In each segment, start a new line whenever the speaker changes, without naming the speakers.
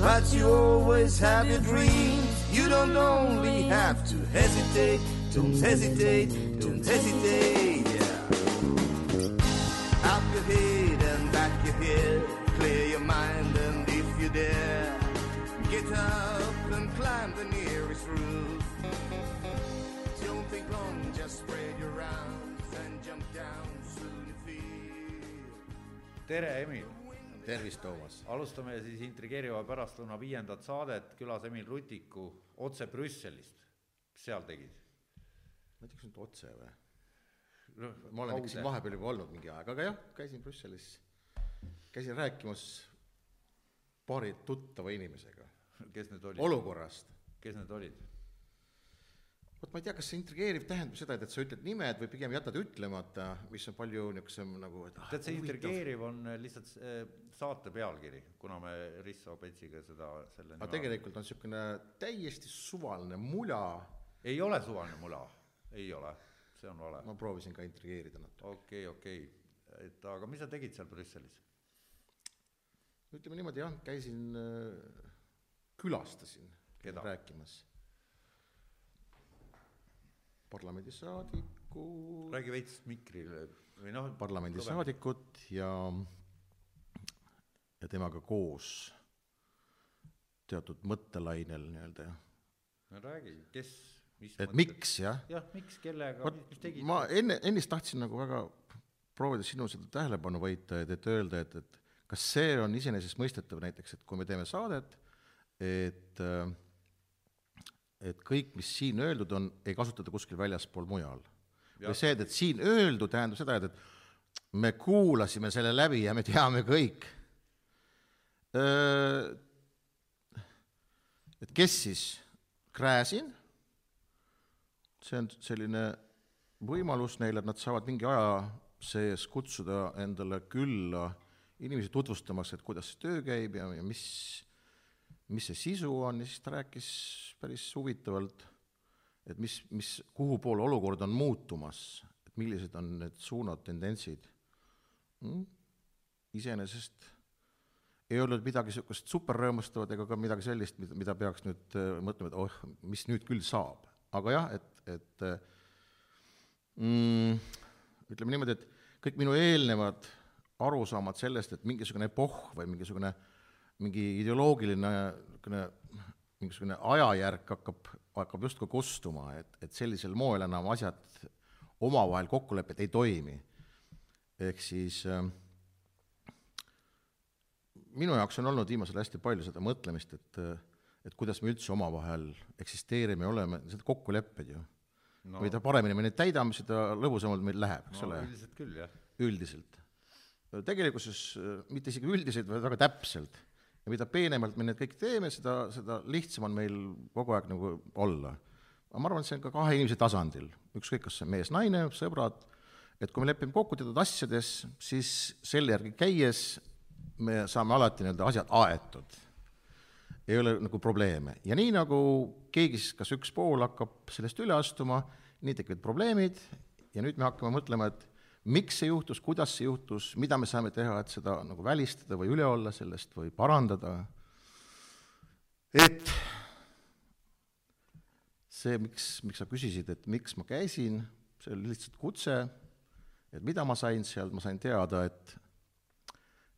But you always have your dreams. You don't only have to hesitate, don't hesitate, don't hesitate. Yeah. Up your head and back your head, clear your mind and if you dare, get up and climb the nearest roof. Don't think long, just spread your arms and jump down, soon you feel.
tere, Emil.
tervist, Toomas.
alustame siis intrigeeriva pärastlõuna viiendat saadet külas Emil Rutiku otse Brüsselist. mis seal tegid?
ma ei tea, kas nüüd otse või?
noh,
ma olen ikka siin vahepeal juba olnud mingi aeg, aga jah, käisin Brüsselis, käisin rääkimas paari tuttava inimesega
kes need olid?
olukorrast.
kes need olid?
Vot ma ei tea, kas see intrigeeriv tähendab seda, et sa ütled nimed või pigem jätad ütlemata, mis on palju niisugusem nagu et ah,
tead, see intrigeeriv on lihtsalt eh, saate pealkiri, kuna me Risto Petsiga seda selle
aga tegelikult on niisugune täiesti suvaline mula,
ei ole suvaline mula, ei ole, see on vale.
ma proovisin ka intrigeerida natuke.
okei, okei, et aga mis sa tegid seal Brüsselis?
ütleme niimoodi jah, käisin, külastasin,
Keda?
rääkimas parlamendisaadiku
räägi veits mikrile või noh,
parlamendisaadikut ja ja temaga koos teatud mõttelainel nii-öelda
no räägi, kes, mis
et miks jah,
jah, miks, kellega, mis tegid?
ma enne, ennist tahtsin nagu väga proovida sinu seda tähelepanu võita, et, et öelda, et, et kas see on iseenesestmõistetav näiteks, et kui me teeme saadet, et äh, et kõik, mis siin öeldud on, ei kasutata kuskil väljaspool mujal. või see, et, siin öeldu tähendab seda, et, et me kuulasime selle läbi ja me teame kõik. et kes siis, Gräzin, see on selline võimalus neile, et nad saavad mingi aja sees kutsuda endale külla inimesi tutvustamaks, et kuidas see töö käib ja, ja mis, mis see sisu on ja siis ta rääkis päris huvitavalt, et mis, mis, kuhu poole olukord on muutumas, et millised on need suunad, tendentsid mm?. iseenesest ei olnud midagi niisugust superrõõmustavat ega ka midagi sellist, mida, mida peaks nüüd äh, mõtlema, et oh, mis nüüd küll saab. aga jah, et, et äh, mm, ütleme niimoodi, et kõik minu eelnevad arusaamad sellest, et mingisugune epohh või mingisugune mingi ideoloogiline niisugune mingisugune ajajärk hakkab, hakkab justkui kustuma, et, et sellisel moel enam asjad omavahel kokkulepped ei toimi. ehk siis äh, minu jaoks on olnud viimasel hästi palju seda mõtlemist, et et kuidas me üldse omavahel eksisteerime ja oleme, need kokkulepped ju no.. mida paremini me neid täidame, seda lõbusamalt meil läheb, eks
no
ole,
üldiselt küll jah.
üldiselt. tegelikkuses äh, mitte isegi üldiselt, vaid väga täpselt. Ja mida peenemalt me need kõik teeme, seda, seda lihtsam on meil kogu aeg nagu olla. aga ma arvan, et see on ka kahe inimese tasandil, ükskõik, kas see on mees-naine, sõbrad, et kui me lepime kokku teatud asjades, siis selle järgi käies me saame alati nii-öelda asjad aetud. ei ole nagu probleeme ja nii nagu keegi siis, kas üks pool hakkab sellest üle astuma, nii tekivad probleemid ja nüüd me hakkame mõtlema, et miks see juhtus, kuidas see juhtus, mida me saame teha, et seda nagu välistada või üle olla sellest või parandada. et see, miks, miks sa küsisid, et miks ma käisin, see oli lihtsalt kutse, et mida ma sain sealt, ma sain teada, et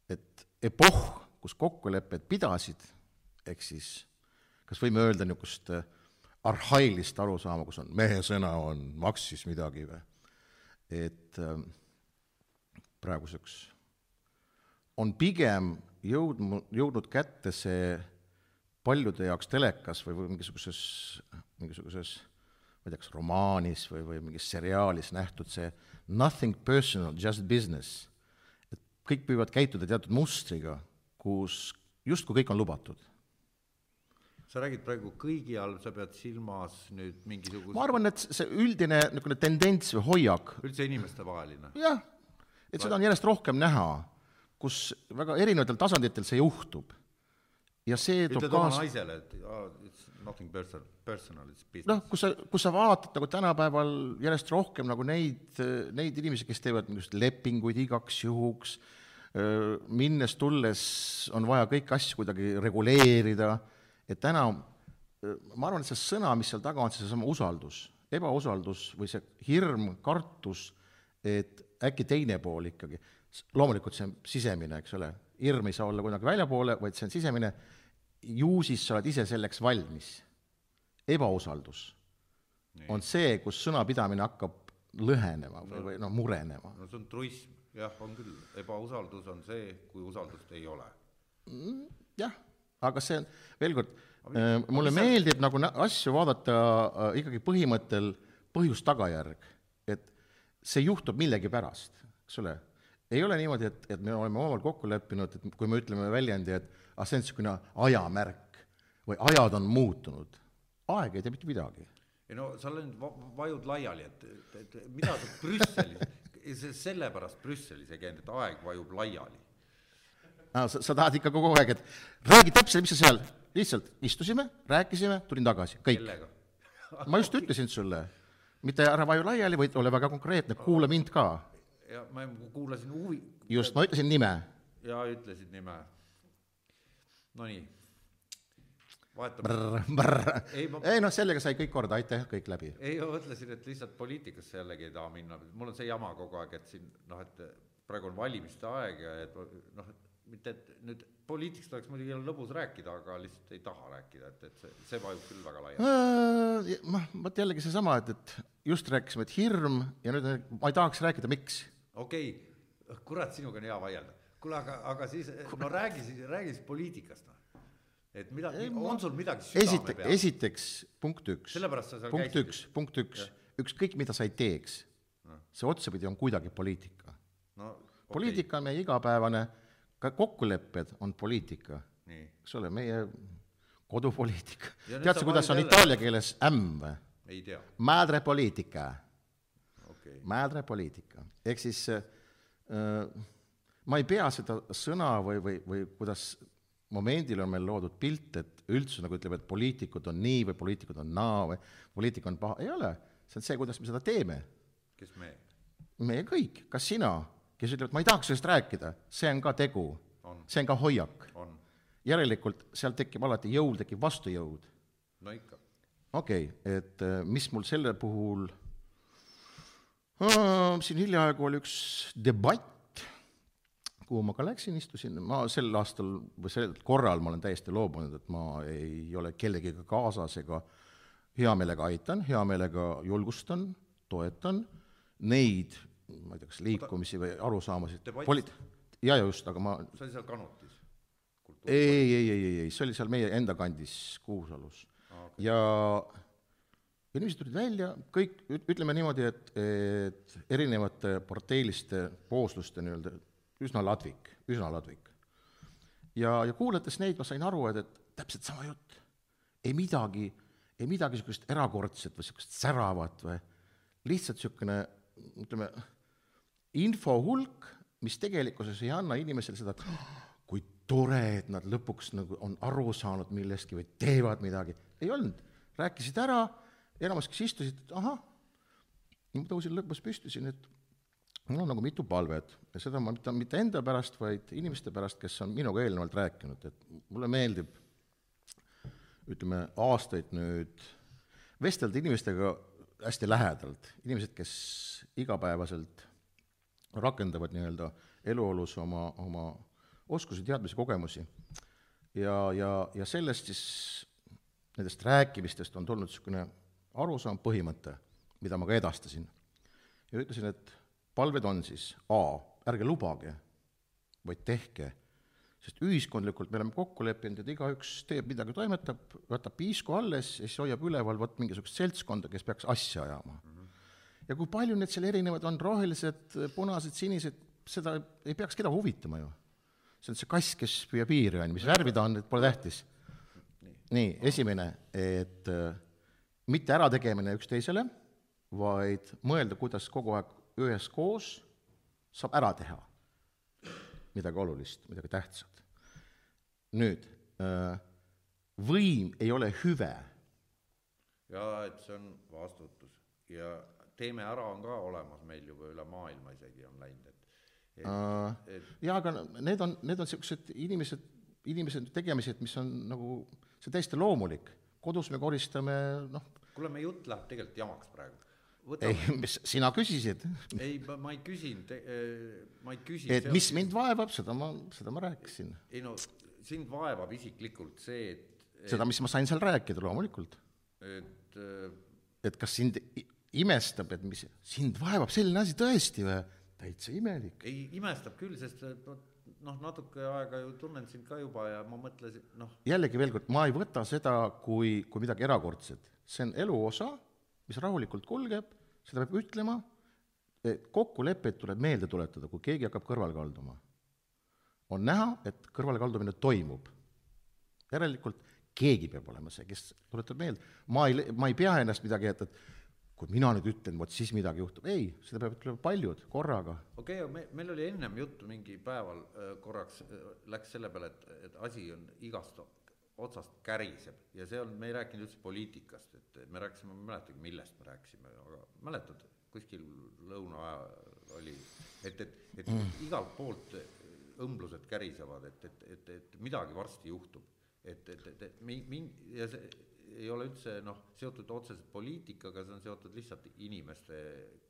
et epohh, kus kokkulepped pidasid, ehk siis kas võime öelda niisugust äh, arhailist arusaama, kus on mehe sõna on, maksis midagi või, et äh, praeguseks on pigem jõudnud, jõudnud kätte see paljude jaoks telekas või, või mingisuguses, mingisuguses ma ei tea, kas romaanis või, või mingis seriaalis nähtud see nothing personal, just business. Et kõik võivad käituda teatud mustriga, kus justkui kõik on lubatud
sa räägid praegu kõigi all, sa pead silmas nüüd mingisugust
ma arvan, et see üldine niisugune tendents või hoiak,
üldse inimestevaheline.
jah, et seda on järjest rohkem näha, kus väga erinevatel tasanditel see juhtub. ja see toob
ütled oma
kaasa
naisele, et oh, it's nothing person, personal, it's business
noh, kus sa, kus sa vaatad nagu tänapäeval järjest rohkem nagu neid, neid inimesi, kes teevad mingisugust lepinguid igaks juhuks, minnes-tulles on vaja kõiki asju kuidagi reguleerida, et täna ma arvan, et see sõna, mis seal taga on, see seesama usaldus, ebausaldus või see hirm, kartus, et äkki teine pool ikkagi, loomulikult see on sisemine, eks ole, hirm ei saa olla kuidagi väljapoole, vaid see on sisemine, ju siis sa oled ise selleks valmis. ebausaldus Nii. on see, kus sõnapidamine hakkab lõhenema või, või noh, murenema.
no see on truism, jah, on küll, ebausaldus on see, kui usaldust ei ole.
jah, aga see veel kord, mulle meeldib nagu asju vaadata äh, ikkagi põhimõttel põhjus-tagajärg, et see juhtub millegipärast, eks ole. ei ole niimoodi, et, et me oleme omavahel kokku leppinud, et kui me ütleme väljendi, et ah, see on niisugune ajamärk või ajad on muutunud. aeg ei tee mitte midagi.
ei no sa oled nüüd va- vajud laiali, et, et, et mida sa Brüsselis, sellepärast Brüsselis ei käinud, et aeg vajub laiali.
Ah, sa, sa tahad ikka kogu aeg, et räägi täpselt, mis sa seal, lihtsalt istusime, rääkisime, tulin tagasi, kõik. ma just ütlesin sulle, mitte ära vaju laiali, vaid ole väga konkreetne, kuula mind ka.
ja ma kuulasin huvi
just, ma ütlesin nime.
ja ütlesid nime. Nonii, vahetame. Ei, ma-
ei noh, sellega sai kõik korda, aitäh, kõik läbi.
ei, ma mõtlesin, et lihtsalt poliitikasse jällegi ei taha minna, mul on see jama kogu aeg, et siin noh, et praegu on valimiste aeg ja et noh, mitte et nüüd poliitikast oleks muidugi lõbus rääkida, aga lihtsalt ei taha rääkida, et, et see, see vajub küll väga laiali.
noh, vot jällegi seesama, et, et just rääkisime, et hirm ja nüüd ma ei tahaks rääkida, miks.
okei okay., kurat, sinuga on hea vaielda. kuule, aga, aga siis, no räägi siis, räägi siis poliitikast, noh. et mida, on sul midagi südame
esite-,
peal?
esiteks punkt üks.
Sellepärast sa seal
punkt
käisid.
üks, punkt üks, ükskõik, mida sa ei teeks, see otsapidi on kuidagi poliitika
no okay.
poliitika on meie igapäevane, ka kokkulepped on poliitika, eks ole, meie kodupoliitika. Tead
sa
kuidas on
jälle.
itaalia keeles ämm või?
ei tea,
Madre poliitica,
okei okay.
madre poliitica, ehk siis äh, ma ei pea seda sõna või, või, või kuidas momendil on meil loodud pilt, et üldsus nagu ütleb, et poliitikud on nii või poliitikud on naa või poliitika on paha, ei ole, see on see, kuidas me seda teeme.
kes me?
meie kõik, ka sina, kes ütleb, et ma ei tahaks sellest rääkida, see on ka tegu, see on ka hoiak. järelikult seal tekib alati jõud, tekib vastujõud.
no ikka.
okei okay,, et äh, mis mul selle puhul siin hiljaaegu oli üks debatt, kuhu ma ka läksin, istusin, ma sel aastal või sel korral ma olen täiesti loobunud, et ma ei ole kellegagi kaasas ega hea meelega aitan, hea meelega julgustan, toetan neid, ma ei tea, kas liikumisi või arusaamasid,
Debatt.
poli-, jaa, just, aga ma
see oli seal Kanutis.
ei, ei, ei, ei, ei, see oli seal meie enda kandis Kuusalus okay. ja inimesed tulid välja, kõik, ütleme niimoodi, et, et erinevate parteiliste koosluste nii-öelda üsna ladvik, üsna ladvik. ja, ja kuulates neid, ma sain aru, et, et täpselt sama jutt. ei midagi, ei midagi niisugust erakordset või niisugust säravat või lihtsalt niisugune, ütleme, info hulk, mis tegelikkuses ei anna inimesele seda, et kui tore, et nad lõpuks nagu on aru saanud millestki või teevad midagi, ei olnud. rääkisid ära, enamus, kes istusid, ahah, ma tõusin lõpus püsti siin, et mul on nagu mitu palvet ja seda ma mitte, mitte enda pärast, vaid inimeste pärast, kes on minuga eelnevalt rääkinud, et mulle meeldib ütleme, aastaid nüüd vestelda inimestega hästi lähedalt, inimesed, kes igapäevaselt rakendavad nii-öelda eluolus oma, oma oskusi, teadmisi, kogemusi. ja, ja, ja sellest siis, nendest rääkimistest on tulnud niisugune arusaam, põhimõte, mida ma ka edastasin. ja ütlesin, et palved on siis A, ärge lubage, vaid tehke, sest ühiskondlikult me oleme kokku leppinud, et igaüks teeb midagi, toimetab, võtab piisku alles ja siis hoiab üleval vot mingisugust seltskonda, kes peaks asja ajama mm. Ja kui palju need seal erinevad on, rohelised, punased, sinised, seda ei peaks kedagi huvitama ju. see on see kass, kes püüab piiri, on ju, mis värvi ta on, pole tähtis. nii, esimene, et äh, mitte ärategemine üksteisele, vaid mõelda, kuidas kogu aeg üheskoos saab ära teha midagi olulist, midagi tähtsat. nüüd, võim ei ole hüve
ja et see on vastutus ja teeme ära on ka olemas meil juba üle maailma isegi on läinud, et
Uh, jaa, aga need on, need on niisugused inimesed, inimesed tegemised, mis on nagu, see on täiesti loomulik. kodus me koristame, noh,
kuule, meie jutt läheb tegelikult jamaks praegu.
ei
võtame,,
mis sina küsisid,
ei, ma ei küsinud, ma ei küsi.
et mis mind vaevab, seda ma, seda ma rääkisin.
ei no sind vaevab isiklikult see, et,
seda, mis ma sain seal rääkida, loomulikult.
et äh,
et kas sind imestab, et mis, sind vaevab selline asi tõesti või? täitsa imelik.
ei imestab küll, sest noh, natuke aega ju tunnen sind ka juba ja ma mõtlesin, noh,
jällegi veel kord, ma ei võta seda kui, kui midagi erakordset. see on elu osa, mis rahulikult kulgeb, seda peab ütlema, kokkuleppeid tuleb meelde tuletada, kui keegi hakkab kõrvale kalduma. on näha, et kõrvalekaldumine toimub. järelikult keegi peab olema see, kes tuletab meelde. ma ei, ma ei pea ennast midagi, et, et kui mina nüüd ütlen, vot siis midagi juhtub, ei, seda peavad ütlema paljud korraga.
okei okay,, me, meil oli ennem juttu mingi päeval äh, korraks äh, läks selle peale, et, et asi on igast otsast käriseb ja see on, me ei rääkinud üldse poliitikast, et me rääkisime, ma ei mäletagi, millest me rääkisime, aga mäletad, kuskil lõuna ajal oli, et, et, et mm. igalt poolt õmblused kärisevad, et, et, et, et midagi varsti juhtub. et, et, et, et mi-, min- ja see ei ole üldse noh, seotud otseselt poliitikaga, see on seotud lihtsalt inimeste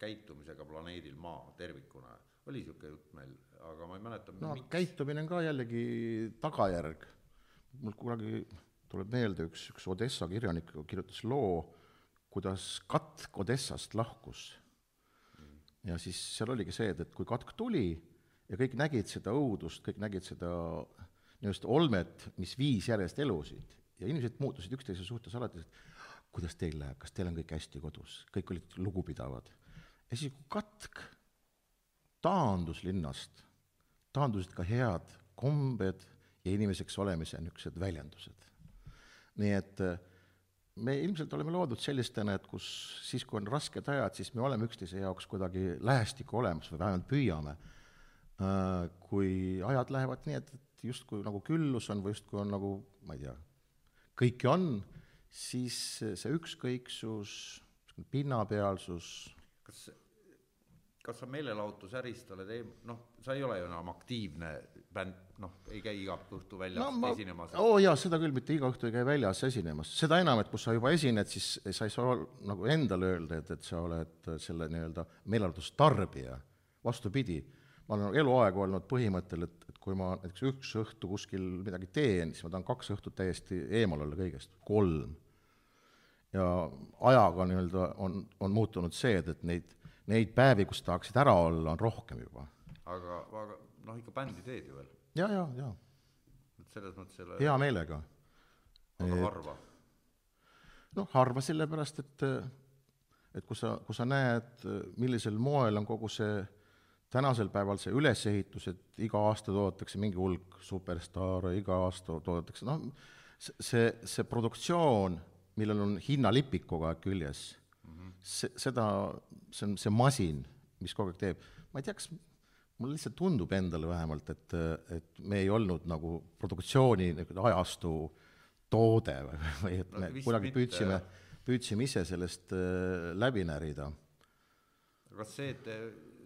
käitumisega planeedil Maa tervikuna. oli niisugune jutt meil, aga ma ei mäleta
no
miks.
käitumine on ka jällegi tagajärg. mul kunagi tuleb meelde üks, üks Odessa kirjanik kirjutas loo, kuidas katk Odessast lahkus. ja siis seal oligi see, et, et kui katk tuli ja kõik nägid seda õudust, kõik nägid seda nii-öelda olmet, mis viis järjest elusid ja inimesed muutusid üksteise suhtes alati, et kuidas teil läheb, kas teil on kõik hästi kodus, kõik olid lugupidavad. ja siis, kui katk taandus linnast, taandusid ka head kombed ja inimeseks olemise niisugused väljendused. nii et eh, me ilmselt oleme loodud sellistena, et kus siis, kui on rasked ajad, siis me oleme üksteise jaoks kuidagi lähestikku olemas või vähemalt püüame. Kui ajad lähevad nii, et, et justkui nagu küllus on või justkui on nagu, ma ei tea, kõike on, siis see ükskõiksus, pinnapealsus,
kas, kas sa meelelahutusärist oled eem-, noh, sa ei ole ju enam aktiivne bänd, noh, ei käi iga õhtu väljas
no ma,
esinemas.
oo oh, jaa, seda küll, mitte iga õhtu ei käi väljas esinemas, seda enam, et kui sa juba esined, siis sa ei saa nagu endale öelda, et, et sa oled selle nii-öelda meelelahutustarbija, vastupidi, ma olen eluaeg olnud põhimõttel, et, et kui ma näiteks üks õhtu kuskil midagi teen, siis ma tahan kaks õhtut täiesti eemal olla kõigest, kolm. ja ajaga nii-öelda on, on muutunud see, et, et neid, neid päevi, kus tahaksid ära olla, on rohkem juba.
aga, aga noh, ikka bändi teed ju veel,
ja, ja, ja
et selles mõttes ole
hea meelega
väga harva.
noh, harva sellepärast, et et kui sa, kui sa näed, millisel moel on kogu see tänasel päeval see ülesehitus, et iga aasta toodetakse mingi hulk superstaare, iga aasta toodetakse, noh, see, see produktsioon, millel on hinnalipik kogu aeg küljes mm, -hmm. see, seda, see on see masin, mis kogu aeg teeb, ma ei tea, kas mulle lihtsalt tundub endale vähemalt, et, et me ei olnud nagu produktsiooni nagu ajastu toode või, või et
No
me
vist
kuidagi püüdsime püüdsime ise sellest äh, läbi närida.
kas see, et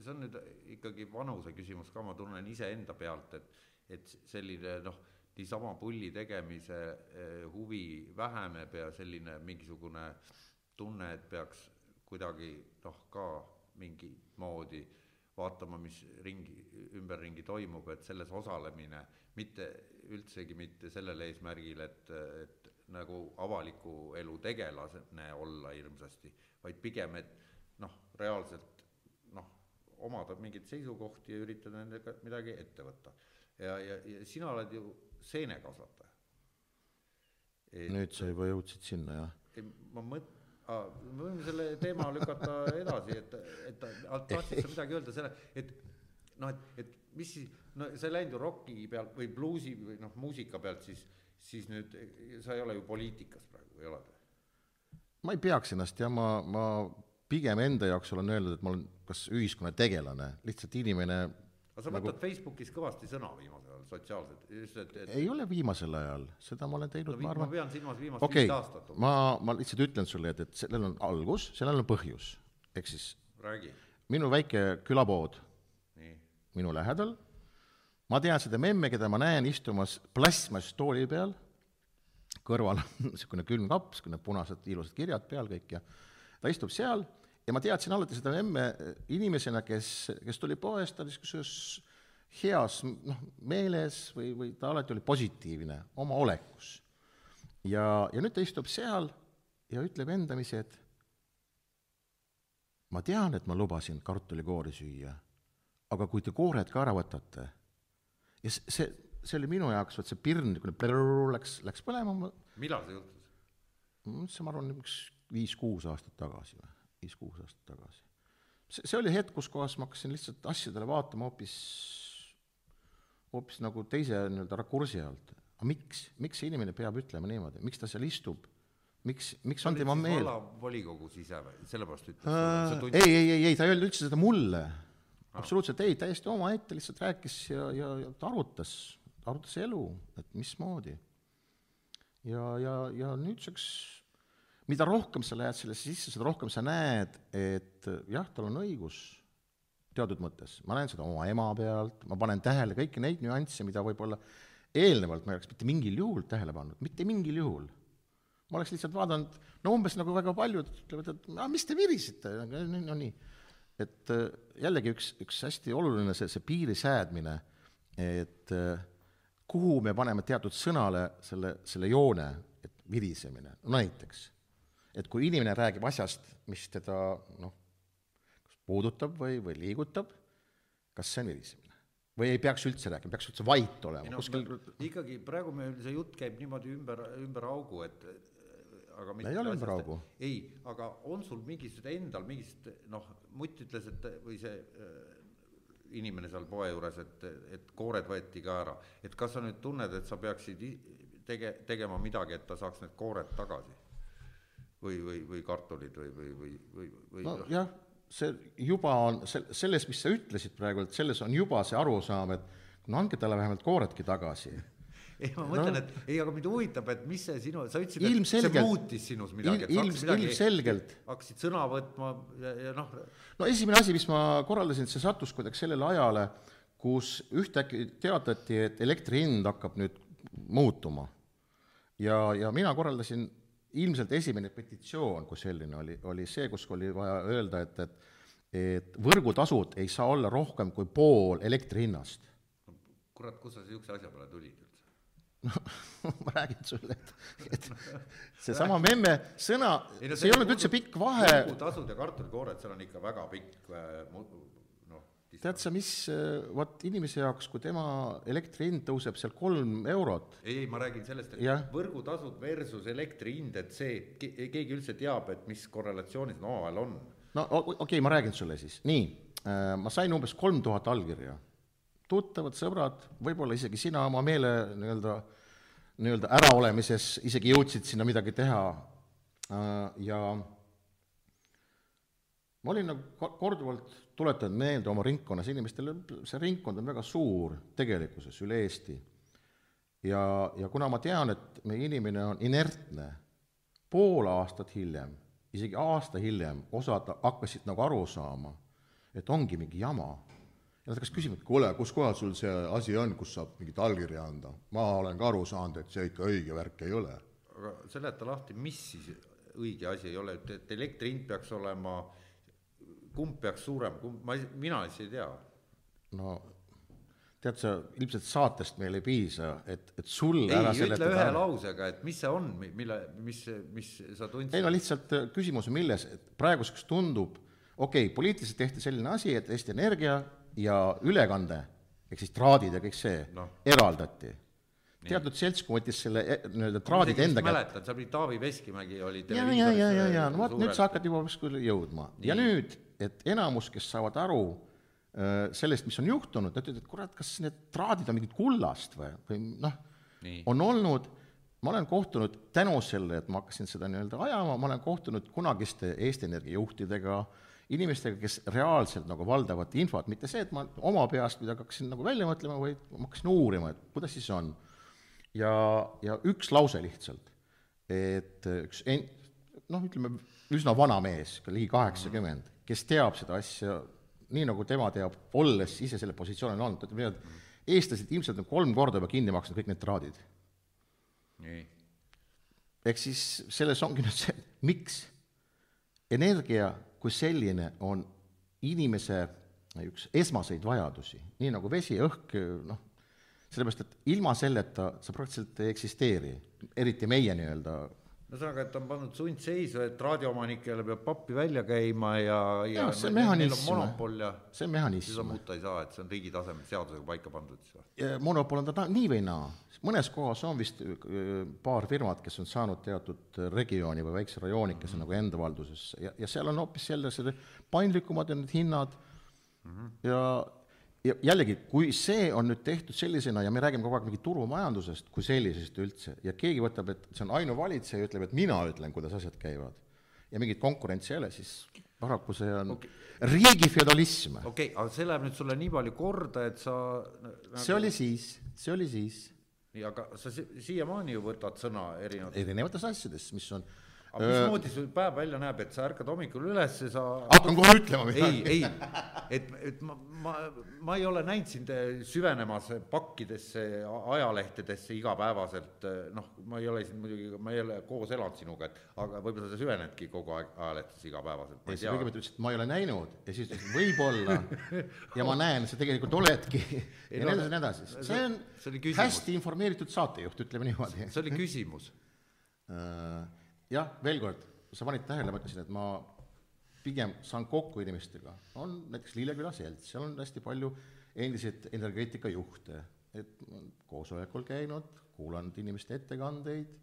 see on nüüd ikkagi vanuse küsimus ka, ma tunnen iseenda pealt, et, et selline noh, niisama pulli tegemise eh, huvi väheneb ja selline mingisugune tunne, et peaks kuidagi noh, ka mingi moodi vaatama, mis ringi, ümberringi toimub, et selles osalemine, mitte üldsegi mitte sellel eesmärgil, et, et nagu avaliku elu tegelane olla hirmsasti, vaid pigem, et noh, reaalselt omada mingeid seisukohti ja üritada nendega midagi ette võtta. ja, ja, ja sina oled ju seenekasvataja.
nüüd sa juba jõudsid sinna, jah?
ei, ma mõt-, me võime selle teema lükata edasi, et, et tahtsid sa midagi öelda selle, et noh, et, et mis siis, no sa ei läinud ju roki pealt või bluusi või noh, muusika pealt siis, siis nüüd sa ei ole ju poliitikas praegu, ei ole?
ma ei peaks ennast jah, ma, ma pigem enda jaoks olen öelnud, et ma olen kas ühiskonna tegelane, lihtsalt inimene
aga sa võtad nagu... Facebookis kõvasti sõna viimasel ajal, sotsiaalselt, just et, et
ei ole viimasel ajal, seda ma olen teinud
no,,
ma arvan
ma pean silmas viimast
okay,
viit aastat.
ma, ma lihtsalt ütlen sulle, et, et sellel on algus, sellel on põhjus, ehk siis
räägi.
minu väike külapood minu lähedal, ma tean seda memme, keda ma näen istumas plastmasstooli peal, kõrval on niisugune külmkapp, niisugune punased ilusad kirjad peal kõik ja ta istub seal ja ma teadsin alati seda emme inimesena, kes, kes tuli poest, ta oli niisuguses heas noh, meeles või, või ta alati oli positiivne oma olekus. ja, ja nüüd ta istub seal ja ütleb endamisi, et ma tean, et ma lubasin kartulikoori süüa, aga kui te koored ka ära võtate, ja see, see oli minu jaoks, vot see pirn niisugune läks, läks põlema.
millal see juhtus?
see, ma arvan, üks viis-kuus aastat tagasi või viis-kuus aastat tagasi. see, see oli hetk, kus kohas ma hakkasin lihtsalt asjadele vaatama hoopis, hoopis nagu teise nii-öelda rakursi alt. aga miks, miks see inimene peab ütlema niimoodi, miks ta seal istub, miks, miks on tema meel?
volikogus ise või, sellepärast ütles
äh,? ei, ei, ei, ei, ta ei öelnud üldse seda mulle ah.. absoluutselt ei, täiesti omaette lihtsalt rääkis ja, ja, ja ta arutas, arutas elu, et mismoodi. ja, ja, ja nüüdseks mida rohkem sa lähed sellesse sisse, seda rohkem sa näed, et jah, tal on õigus teatud mõttes, ma näen seda oma ema pealt, ma panen tähele kõiki neid nüansse, mida võib-olla eelnevalt ma ei oleks mitte mingil juhul tähele pannud, mitte mingil juhul. ma oleks lihtsalt vaadanud, no umbes nagu väga paljud ütlevad, et aga mis te virisite, no nii. et äh, jällegi üks, üks hästi oluline see, see piiri säädmine, et äh, kuhu me paneme teatud sõnale selle, selle joone, et virisemine, no näiteks et kui inimene räägib asjast, mis teda noh, kas puudutab või, või liigutab, kas see on virisemine? või ei peaks üldse rääkima, peaks üldse vait olema
no, kuskil ikkagi praegu meil see jutt käib niimoodi ümber, ümber augu, et aga
ei ole ümber augu.
ei, aga on sul mingisugused endal mingisugused noh, Mutt ütles, et või see äh, inimene seal poe juures, et, et koored võeti ka ära, et kas sa nüüd tunned, et sa peaksid tege-, tegema midagi, et ta saaks need koored tagasi? Või, või, või kartulid või, või, või, või, või
no jah, see juba on, se-, selles, mis sa ütlesid praegu, et selles on juba see arusaam, et no andke talle vähemalt kooredki tagasi
ei, ma mõtlen no,, et ei, aga mind huvitab, et mis see sinu, sa ütlesid, et ilmselgelt, see muutis sinus midagi, et
ilm, midagi, ilmselgelt.
hakkasid sõna võtma ja, ja noh.
no esimene asi, mis ma korraldasin, see sattus kuidagi sellele ajale, kus ühtäkki teatati, et elektri hind hakkab nüüd muutuma. ja, ja mina korraldasin ilmselt esimene petitsioon kui selline oli, oli see, kus oli vaja öelda, et, et et võrgutasud ei saa olla rohkem kui pool elektri hinnast.
kurat, kust sa niisuguse asja peale tulid üldse?
no ma räägin sulle, et, et seesama memme sõna, see, ei olnud üldse pikk vahe.
võrgutasud ja kartulikoored, seal on ikka väga pikk äh,
tead sa, mis, äh, vot inimese jaoks, kui tema elektri hind tõuseb seal kolm eurot.
ei, ei, ma räägin sellest, et ja. võrgutasud versus elektri hind, et see, keegi üldse teab, et mis korrelatsioonis nad omavahel on.
no okei okay,, ma räägin sulle siis, nii, äh, ma sain umbes kolm tuhat allkirja. tuttavad, sõbrad, võib-olla isegi sina oma meele nii-öelda, nii-öelda äraolemises isegi jõudsid sinna midagi teha äh, ja ma olin nagu korduvalt tuletanud meelde oma ringkonnas inimestele, see ringkond on väga suur tegelikkuses üle Eesti. ja, ja kuna ma tean, et meie inimene on inertne, pool aastat hiljem, isegi aasta hiljem, osad hakkasid nagu aru saama, et ongi mingi jama. ja nad hakkasid küsima, et kuule, kus kohal sul see asi on, kus saab mingit allkirja anda? ma olen ka aru saanud, et see ikka õige värk ei ole.
aga seleta lahti, mis siis õige asi ei ole, et, et elektri hind peaks olema äh, kumb peaks suurem, kumb, ma, mina siis ei tea.
no tead sa, ilmselt saatest meil ei piisa, et, et sul
ei, ütle ühe lausega, et mis see on, mille, mis, mis sa tundsid?
ei no lihtsalt äh, küsimus on milles, et praeguseks tundub, okei okay,, poliitiliselt tehti selline asi, et Eesti Energia ja ülekande, ehk siis traadid ja kõik see no. eraldati teatud seltskond võttis selle e, nii-öelda traadid enda
kätte. mäletan, seal oli Taavi Veskimägi oli
ja, ja, ja, ja, ja no vot, nüüd sa hakkad juba kuskile jõudma Nii. ja nüüd et enamus, kes saavad aru äh, sellest, mis on juhtunud, nad ütlevad, et kurat, kas need traadid on mingid kullast või, või noh, on olnud. Ma olen kohtunud tänu selle, et ma hakkasin seda nii-öelda ajama, ma olen kohtunud kunagiste Eesti Energia juhtidega, inimestega, kes reaalselt nagu valdavad infot, mitte see, et ma oma peast midagi hakkasin nagu välja mõtlema, vaid ma hakkasin uurima, et kuidas siis on. ja, ja üks lause lihtsalt, et üks en-, noh, ütleme, üsna vana mees, ligi kaheksakümmend, kes teab seda asja nii, nagu tema teab, olles ise selle positsioonil olnud, ütleme nii, et eestlased ilmselt on kolm korda juba kinni maksnud kõik need traadid.
nii.
ehk siis selles ongi nüüd see, miks energia kui selline on inimese üks esmaseid vajadusi, nii nagu vesi, õhk, noh, sellepärast et ilma selleta sa praktiliselt ei eksisteeri, eriti meie nii-öelda
ühesõnaga, et on pannud sundseisu, et raadioomanikele peab pappi välja käima ja, ja,
Jaa, see
on
mehhanism.
monopol ja
see on
seda
mehhanism.
muuta ei saa, et see on riigi tasemel seadusega paika pandud siis või?
Ja monopol on ta nii või naa, mõnes kohas on vist öö, paar firmat, kes on saanud teatud regiooni või väikse rajoonikese mm -hmm. nagu enda valdusesse ja, ja seal on hoopis jälle selle paindlikumad on need hinnad mm -hmm. ja ja jällegi, kui see on nüüd tehtud sellisena ja me räägime kogu aeg mingi turumajandusest kui sellisest üldse ja keegi võtab, et see on ainuvalitseja ja ütleb, et mina ütlen, kuidas asjad käivad, ja mingit konkurentsi ei ole, siis paraku see on okay. riigi feodalism
okei okay,, aga see läheb nüüd sulle nii palju korda, et sa nagu,
see oli siis, see oli siis
nii, aga sa si- siiamaani ju võtad sõna erinevalt
erinevates asjades, mis on
aga mismoodi sul päev välja näeb, et sa ärkad hommikul üles ja sa
hakkan kohe ütlema
ei,
midagi.
ei, et, et ma, ma, ma ei ole näinud sind süvenemas pakkidesse, ajalehtedesse igapäevaselt, noh, ma ei ole siin muidugi, ma ei ole koos elanud sinuga, et aga võib-olla sa süvenedki kogu aeg ajalehtedes igapäevaselt, ei tea.
kõigepealt ütlesid, et ma ei ole näinud ja siis ütlesid võib-olla ja ma näen, sa tegelikult oledki ja nii edasi ja nii edasi. see on
see küsimus.
hästi informeeritud saatejuht, ütleme niimoodi.
see oli küsimus.
Jah, veel kord, sa panid tähele, ma ütlesin, et ma pigem saan kokku inimestega, on näiteks Lilleküla selts, seal on hästi palju endiseid energeetikajuhte, et koosolekul käinud, kuulanud inimeste ettekandeid,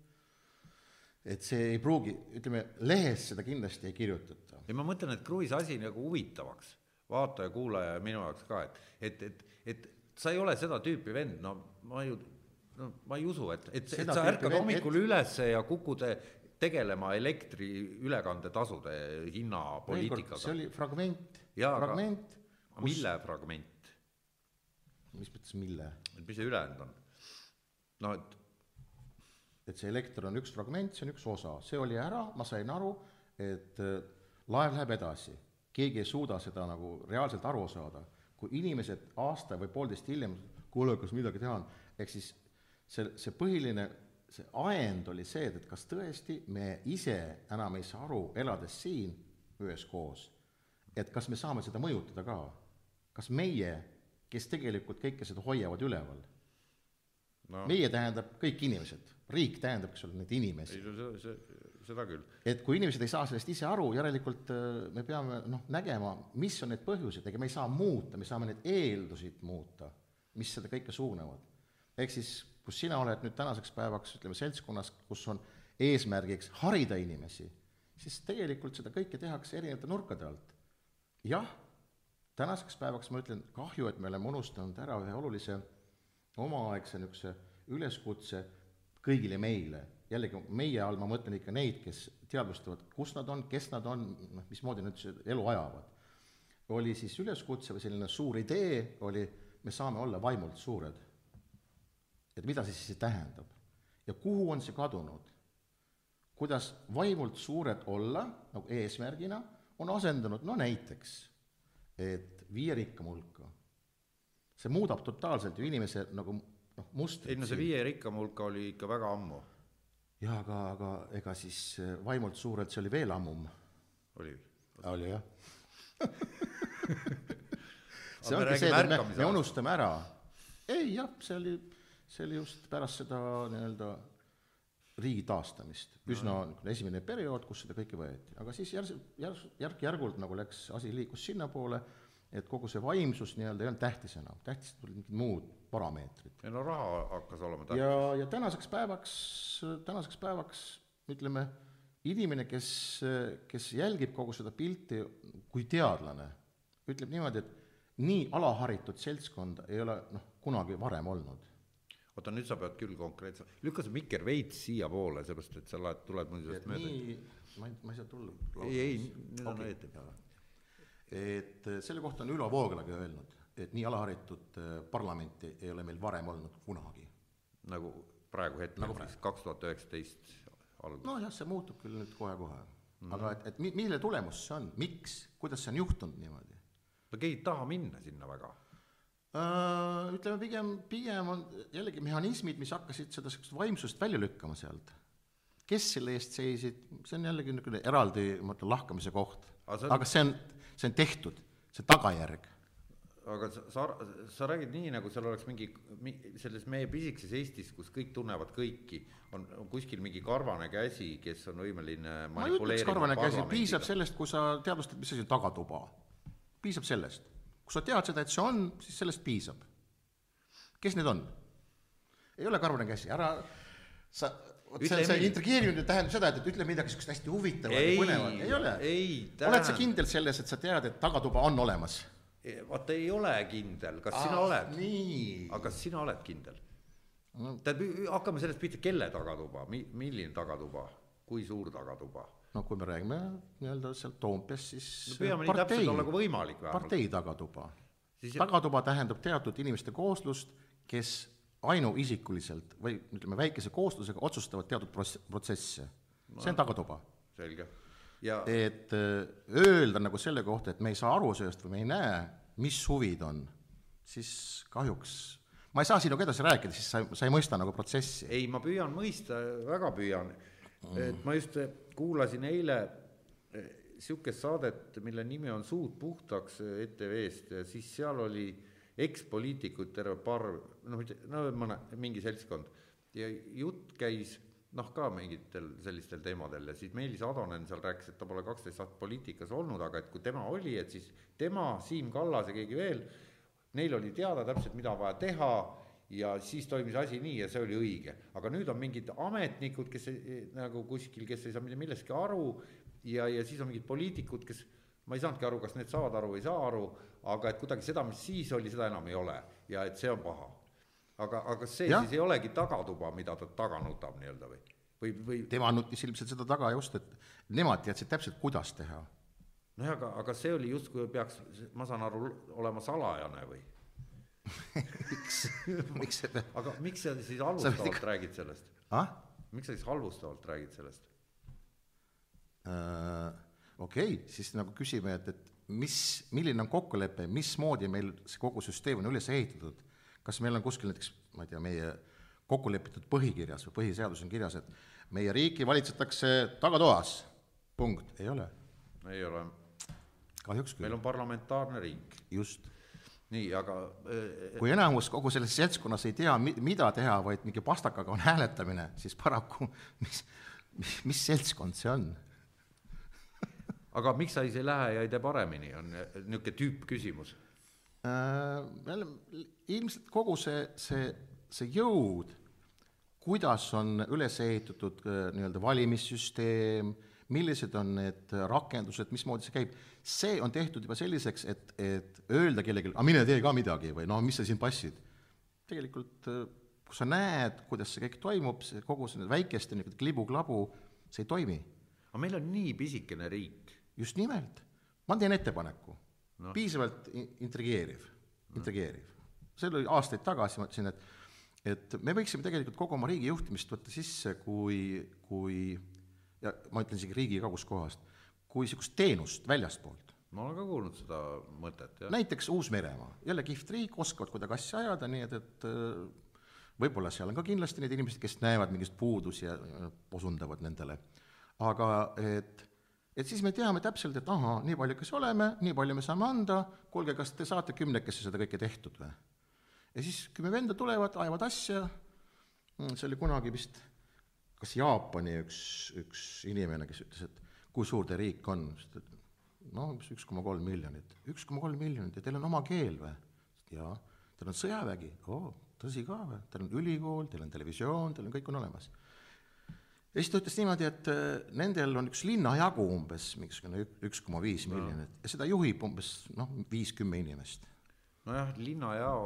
et see ei pruugi, ütleme, lehes seda kindlasti ei kirjutata.
ja ma mõtlen, et kruviisi asi nagu huvitavaks, vaataja-kuulaja ja minu jaoks ka, et, et, et, et sa ei ole seda tüüpi vend, no ma ju, no ma ei usu, et, et, et sa ärkad hommikul ülesse ja kukud tegelema elektriülekandetasude
see
hinnapoliitikaga.
oli fragment, fragment,
mille fragment,
mis mõttes mille?
mis see ülejäänud on? no et
et see elekter on üks fragment, see on üks osa, see oli ära, ma sain aru, et äh, laev läheb edasi. keegi ei suuda seda nagu reaalselt aru saada. kui inimesed aasta või poolteist hiljem, kuule, kas midagi teha on, ehk siis see, see põhiline, see ajend oli see, et, kas tõesti me ise enam ei saa aru, elades siin üheskoos, et kas me saame seda mõjutada ka. kas meie, kes tegelikult kõike seda hoiavad üleval
no
meie tähendab kõik inimesed, riik tähendab, eks ole, neid inimesi.
ei see, see, seda küll.
et kui inimesed ei saa sellest ise aru, järelikult äh, me peame noh, nägema, mis on need põhjused, ega me ei saa muuta, me saame neid eeldusid muuta, mis seda kõike suunavad. ehk siis, kus sina oled nüüd tänaseks päevaks, ütleme, seltskonnas, kus on eesmärgiks harida inimesi, siis tegelikult seda kõike tehakse erinevate nurkade alt. jah, tänaseks päevaks ma ütlen, kahju, et me oleme unustanud ära ühe olulise omaaegse niisuguse üleskutse kõigile meile, jällegi meie all ma mõtlen ikka neid, kes teadvustavad, kus nad on, kes nad on, noh, mismoodi nad üldse elu ajavad. oli siis üleskutse või selline suur idee oli, me saame olla vaimult suured. Et mida see siis tähendab ja kuhu on see kadunud? kuidas vaimult suured olla nagu eesmärgina on asendunud, no näiteks, et viie rikkama hulka. see muudab totaalselt ju inimese nagu noh, mustrit.
ei no see viie rikkam hulka oli ikka väga ammu,
jaa, aga, aga ega siis eh, vaimult suurelt see oli veel ammum.
oli.
oli jah. See ongi see, et me, me unustame ära. ei jah, see oli, see oli just pärast seda nii-öelda riigi taastamist, üsna niisugune esimene periood, kus seda kõike võeti, aga siis järs-, järs-, järk-järgult nagu läks, asi liikus sinnapoole, et kogu see vaimsus nii-öelda ei olnud tähtis enam, tähtis tulid mingid muud parameetrid.
ei no raha hakkas olema tähtis.
ja, ja tänaseks päevaks, tänaseks päevaks ütleme, inimene, kes, kes jälgib kogu seda pilti kui teadlane, ütleb niimoodi, et nii alaharitud seltskonda ei ole noh, kunagi varem olnud.
Oota, nüüd sa pead küll konkreetse, lükka see mikker veits siiapoole, seepärast et sa lähed, tuled mul sellest mööda.
nii, ma ei, ma ei saa tulla.
ei, ei, nüüd on õieti.
et äh, selle kohta on Ülo Vooglaga öelnud, et nii alaharitud äh, parlamenti ei ole meil varem olnud kunagi.
nagu praegu hetkel
Nagu
siis kaks tuhat üheksateist algus.
nojah, see muutub küll nüüd kohe-kohe mm. -hmm. aga et, et mi-, mille tulemus see on, miks, kuidas see on juhtunud niimoodi?
no keegi ei taha minna sinna väga.
Uh, ütleme pigem, pigem on jällegi mehhanismid, mis hakkasid seda sihukest vaimsust välja lükkama sealt. kes selle eest seisid, see on jällegi niisugune eraldi, ma ütlen, lahkamise koht.
Aga see on-
aga see on, see on tehtud, see tagajärg.
aga sa, sa, sa räägid nii, nagu seal oleks mingi, mi- selles meie pisikeses Eestis, kus kõik tunnevad kõiki, on, on kuskil mingi karvane käsi, kes on võimeline
ma ei ütleks karvane käsi, piisab sellest, kui sa teadvustad, mis asi on tagatuba. piisab sellest. Kui sa tead seda, et see on, siis sellest piisab. kes need on? ei ole karvane käsi, ära sa, vot see, see intrigeerimine tähendab seda, et, et ütle midagi niisugust hästi huvitavat ja
Ei,
põnevat, ei ole.
ei
oled sa kindel selles, et sa tead, et tagatuba on olemas?
vaata, ei ole kindel, kas ah, sina oled, aga kas sina oled kindel
No.
tähendab, hakkame sellest pihta, kelle tagatuba, mi-, milline tagatuba, kui suur tagatuba?
No kui me räägime nii-öelda sealt Toompeast, siis
no püüame nii täpsed olla kui võimalik vähemalt.
partei tagatuba. Tagatuba tähendab teatud inimeste kooslust, kes ainuisikuliselt või ütleme, väikese kooslusega otsustavad teatud prots-, protsesse. see on tagatuba.
selge. ja
et öö, öelda nagu selle kohta, et me ei saa aru sellest või me ei näe, mis huvid on, siis kahjuks ma ei saa sinuga edasi rääkida, siis sa, sa ei mõista nagu protsessi.
ei, ma püüan mõista, väga püüan. et ma just kuulasin eile sihukest saadet, mille nimi on Suud puhtaks ETV-st ja siis seal oli ekspoliitikuid terve parv, noh, no mõne, mingi seltskond. ja jutt käis noh, ka mingitel sellistel teemadel ja siis Meelis Atonen seal rääkis, et ta pole kaksteist aastat poliitikas olnud, aga et kui tema oli, et siis tema, Siim Kallas ja keegi veel, neil oli teada täpselt, mida vaja teha ja siis toimis asi nii ja see oli õige. aga nüüd on mingid ametnikud, kes ei, nagu kuskil, kes ei saa mitte millestki aru ja, ja siis on mingid poliitikud, kes ma ei saanudki aru, kas need saavad aru või ei saa aru, aga et kuidagi seda, mis siis oli, seda enam ei ole ja et see on paha. aga, aga see ja. siis ei olegi tagatuba, mida ta taga nutab nii-öelda või, või, või
tema nutis ilmselt seda taga just, et nemad teadsid täpselt, kuidas teha.
nojah, aga, aga see oli justkui peaks, ma saan aru, olema salajane või?
miks, miks peab
aga miks sa siis halvustavalt
ikka-
räägid sellest?
ah?
miks sa siis halvustavalt räägid sellest?
Äh, okei okay,, siis nagu küsime, et, et mis, milline on kokkulepe, mismoodi meil see kogu süsteem on üles ehitatud. kas meil on kuskil näiteks, ma ei tea, meie kokku lepitud põhikirjas või põhiseaduses on kirjas, et meie riiki valitsetakse tagatoas, punkt, ei ole,
ei ole,
kahjuks
meil
küll,
on parlamentaarne riik,
just.
Nii, aga äh,
kui enamus kogu selles seltskonnas ei tea, mi-, mida teha, vaid mingi pastakaga on hääletamine, siis paraku mis, mis, mis seltskond see on?
aga miks sa siis ei lähe ja ei tee paremini, on niisugune tüüppküsimus.
Äh, jälle ilmselt kogu see, see, see jõud, kuidas on üles ehitatud äh, nii-öelda valimissüsteem, millised on need rakendused, mismoodi see käib, see on tehtud juba selliseks, et, et öelda kellelegi, aga mine tee ka midagi või noh, mis sa siin passid. tegelikult äh, kui sa näed, kuidas see kõik toimub, see kogu see väikeste niisugune klibu-klabu, see ei toimi.
aga meil on nii pisikene riik,
just nimelt, ma teen ettepaneku no., piisavalt i- intrigeeriv no., intrigeeriv. see oli aastaid tagasi, ma ütlesin, et et me võiksime tegelikult kogu oma riigi juhtimist võtta sisse kui, kui ja ma ütlen isegi riigi kaguskohast, kui niisugust teenust väljastpoolt.
ma olen ka kuulnud seda mõtet, jah.
näiteks Uus-Meremaa, jälle kihvt riik, oskavad kuidagi asja ajada, nii et, et äh, võib-olla seal on ka kindlasti need inimesed, kes näevad mingit puudusi ja osundavad nendele. aga et, et siis me teame täpselt, et ahaa, nii paljukesi oleme, nii palju me saame anda, kuulge, kas te saate kümnekesi seda kõike tehtud või? ja siis kümme venda tulevad, ajavad asja, see oli kunagi vist kas Jaapani üks, üks inimene, kes ütles, et kui suur teie riik on, no umbes üks koma kolm miljonit. üks koma kolm miljonit ja teil on oma keel või? jaa. Teil on sõjavägi? oo, tõsi ka või? Teil on ülikool, teil on televisioon, teil on, kõik on olemas. ja siis ta ütles niimoodi, et äh, nendel on üks linna jagu umbes mingisugune ük- üks koma viis miljonit ja seda juhib umbes noh, viis-kümme inimest.
nojah, linnajao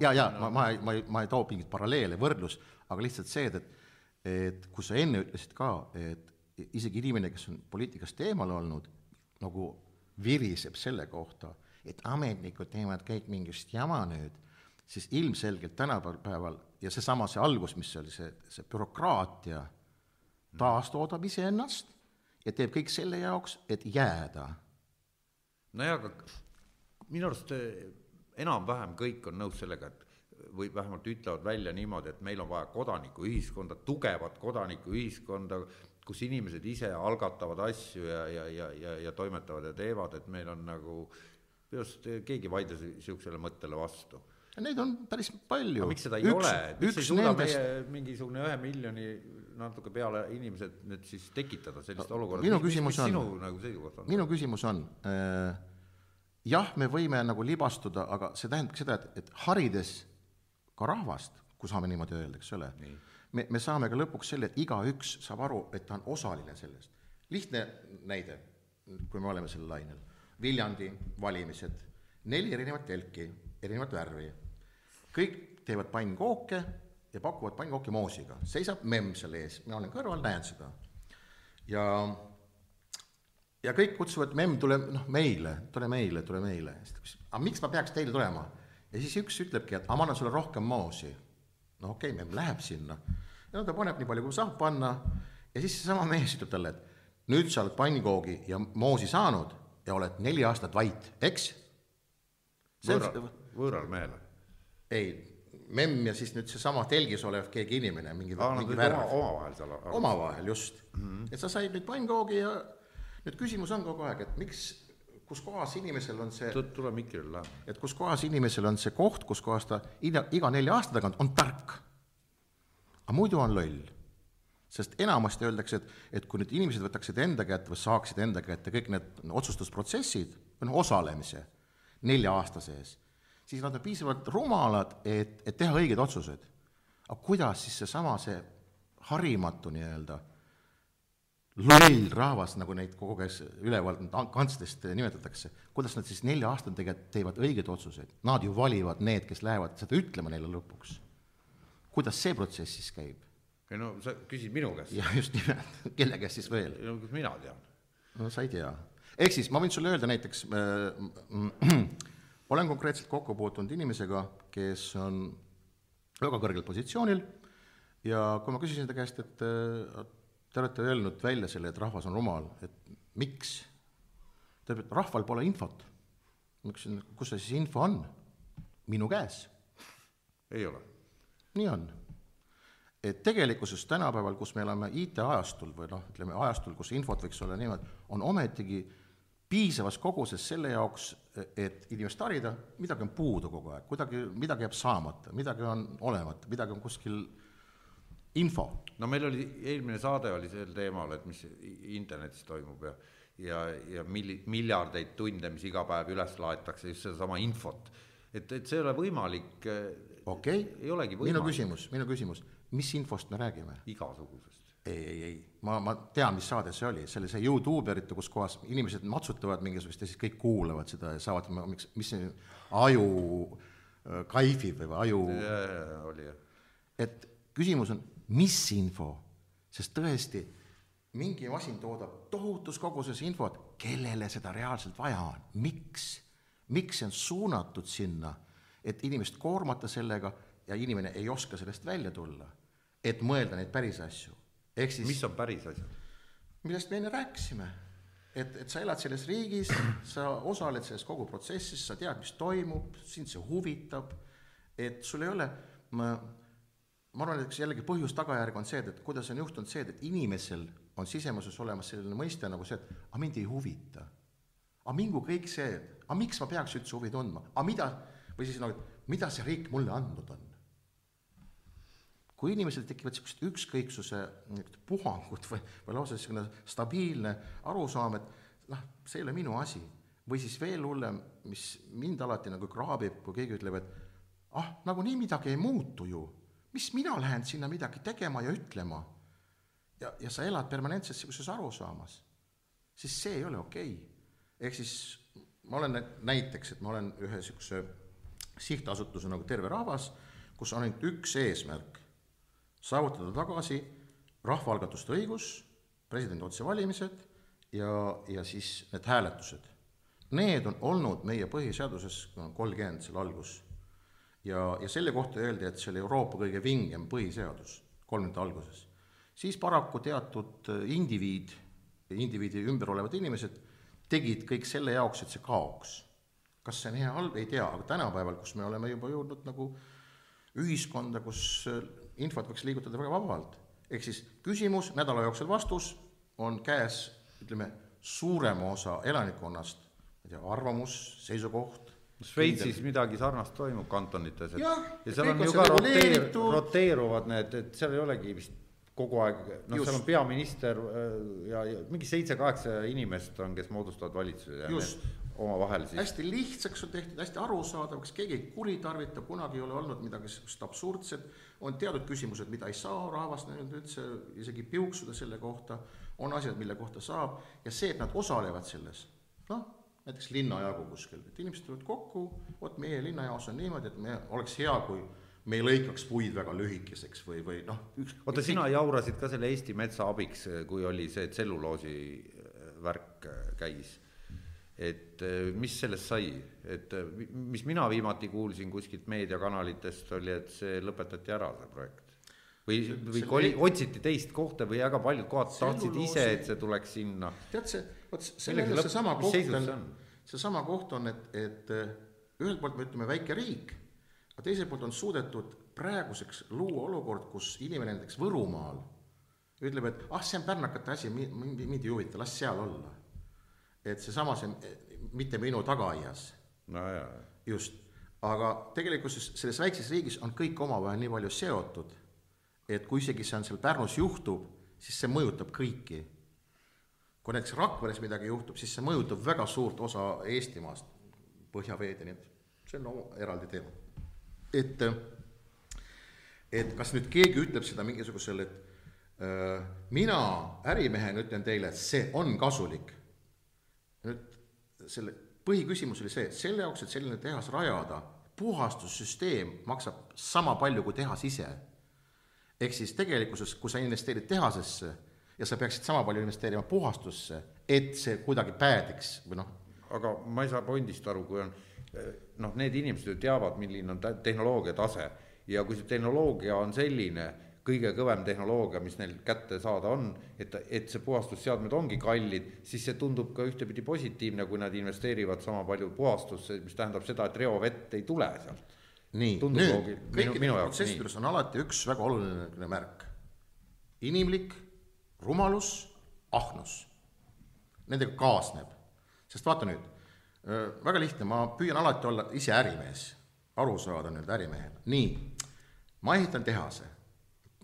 ja, ja ma, ma ei, ma ei, ma ei too mingit paralleele, võrdlust, aga lihtsalt see, et, et kui sa enne ütlesid ka, et isegi inimene, kes on poliitikast eemal olnud, nagu viriseb selle kohta, et ametnikud teevad kõik mingit jama nüüd, siis ilmselgelt tänapäeval ja seesama, see algus, mis oli see, see bürokraatia, taastoodab iseennast ja teeb kõik selle jaoks, et jääda.
nojah, aga minu arust eh, enam-vähem kõik on nõus sellega, et või vähemalt ütlevad välja niimoodi, et meil on vaja kodanikuühiskonda, tugevat kodanikuühiskonda, kus inimesed ise algatavad asju ja, ja, ja, ja, ja toimetavad ja teevad, et meil on nagu, minu arust keegi ei vaidle niisugusele mõttele vastu
Neid on päris palju.
miks seda ei üks, ole, miks ei suuda nendest... meie mingisugune ühe miljoni natuke peale inimesed nüüd siis tekitada sellist no, olukorda,
mis, mis, mis
sinu nagu seisukoht on?
minu küsimus on äh,, jah, me võime nagu libastuda, aga see tähendab seda, et, et harides ka rahvast, kui saame niimoodi öelda, eks ole, me, me saame ka lõpuks selle, et igaüks saab aru, et ta on osaline sellest. lihtne näide, kui me oleme sellel lainel, Viljandi valimised, neli erinevat telki, erinevat värvi kõik teevad pannkooke ja pakuvad pannkooki moosiga, seisab memm seal ees, mina olen kõrval, näen seda. ja, ja kõik kutsuvad, memm, tule noh, meile, tule meile, tule meile. aga miks ma peaks teile tulema? Ja siis üks ütlebki, et aga ma annan sulle rohkem moosi. no okei okay,, memm läheb sinna. ja no ta paneb nii palju, kui saab panna ja siis seesama mees ütleb talle, et nüüd sa oled pannkoogi ja moosi saanud ja oled neli aastat vait, eks?
võõral, võõral mehele
ei, memm ja siis nüüd seesama telgis olev keegi inimene, mingi, mingi
värv. omavahel seal.
omavahel, just mm. -hmm. et sa said nüüd pannkoogi ja nüüd küsimus on kogu aeg, et miks, kus kohas inimesel on see
tule mikrile läheb.
et kus kohas inimesel on see koht, kus kohas ta iga, iga nelja aasta tagant on tark. aga muidu on loll. sest enamasti öeldakse, et, et kui nüüd inimesed võtaksid enda kätte või saaksid enda kätte kõik need otsustusprotsessid või noh, osalemise nelja aasta sees siis nad on piisavalt rumalad, et, et teha õigeid otsuseid. aga kuidas siis seesama, see harimatu nii-öelda loll rahvas, nagu neid kogu aeg üleval kantslist nimetatakse, kuidas nad siis nelja aastat tegelikult teevad õigeid otsuseid? Nad ju valivad need, kes lähevad seda ütlema neile lõpuks. kuidas see protsess siis käib?
ei no sa küsid minu käest.
jah, just nimelt, kelle käest siis veel?
no mina tean.
no sa ei tea. ehk siis ma võin sulle öelda näiteks äh, olen konkreetselt kokku puutunud inimesega, kes on väga kõrgel positsioonil ja kui ma küsisin ta käest, et äh, te olete öelnud välja selle, et rahvas on rumal, et miks? ütleb, et rahval pole infot. ma küsisin, kus see siis info on? minu käes.
ei ole.
nii on. et tegelikkuses tänapäeval, kus me elame IT-ajastul või noh, ütleme ajastul, kus infot võiks olla niimoodi, on ometigi piisavas koguses selle jaoks, et inimest harida, midagi on puudu kogu aeg, kuidagi, midagi jääb saamata, midagi on olemata, midagi on kuskil info.
no meil oli, eelmine saade oli sel teemal, et mis internetis toimub ja ja, ja milli-, miljardeid tunde, mis iga päev üles laetakse, just sedasama infot. et, et see ei ole võimalik.
okei okay., minu küsimus, minu küsimus, mis infost me räägime?
igasugusest
ei, ei, ei, ma, ma tean, mis saade see oli, see oli see Youtuberite, kus kohas inimesed matsutavad mingisugust ja siis kõik kuulavad seda ja saavad, miks, mis see aju äh, kaifib või aju.
oli jah.
et küsimus on, mis info, sest tõesti, mingi masin toodab tohutus koguses infot, kellele seda reaalselt vaja on, miks, miks see on suunatud sinna, et inimest koormata sellega ja inimene ei oska sellest välja tulla, et mõelda neid päris asju? Ehk siis
mis on päris asjad?
millest me enne rääkisime, et, et sa elad selles riigis, sa osaled selles kogu protsessis, sa tead, mis toimub, sind see huvitab, et sul ei ole, ma, ma arvan, et üks jällegi põhjus-tagajärg on see, et, et kuidas on juhtunud see, et, et inimesel on sisemuses olemas selline mõiste nagu see, et aga mind ei huvita. aga mingu kõik see, et aga miks ma peaks üldse huvi tundma, aga mida, või siis nagu, mida see riik mulle andnud on? Kui inimesel tekivad niisugused ükskõiksuse puhangud või, või lausa niisugune stabiilne arusaam, et noh, see ei ole minu asi, või siis veel hullem, mis mind alati nagu kraabib, kui keegi ütleb, et ah, nagunii midagi ei muutu ju, mis mina lähen sinna midagi tegema ja ütlema. ja, ja sa elad permanentselt niisuguses arusaamas, siis see ei ole okei okay.. ehk siis ma olen näiteks, et ma olen ühe niisuguse sihtasutuse nagu Terve Rahvas, kus on ainult üks eesmärk, saavutada tagasi rahvaalgatuste õigus, presidendi otsevalimised ja, ja siis need hääletused. Need on olnud meie põhiseaduses kolmkümmend seal algus. Ja, ja selle kohta öeldi, et see oli Euroopa kõige vingem põhiseadus kolmekümnendate alguses. siis paraku teatud indiviid, indiviidi ümber olevad inimesed tegid kõik selle jaoks, et see kaoks. kas see on hea, halb, ei tea, aga tänapäeval, kus me oleme juba jõudnud nagu ühiskonda, kus infot võiks liigutada väga vabalt, ehk siis küsimus, nädala jooksul vastus, on käes, ütleme, suurema osa elanikkonnast, ma ei tea, arvamus, seisukoht,
Šveitsis midagi sarnast toimub kantonites, et
Jah,
ja seal on ju ka roteer, roteeruvad need, et seal ei olegi vist kogu aeg, noh, seal on peaminister äh, ja, ja mingi seitse-kaheksa inimest on, kes moodustavad valitsuse ja omavahel siis.
Hästi lihtsaks on tehtud, hästi arusaadavaks, keegi ei kuritarvita, kunagi ei ole olnud midagi sihukest absurdset, on teatud küsimused, mida ei saa rahvas nii-öelda üldse isegi piuksuda selle kohta, on asjad, mille kohta saab, ja see, et nad osalevad selles, noh, näiteks linnajagu kuskil, et inimesed tulevad kokku, vot meie linnajaos on niimoodi, et me, oleks hea, kui me ei lõikaks puid väga lühikeseks või, või noh, üks
oota, sina jaurasid ka selle Eesti Metsa abiks, kui oli see tselluloosi äh, värk äh, käis. et äh, mis sellest sai, et mi- mis mina viimati kuulsin kuskilt meediakanalitest, oli, et see lõpetati ära, see projekt. või, või
see-
koli- otsiti teist kohta või väga paljud kohad tahtsid ise, et see tuleks sinna.
tead see, vot see on
lõpp-
seesama koht on
see on?,
seesama koht on, et, et eh, ühelt poolt me ütleme väike riik, aga teiselt poolt on suudetud praeguseks luua olukord, kus inimene näiteks Võrumaal ütleb, et ah, see on pärnakate asi, mind, mind ei huvita, las seal olla. et seesama, see eh, mitte minu tagaaias,
nojah,
just, aga tegelikkuses selles väikses riigis on kõik omavahel nii palju seotud, et kui isegi see on seal Pärnus juhtub, siis see mõjutab kõiki kui näiteks Rakveres midagi juhtub, siis see mõjutab väga suurt osa Eestimaast, põhjaveed ja nii edasi, see on no, eraldi teema. et, et kas nüüd keegi ütleb seda mingisugusel, et äh, mina ärimehena ütlen teile, et see on kasulik. nüüd selle põhiküsimus oli see, selle jaoks, et selline tehas rajada, puhastussüsteem maksab sama palju kui tehas ise. ehk siis tegelikkuses, kui sa investeerid tehasesse ja sa peaksid sama palju investeerima puhastusse, et see kuidagi päädiks või noh,
aga ma ei saa pointist aru, kui on noh, need inimesed ju teavad, milline on tehnoloogia tase ja kui see tehnoloogia on selline, kõige kõvem tehnoloogia, mis neil kätte saada on, et, et see puhastusseadmed ongi kallid, siis see tundub ka ühtepidi positiivne, kui nad investeerivad sama palju puhastusse, mis tähendab seda, et reovett ei tule sealt.
nii, nüüd kõikides
minu jaoks
protsesside juures on alati üks väga oluline märk. inimlik rumalus, ahnus. Nendega kaasneb, sest vaata nüüd, väga lihtne, ma püüan alati olla ise ärimees, aru saada nii-öelda ärimehena, nii, ma ehitan tehase.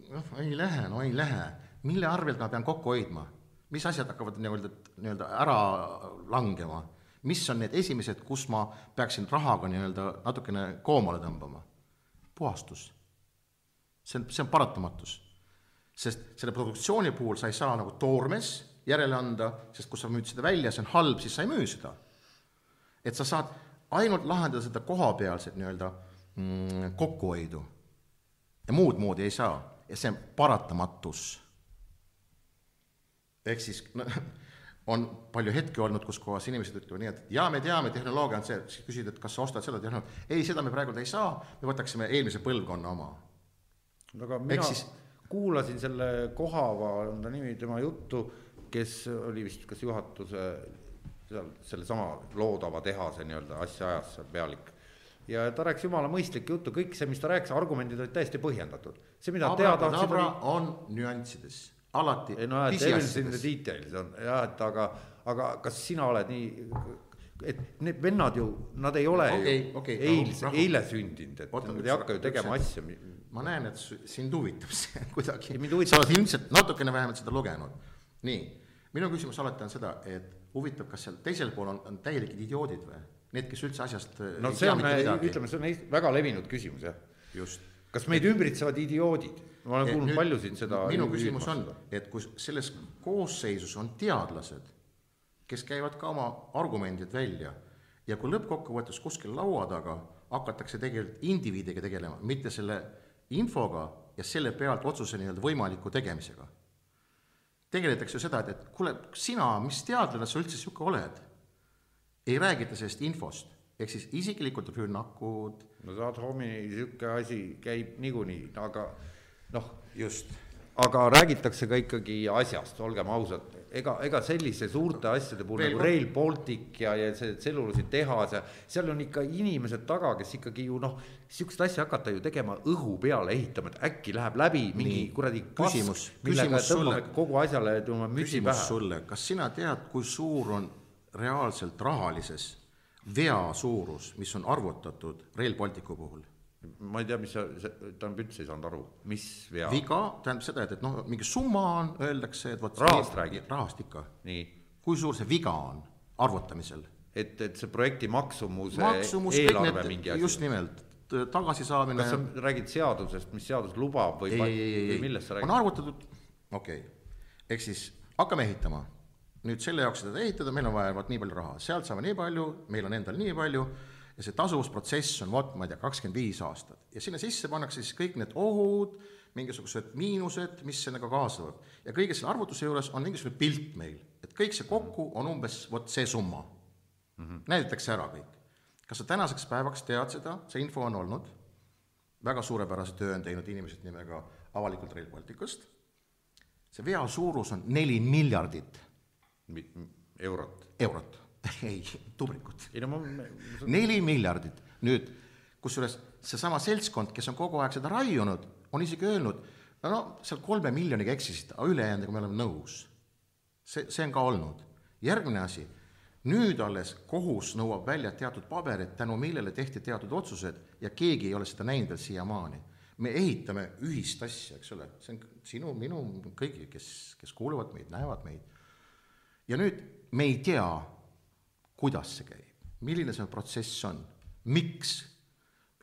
noh, ei lähe, no ei lähe, mille arvelt ma pean kokku hoidma, mis asjad hakkavad nii-öelda, nii-öelda ära langema, mis on need esimesed, kus ma peaksin rahaga nii-öelda natukene koomale tõmbama? puhastus. see on, see on paratamatus sest selle produktsiooni puhul sa ei saa nagu toormes järele anda, sest kui sa müüd seda välja, see on halb, siis sa ei müü seda. et sa saad ainult lahendada seda kohapealset nii-öelda mm, kokkuhoidu. ja muud moodi ei saa ja see on paratamatus. ehk siis no, on palju hetki olnud, kus kohas inimesed ütlevad nii, et jaa, me teame, tehnoloogia on see, siis küsid, et kas sa ostad seda tehnoloogiat, ei, seda me praegu ei saa, me võtaksime eelmise põlvkonna oma.
aga mina
siis-
kuulasin selle Kohava, on ta nimi, tema juttu, kes oli vist kas juhatuse seal sellesama loodava tehase nii-öelda asja ajas seal pealik. ja ta rääkis jumala mõistlikku juttu, kõik see, mis ta rääkis, argumendid olid täiesti põhjendatud. see, mida teha tahtsid,
Abrakadabra
oli
on nüanssides, alati
ei no et devils in the details on jah, et aga, aga kas sina oled nii, et need vennad ju, nad ei ole
Okei,
ju
okei,
eilse eile sündinud, et
Oota,
nad ei hakka ju tegema asja.
Ma näen, et sind huvitab see kuidagi
huvitab-
sa oled ilmselt natukene vähemalt seda lugenud. nii, minu küsimus alati on seda, et huvitav, kas seal teisel pool on, on täielikud idioodid või? Need, kes üldse asjast äh,
no see on,
midagi.
ütleme, see on väga levinud küsimus jah.
just.
kas meid ümbritsevad idioodid? ma olen kuulnud paljusid seda.
minu küsimus on, et kui selles koosseisus on teadlased, kes käivad ka oma argumendid välja ja kui lõppkokkuvõttes kuskil laua taga hakatakse tegelikult indiviidiga tegelema, mitte selle infoga ja selle pealt otsuse nii-öelda võimaliku tegemisega. tegeletakse ju seda, et, et kuule, sina, mis teadlane sa üldse niisugune oled? ei räägita sellest infost, ehk siis isiklikud rünnakud.
no saad homini, niisugune asi käib niikuinii, aga noh.
just
aga räägitakse ka ikkagi asjast, olgem ausad, ega, ega sellise suurte asjade puhul nagu Rail Baltic ja, ja see tselluloositehas ja seal on ikka inimesed taga, kes ikkagi ju noh, sihukest asja hakata ju tegema õhu peale ehitama, et äkki läheb läbi mingi kuradi
küsimus,
küsimus sulle, kogu asjale tõmbame mütsi pähe.
sulle, kas sina tead, kui suur on reaalselt rahalises vea suurus, mis on arvutatud Rail Balticu puhul?
Ma ei tea, mis sa, tähendab üldse ei saanud aru, mis vea.
viga tähendab seda, et, et noh, mingi summa on, öeldakse, et vot.
rahast räägid?
rahast ikka.
nii.
kui suur see viga on arvutamisel?
et, et see projekti maksumuse Maksumus, eelarve need,
just nimelt, tagasisaamine.
kas sa räägid seadusest, mis seadus lubab või,
ei,
millest sa räägid?
on arvutatud, okei okay., ehk siis hakkame ehitama. nüüd selle jaoks seda ehitada, meil on vaja vot nii palju raha, sealt saame nii palju, meil on endal nii palju ja see tasuvusprotsess on vot, ma ei tea, kakskümmend viis aastat ja sinna sisse pannakse siis kõik need ohud, mingisugused miinused, mis sellega kaasnevad. ja kõige selle arvutuse juures on mingisugune pilt meil, et kõik see kokku on umbes vot see summa mm. -hmm. näidatakse ära kõik. kas sa tänaseks päevaks tead seda, see info on olnud, väga suurepärase töö on teinud inimesed nimega avalikult Rail Balticust, see vea suurus on neli miljardit.
eurot?
eurot ei, tubrikut.
ei no ma.
neli miljardit, nüüd kusjuures seesama seltskond, kes on kogu aeg seda raiunud, on isegi öelnud, no, no seal kolme miljoniga eksisite, aga ülejäänuga me oleme nõus. see, see on ka olnud. järgmine asi, nüüd alles kohus nõuab välja teatud paberid, tänu millele tehti teatud otsused ja keegi ei ole seda näinud veel siiamaani. me ehitame ühist asja, eks ole, see on sinu, minu, kõigi, kes, kes kuulavad meid, näevad meid. ja nüüd me ei tea, kuidas see käib, milline see protsess on, miks,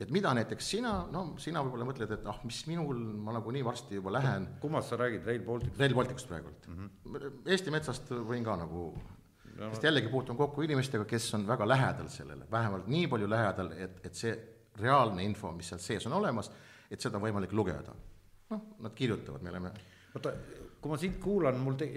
et mida näiteks sina, no sina võib-olla mõtled, et ah, mis minul, ma nagunii varsti juba lähen.
kummast sa räägid, Rail Balticust?
Rail Balticust praegult mm. -hmm. Eesti Metsast võin ka nagu no,, sest jällegi puutun kokku inimestega, kes on väga lähedal sellele, vähemalt nii palju lähedal, et, et see reaalne info, mis seal sees on olemas, et seda on võimalik lugeda. noh, nad kirjutavad, me oleme
oota, kui ma sind kuulan, mul te-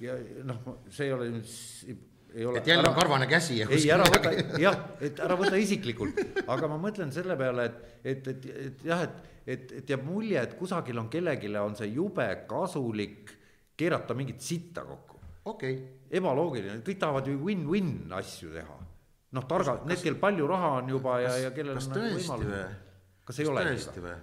ja noh, see ei ole nüüd
et jälle on karvane käsi
ei, ära võta, jah, et ära võta isiklikult, aga ma mõtlen selle peale, et, et, et, et jah, et, et, et jääb mulje, et kusagil on kellelegi on see jube kasulik keerata mingit sitta kokku.
okei okay..
ebaloogiline, kõik tahavad ju win-win asju teha. noh, targad, need, kel palju raha on juba ja, ja kellel
on nagu võimalus.
kas ei ole?
tõesti või?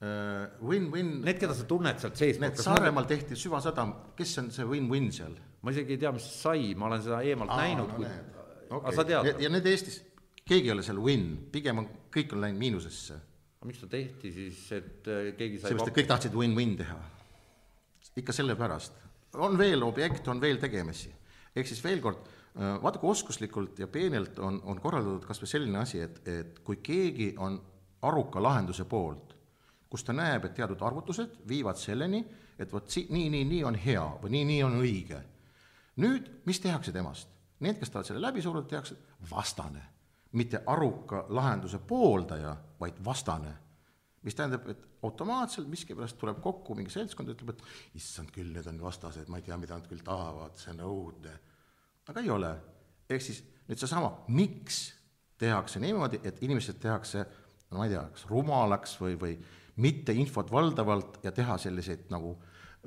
Äh, win-win.
Need, keda sa tunned sealt seest.
Need Saaremaal tehti süvasadam, kes on see win-win seal?
ma isegi ei tea, mis sai, ma olen seda eemalt Aa, näinud no,, kui okay., aga sa tead.
ja need Eestis, keegi ei ole seal win, pigem on, kõik on läinud miinusesse.
aga miks ta tehti siis, et äh, keegi sai
seepärast, et kõik tahtsid win-win teha. ikka sellepärast. on veel objekt, on veel tegemisi. ehk siis veel kord, äh, vaata kui oskuslikult ja peenelt on, on korraldatud kas või selline asi, et, et kui keegi on aruka lahenduse poolt kus ta näeb, et teatud arvutused viivad selleni, et vot si-, nii, nii, nii on hea või nii, nii on õige. nüüd, mis tehakse temast? Need, kes tahavad selle läbi suruda, tehakse vastane. mitte aruka lahenduse pooldaja, vaid vastane. mis tähendab, et automaatselt miskipärast tuleb kokku mingi seltskond, ütleb, et issand küll, need on vastased, ma ei tea, mida nad küll tahavad, see on õudne. aga ei ole. ehk siis nüüd seesama, miks tehakse niimoodi, et inimesed tehakse no ma ei tea, kas rumalaks või, või mitte infot valdavalt ja teha selliseid nagu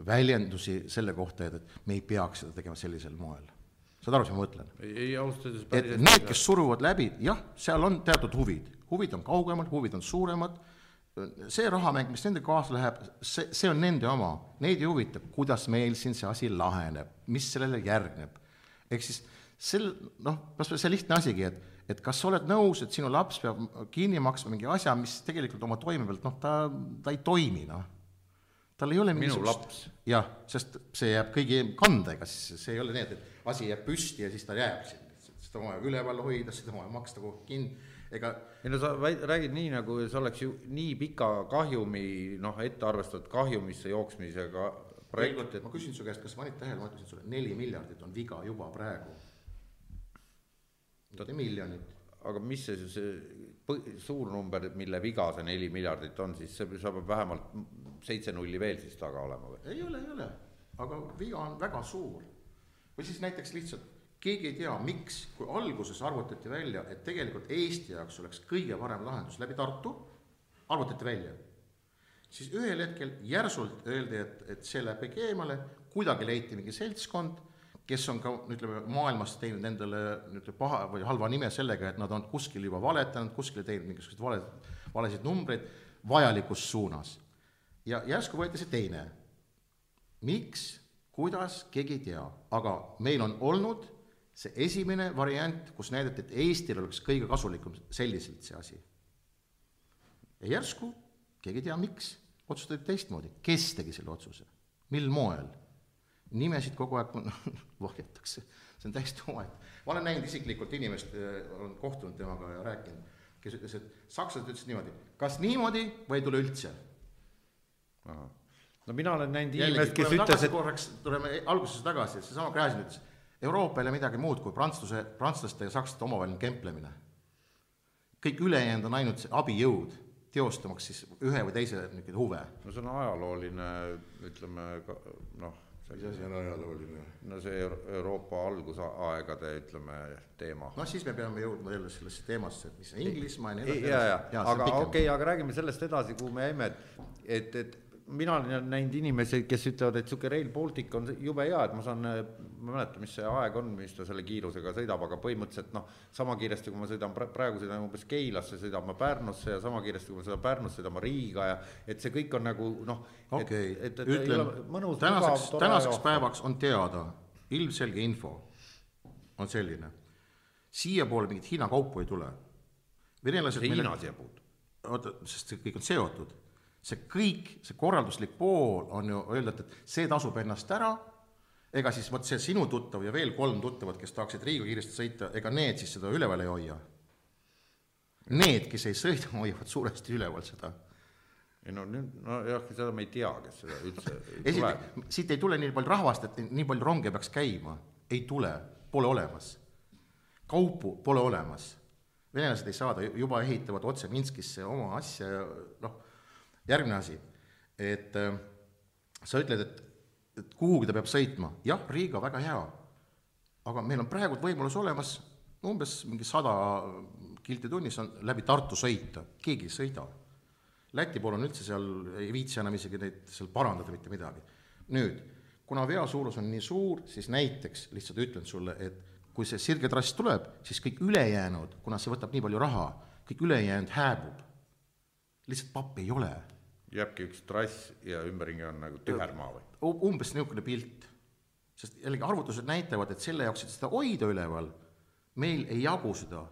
väljendusi selle kohta, et, et me ei peaks seda tegema sellisel moel. saad aru, mis ma mõtlen?
ei, ausalt öeldes
et need, kes suruvad läbi, jah, seal on teatud huvid, huvid on kaugemad, huvid on suuremad, see rahamäng, mis nendega kaasa läheb, see, see on nende oma, neid ei huvita, kuidas meil siin see asi laheneb, mis sellele järgneb. ehk siis sel, noh, kas või see lihtne asigi, et et kas sa oled nõus, et sinu laps peab kinni maksma mingi asja, mis tegelikult oma toime pealt, noh, ta, ta ei toimi, noh. tal ei ole
minu laps.
jah, sest see jääb kõigi kanda, ega siis see ei ole nii, et, et asi jääb püsti ja siis ta jääb sinna, seda on vaja üleval hoida, seda on vaja maksta kogu kinni, ega
ei no sa väid, räägid nii, nagu see oleks ju nii pika kahjumi, noh, ette arvestatud kahjumisse jooksmisega projekt,
et ma küsin su käest, kas sa panid tähele, ma ütlesin sulle, neli miljardit on viga juba praegu mitte miljonit.
aga mis see, see suur number, mille viga see neli miljardit on, siis see, peab vähemalt seitse nulli veel siis taga olema või?
ei ole, ei ole, aga viga on väga suur. või siis näiteks lihtsalt keegi ei tea, miks, kui alguses arvutati välja, et tegelikult Eesti jaoks oleks kõige parem lahendus läbi Tartu, arvutati välja. siis ühel hetkel järsult öeldi, et, et see läheb eemale, kuidagi leiti mingi seltskond, kes on ka, ütleme, maailmas teinud endale nii-öelda paha või halva nime sellega, et nad on kuskil juba valetanud, kuskil teinud mingisuguseid vale, valesid numbreid vajalikus suunas. ja järsku võeti see teine. miks, kuidas, keegi ei tea, aga meil on olnud see esimene variant, kus näidati, et Eestil oleks kõige kasulikum selliselt see asi. ja järsku, keegi ei tea, miks, otsustati teistmoodi, kes tegi selle otsuse, mil moel. Nimesid kogu aeg vahjatakse, see on täiesti omaette. ma olen näinud isiklikult inimest, olen kohtunud temaga ja rääkinud, kes ütles, et sakslased ütlesid niimoodi, kas niimoodi või ei tule üldse.
no mina olen näinud inimest, kes ütles, et
korraks tuleme algusesse tagasi, et seesama Gräzin ütles Euroopa ei ole midagi muud kui prantsluse, prantslaste ja sakslaste omavaheline kemplemine. kõik ülejäänud on ainult abijõud, teostamaks siis ühe või teise niisugune huve.
no see on ajalooline, ütleme noh,
mis asi on ajalooline?
no see Euro Euroopa algusaegade, ütleme, teema.
noh, siis me peame jõudma jälle sellesse teemasse, et mis on Inglismaa ja nii
edasi. ja, ja, ja, aga okei okay,, aga räägime sellest edasi, kuhu me jäime, et, et, et mina olen näinud inimesi, kes ütlevad, et sihuke Rail Baltic on jube hea, et ma saan, ma ei mäleta, mis see aeg on, mis ta selle kiirusega sõidab, aga põhimõtteliselt noh, sama kiiresti, kui ma sõidan praegu sõidan umbes Keilasse, sõidan ma Pärnusse ja sama kiiresti, kui ma sõidan Pärnusse, sõidan ma Riiga ja et see kõik on nagu noh.
okei ütlen, tänaseks, tänaseks päevaks on teada, ilmselge info on selline, siiapoole mingit Hiina kaupu ei tule.
venelased. Hiina siia puutub.
oota, sest see kõik on seotud see kõik, see korralduslik pool on ju öelda, et, et see tasub ennast ära, ega siis vot see sinu tuttav ja veel kolm tuttavat, kes tahaksid Riiga kiiresti sõita, ega need siis seda üleval ei hoia. Need, kes ei sõida, hoiavad suuresti üleval seda.
ei no nüüd, nojah, seda me ei tea, kes seda üldse
tuleb. siit ei tule nii palju rahvast, et nii palju ronge peaks käima, ei tule, pole olemas. kaupu pole olemas. venelased ei saada, juba ehitavad otse Minskisse oma asja ja noh järgmine asi, et äh, sa ütled, et, et kuhugi ta peab sõitma, jah, Riiga väga hea, aga meil on praegu võimalus olemas umbes mingi sada kilti tunnis on läbi Tartu sõita, keegi ei sõida. Läti pool on üldse seal, ei viitsi enam isegi neid seal parandada mitte midagi. nüüd, kuna vea suurus on nii suur, siis näiteks lihtsalt ütlen sulle, et kui see sirge trass tuleb, siis kõik ülejäänud, kuna see võtab nii palju raha, kõik ülejäänud hääbub. lihtsalt pappi ei ole
jääbki üks trass ja ümberringi on nagu tühermaa või?
umbes niisugune pilt. sest jällegi arvutused näitavad, et selle jaoks, et seda hoida üleval, meil ei jagu seda.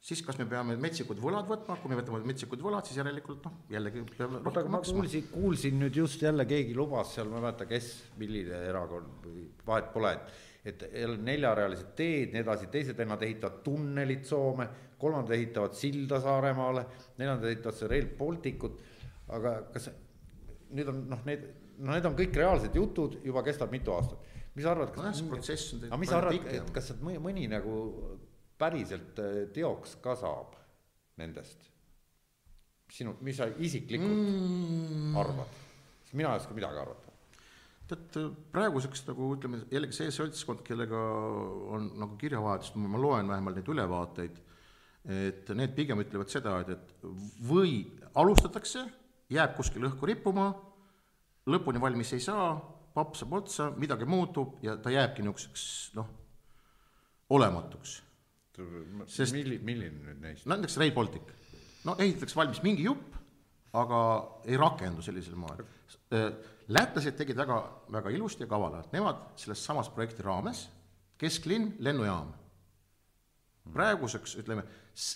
Siis kas me peame metsikud võlad võtma, kui me võtame metsikud võlad, siis järelikult noh, jällegi peame
oota, aga ma kuulsin, kuulsin nüüd just jälle keegi lubas seal, ma ei mäleta, kes, milline erakond või vahet pole, et et neljarealised teed, nii edasi, teised vennad ehitavad tunnelit Soome, kolmandad ehitavad silda Saaremaale, neljandad ehitavad see Rail Balticut aga kas nüüd on noh, need, no need on kõik reaalsed jutud, juba kestab mitu aastat. mis sa arvad,
kas no, protsess
on aga mis sa arvad, et kas sealt mõni, mõni nagu päriselt äh, teoks ka saab nendest? sinu, mis sa isiklikult mm. arvad? sest mina ei oska midagi arvata
tead, praeguseks nagu ütleme, jällegi see seltskond, kellega on nagu kirjavahetust, ma loen vähemalt neid ülevaateid, et need pigem ütlevad seda, et, et või alustatakse jääb kuskil õhku rippuma, lõpuni valmis ei saa, papp saab otsa, midagi muutub ja ta jääbki niisuguseks noh, olematuks.
sest milli-, milline nüüd neist?
no näiteks Rail Baltic. no ehitatakse valmis mingi jupp, aga ei rakendu sellisel moel. lätlased tegid väga, väga ilusti ja kavalalt, nemad selles samas projekti raames, kesklinn, lennujaam. praeguseks ütleme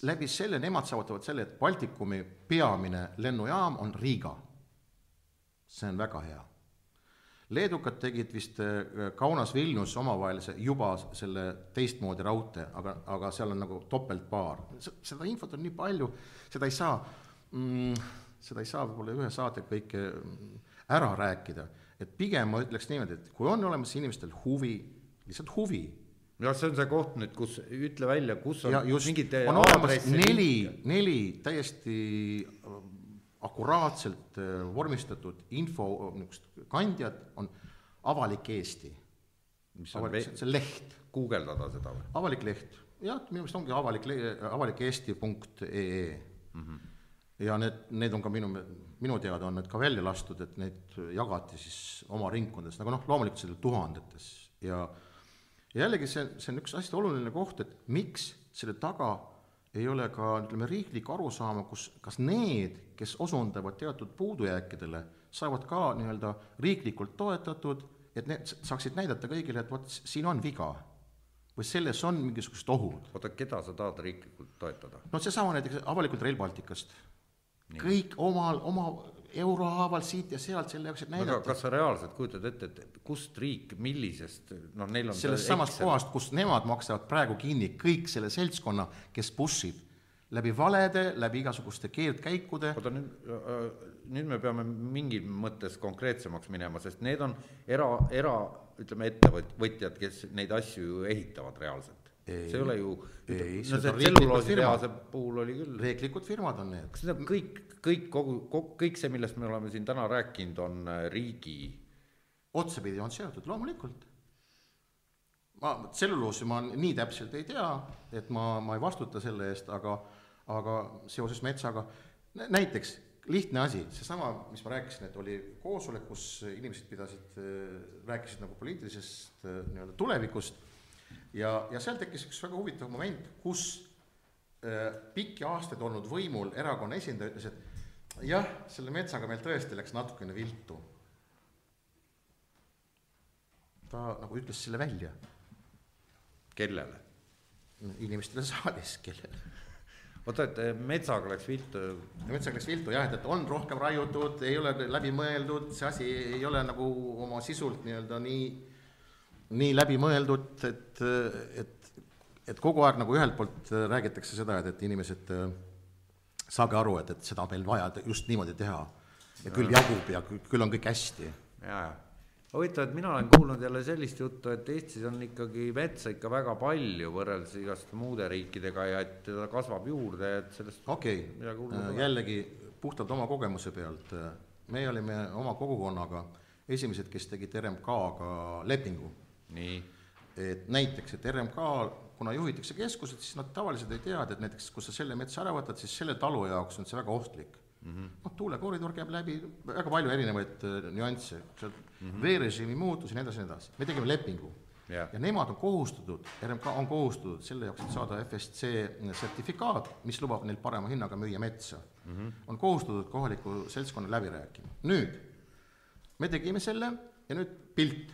läbi selle nemad saavutavad selle, et Baltikumi peamine lennujaam on Riiga. see on väga hea. leedukad tegid vist äh, Kaunas-Vilnius omavahelise juba selle teistmoodi raudtee, aga, aga seal on nagu topeltpaar. seda infot on nii palju, seda ei saa mm,, seda ei saa võib-olla ühe saatega kõike mm, ära rääkida, et pigem ma ütleks niimoodi, et kui on olemas inimestel huvi, lihtsalt huvi,
jah, see on see koht nüüd, kus ütle välja, kus on
ja just
mingid
on olemas neli neli täiesti äh, akuraatselt äh, vormistatud info niisugust kandjad on Avalik Eesti.
mis on
avalik, see on leht,
guugeldada seda või?
avalik leht, jah, minu meelest ongi avalik, avalikeesti.ee mm. -hmm. ja need, need on ka minu, minu teada on need ka välja lastud, et neid jagati siis oma ringkondades, nagu noh, loomulikult seda tuhandetes ja ja jällegi see, see on üks hästi oluline koht, et miks selle taga ei ole ka ütleme, riiklikku arusaama, kus kas need, kes osundavad teatud puudujääkidele, saavad ka nii-öelda riiklikult toetatud, et need saaksid näidata kõigile, et vot siin on viga või selles on mingisugused ohud.
oota, keda sa tahad riiklikult toetada?
no seesama näiteks avalikult Rail Balticust. kõik omal, oma euro haaval siit ja sealt selle jaoks, et
aga
näidata.
kas sa reaalselt kujutad ette, et kust riik, millisest, noh, neil on
sellest samast kohast, kus nemad maksavad praegu kinni kõik selle seltskonna, kes push ib läbi valede, läbi igasuguste keerdkäikude,
oota nüüd, nüüd me peame mingil mõttes konkreetsemaks minema, sest need on era, era ütleme, ettevõtjad, kes neid asju ju ehitavad reaalselt. See ei ole ju,
Ei,
no
see
tselluloositehase puhul oli küll,
riiklikud firmad on need.
kas need on kõik, kõik kogu, kogu, kõik see, millest me oleme siin täna rääkinud, on äh, riigi
otsapidi on seotud, loomulikult. ma tselluloosi ma nii täpselt ei tea, et ma, ma ei vastuta selle eest, aga, aga seoses metsaga, näiteks lihtne asi, seesama, mis ma rääkisin, et oli koosolek, kus inimesed pidasid, rääkisid nagu poliitilisest nii-öelda tulevikust ja, ja seal tekkis üks väga huvitav moment, kus äh, pikki aastaid olnud võimul erakonna esindaja ütles, et jah, selle metsaga meil tõesti läks natukene viltu ta nagu ütles selle välja
kellele?
inimestele saalis, kellele.
oota, et eh, metsaga läks viltu,
metsaga läks viltu jah, et, et on rohkem raiutud, ei ole läbi mõeldud, see asi ei ole nagu oma sisult nii-öelda nii, nii läbi mõeldud, et, et, et kogu aeg nagu ühelt poolt räägitakse seda, et, et inimesed saage aru, et, et seda on meil vaja just niimoodi teha. ja küll jagub ja küll, küll on kõik hästi
ja, ja huvitav, et mina olen kuulnud jälle sellist juttu, et Eestis on ikkagi metsa ikka väga palju võrreldes igasuguste muude riikidega ja et teda kasvab juurde et sellest
okei
ei
okay., jällegi puhtalt oma kogemuse pealt, me olime oma kogukonnaga esimesed, kes tegid RMK-ga lepingu.
nii,
et näiteks, et RMK, kuna juhitakse keskused, siis nad tavaliselt ei tea, et näiteks kus sa selle metsa ära võtad, siis selle talu jaoks on see väga ohtlik mm -hmm. noh, tuulekoridor käib läbi, väga palju erinevaid äh, nüansse, seal mm -hmm. veerežiimi muutus ja nii edasi nii edasi, me tegime lepingu
Jah.
ja nemad on kohustatud, RMK on kohustatud selle jaoks, et saada FSC sertifikaat, mis lubab neil parema hinnaga müüa metsa mm, -hmm. on kohustatud kohaliku seltskonna läbi rääkima. nüüd, me tegime selle ja nüüd pilt,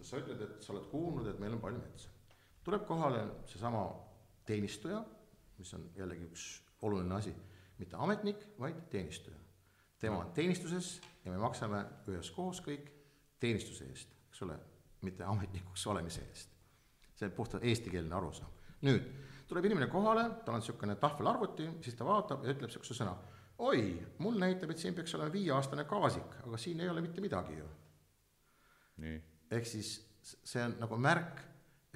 et sa ütled, et sa oled kuulnud, et meil on palju metsa. tuleb kohale seesama teenistuja, mis on jällegi üks oluline asi, mitte ametnik, vaid teenistuja. tema on teenistuses ja me maksame üheskoos kõik teenistuse eest, eks ole mitte ametnikuks olemise eest. see on puhtalt eestikeelne arusaam. nüüd tuleb inimene kohale, tal on niisugune tahvelarvuti, siis ta vaatab ja ütleb niisuguse sõna. oi, mul näitab, et siin peaks olema viieaastane gaasik, aga siin ei ole mitte midagi ju.
nii,
ehk siis see on nagu märk,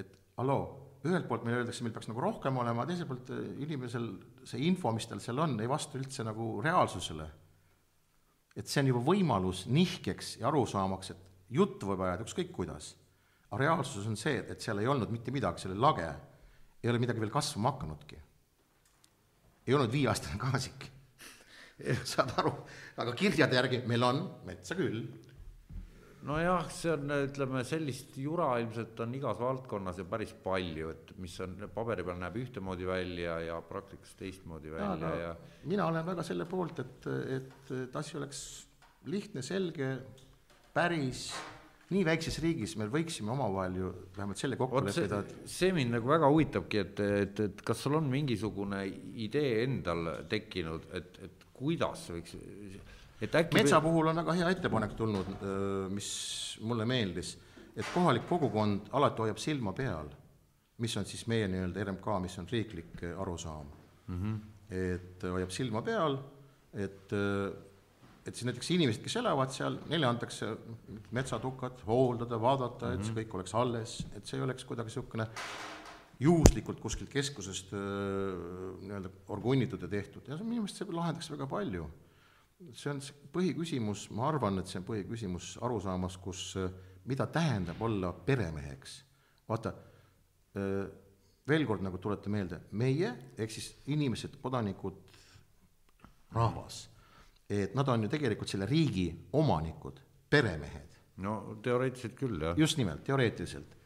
et haloo, ühelt poolt meile öeldakse, meil peaks nagu rohkem olema, teiselt poolt äh, inimesel see info, mis tal seal on, ei vasta üldse nagu reaalsusele. et see on juba võimalus nihkeks ja arusaamaks, et juttu võib ajada ükskõik kuidas, aga reaalsus on see, et seal ei olnud mitte midagi, selle lage ei ole midagi veel kasvama hakanudki. ei olnud viieaastane gaasik. saad aru, aga kirjade järgi meil on metsa küll
nojah, see on, ütleme sellist jura ilmselt on igas valdkonnas ja päris palju, et mis on paberi peal näeb ühtemoodi välja ja praktikas teistmoodi välja ja, ja
mina olen väga selle poolt, et, et, et asi oleks lihtne, selge, päris, nii väikses riigis me võiksime omavahel ju vähemalt selle kokku leppida,
see mind nagu väga huvitabki, et, et, et kas sul on mingisugune idee endal tekkinud, et, et kuidas võiks, et äkki
metsa puhul on väga hea ettepanek tulnud, mis mulle meeldis, et kohalik kogukond alati hoiab silma peal, mis on siis meie nii-öelda RMK, mis on riiklik arusaam mm. -hmm. et hoiab silma peal, et et siis näiteks inimesed, kes elavad seal, neile antakse metsatukad hooldada, vaadata, et see kõik oleks alles, et see ei oleks kuidagi niisugune juhuslikult kuskilt keskusest nii-öelda orgunnitud ja tehtud ja see minu meelest see lahendaks väga palju. See on põhiküsimus, ma arvan, et see on põhiküsimus arusaamas, kus öö, mida tähendab olla peremeheks. vaata, veel kord nagu tuleta meelde, meie, ehk siis inimesed, kodanikud, rahvas, et nad on ju tegelikult selle riigi omanikud, peremehed.
no teoreetiliselt küll, jah.
just nimelt, teoreetiliselt.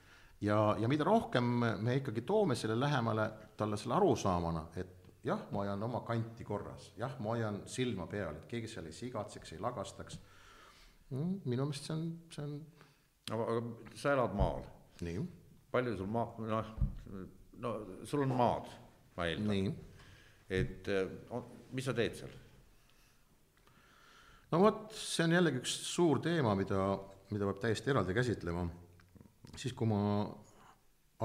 ja, ja mida rohkem me ikkagi toome selle lähemale talle selle arusaamana, et jah, ma hoian oma kanti korras, jah, ma hoian silma peal, et keegi seal ei sigatseks, ei lagastaks, minu meelest see on, see on
aga, sa elad maal.
nii.
palju sul maa, noh, no sul on maad, ma eeldan. et mis sa teed seal?
no vot, see on jällegi üks suur teema, mida, mida peab täiesti eraldi käsitlema. siis, kui ma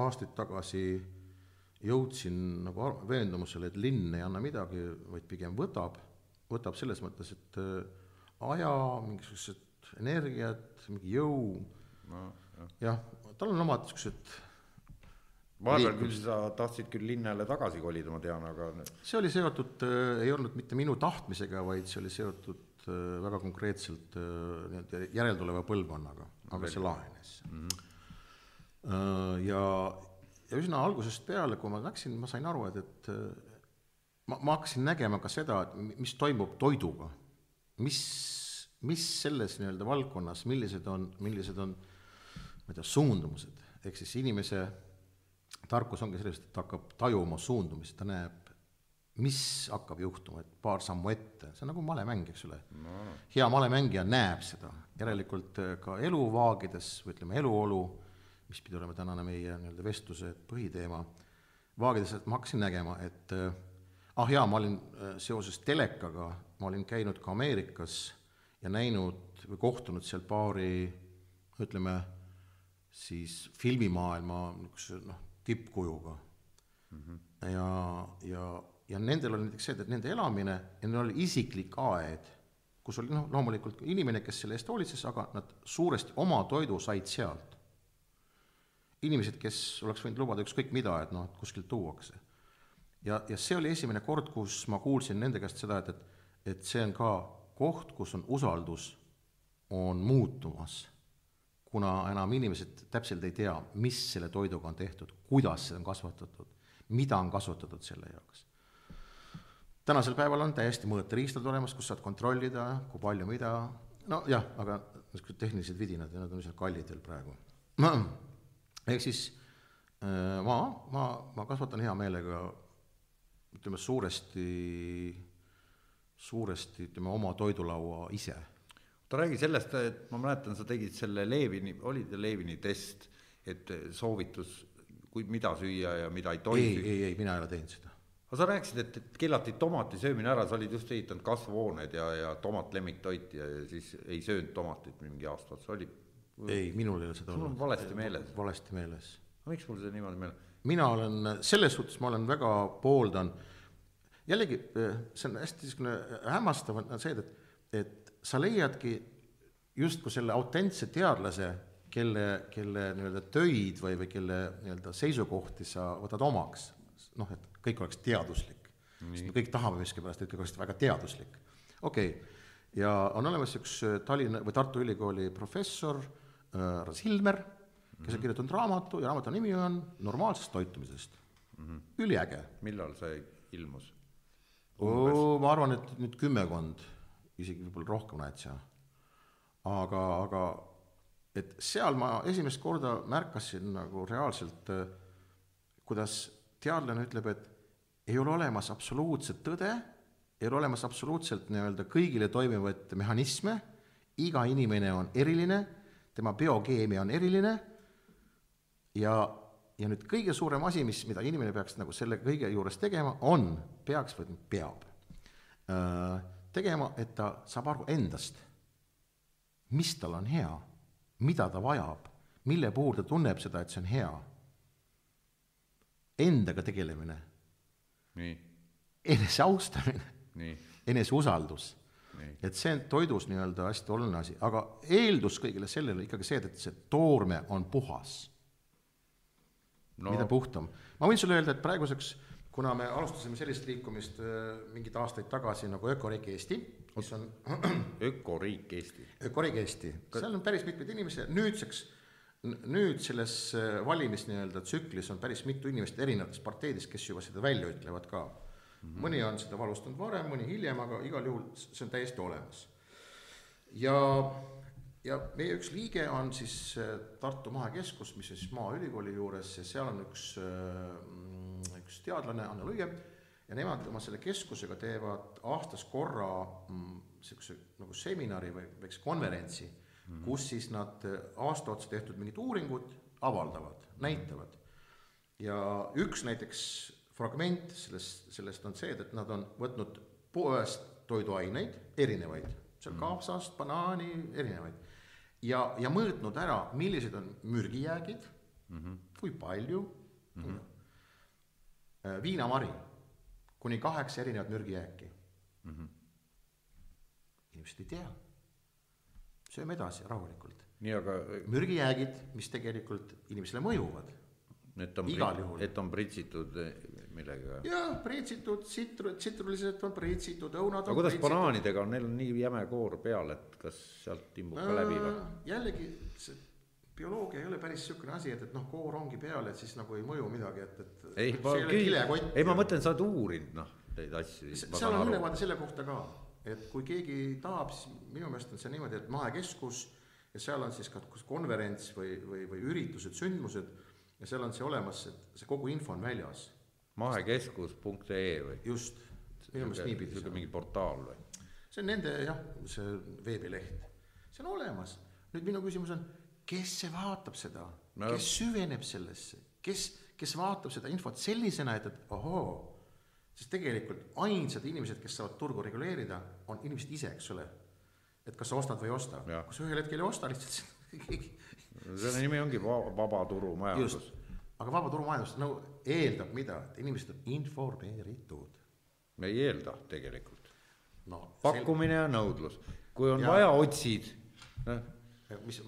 aastaid tagasi jõudsin nagu veendumusele, et linn ei anna midagi, vaid pigem võtab, võtab selles mõttes, et aja, mingisugused energiat, mingi jõu. No,, jah, tal on omad niisugused
vahepeal küll sa tahtsid küll linnale tagasi kolida, ma tean, aga
see oli seotud äh,, ei olnud mitte minu tahtmisega, vaid see oli seotud äh, väga konkreetselt äh, nii-öelda järeltuleva põlvkonnaga, aga see lahenes. Mm. -hmm. äh, ja, ja üsna algusest peale, kui ma läksin, ma sain aru, et, et äh, ma, ma hakkasin nägema ka seda, et mis toimub toiduga, mis, mis selles nii-öelda valdkonnas, millised on, millised on ma ei tea, suundumused, ehk siis inimese tarkus ongi selles, et ta hakkab tajuma suundumist, ta näeb, mis hakkab juhtuma, et paar sammu ette, see on nagu malemäng, eks ole. No.. hea malemängija näeb seda, järelikult äh, ka eluvaagides või ütleme, eluolu, mis pidi olema tänane meie nii-öelda vestluse põhiteema, vaagides, et ma hakkasin nägema, et äh, ah jaa, ma olin äh, seoses telekaga, ma olin käinud ka Ameerikas ja näinud või kohtunud seal paari ütleme, siis filmimaailma niisuguse noh, tippkujuga mm. -hmm. ja, ja, ja nendel oli näiteks see, et nende elamine ja neil oli isiklik aed, kus oli noh, loomulikult inimene, kes selle eest hoolitses, aga nad suuresti oma toidu said sealt. Inimesed, kes oleks võinud lubada ükskõik mida, et noh, et kuskilt tuuakse. ja, ja see oli esimene kord, kus ma kuulsin nende käest seda, et, et, et see on ka koht, kus on usaldus, on muutumas kuna enam inimesed täpselt ei tea, mis selle toiduga on tehtud, kuidas see on kasvatatud, mida on kasutatud selle jaoks. tänasel päeval on täiesti mõõteriistad olemas, kus saad kontrollida, kui palju mida, nojah, aga niisugused tehnilised vidinad ja nad on üsna kallid veel praegu. ehk siis äh, ma, ma, ma kasvatan hea meelega ütleme suuresti, suuresti ütleme oma toidulaua ise
ta räägi sellest, et ma mäletan, sa tegid selle Levini, oli ta Levini test, et soovitus, kui, mida süüa ja mida ei tohi
ei, ei, ei, mina ei ole teinud seda.
aga sa rääkisid, et, et keelati tomati söömine ära, sa olid just ehitanud kasvuhooned ja, ja tomat lemmiktoit ja, ja siis ei söönud tomatit mingi aasta otsa, oli?
Ei, minul ei ole seda
olnud. sul on valesti meeles?
valesti meeles.
miks mul see niimoodi meeles?
mina olen, selles suhtes ma olen väga pooldan, jällegi see on hästi niisugune hämmastav, on see, et, et sa leiadki justkui selle autentse teadlase, kelle, kelle nii-öelda töid või, või kelle nii-öelda seisukohti sa võtad omaks, noh, et kõik oleks teaduslik. sest me kõik tahame miskipärast, et kõik oleks väga teaduslik. okei okay., ja on olemas üks äh, Tallinna või Tartu Ülikooli professor äh,, Ras Hilmer, kes on mhm. kirjutanud raamatu ja raamatu nimi on Normaalsest toitumisest mm. -hmm. üliäge.
millal see ilmus?
ma arvan, et nüüd kümmekond isegi võib-olla rohkem täitsa. aga, aga et seal ma esimest korda märkasin nagu reaalselt, kuidas teadlane ütleb, et ei ole olemas absoluutset tõde, ei ole olemas absoluutselt nii-öelda kõigile toimivaid mehhanisme, iga inimene on eriline, tema biokeemia on eriline. Ja, ja nüüd kõige suurem asi, mis, mida inimene peaks nagu selle kõige juures tegema, on, peaks või peab äh, tegema, et ta saab aru endast, mis tal on hea, mida ta vajab, mille puhul ta tunneb seda, et see on hea. Endaga tegelemine. enese austamine, enese usaldus et see on toidus nii-öelda hästi oluline asi, aga eeldus kõigele sellele ikkagi see, et see toorme on puhas no.. mida puhtam. ma võin sulle öelda, et praeguseks, kuna me alustasime sellist liikumist äh, mingeid aastaid tagasi nagu Ökoriik Eesti, mis on
ökoriik Eesti.
ökoriik Eesti, seal on päris mitmeid inimesi, nüüdseks nüüd selles äh, valimis nii-öelda tsüklis on päris mitu inimest erinevatest parteidest, kes juba seda välja ütlevad ka. Mõni on seda valustanud varem, mõni hiljem, aga igal juhul see on täiesti olemas. ja, ja meie üks liige on siis äh, Tartu Mahekeskus, mis on siis Maaülikooli juures ja seal on üks, äh, üks teadlane, Anne Luige, ja nemad oma selle keskusega teevad aastas korra niisuguse mm, nagu seminari või väikse konverentsi mm, -hmm. kus siis nad äh, aasta otsa tehtud mingid uuringud avaldavad, näitavad. ja üks näiteks fragment sellest, sellest on see, et nad on võtnud poest toiduaineid, erinevaid, seal mhm. kapsast, banaani, erinevaid, ja, ja mõõtnud ära, millised on mürgijäägid mm, -hmm. kui palju mm, -hmm. viinamari, kuni kaheksa erinevat mürgijääki mm. -hmm. inimesed ei tea sööme edasi rahulikult.
nii, aga
mürgijäägid, mis tegelikult inimesele mõjuvad.
et on, et on pritsitud eh, millegagi?
jah, pritsitud, tsitru-, tsitrulised on pritsitud, õunad
aga kuidas pritsitud. banaanidega on, neil on nii jäme koor peal, et kas sealt imbub ka läbi või?
jällegi, see bioloogia ei ole päris niisugune asi, et, et noh, koor ongi peal, et siis nagu ei mõju midagi, et, et
ei, ma küll, ei ma mõtlen, sa oled uurinud noh, neid asju.
seal on ülevaade selle kohta ka et kui keegi tahab, siis minu meelest on see niimoodi, et mahekeskus ja seal on siis ka konverents või, või, või üritused, sündmused ja seal on see olemas, et see kogu info on väljas.
mahekeskus.ee või?
just, minu meelest niipidi.
niisugune mingi portaal või?
see on nende jah, see veebileht, see on olemas. nüüd minu küsimus on, kes see vaatab seda no., kes süveneb sellesse, kes, kes vaatab seda infot sellisena, et, et ohoo sest tegelikult ainsad inimesed, kes saavad turgu reguleerida, on inimesed ise, eks ole. et kas sa ostad või ei osta, kui sa ühel hetkel ei osta lihtsalt
selle nimi ongi vaba turumajandus.
Aga vaba turumajandus no eeldab mida, et inimesed on informeeritud.
me ei eelda tegelikult no,. pakkumine ja nõudlus, kui on ja... vaja, otsid
noh. mis,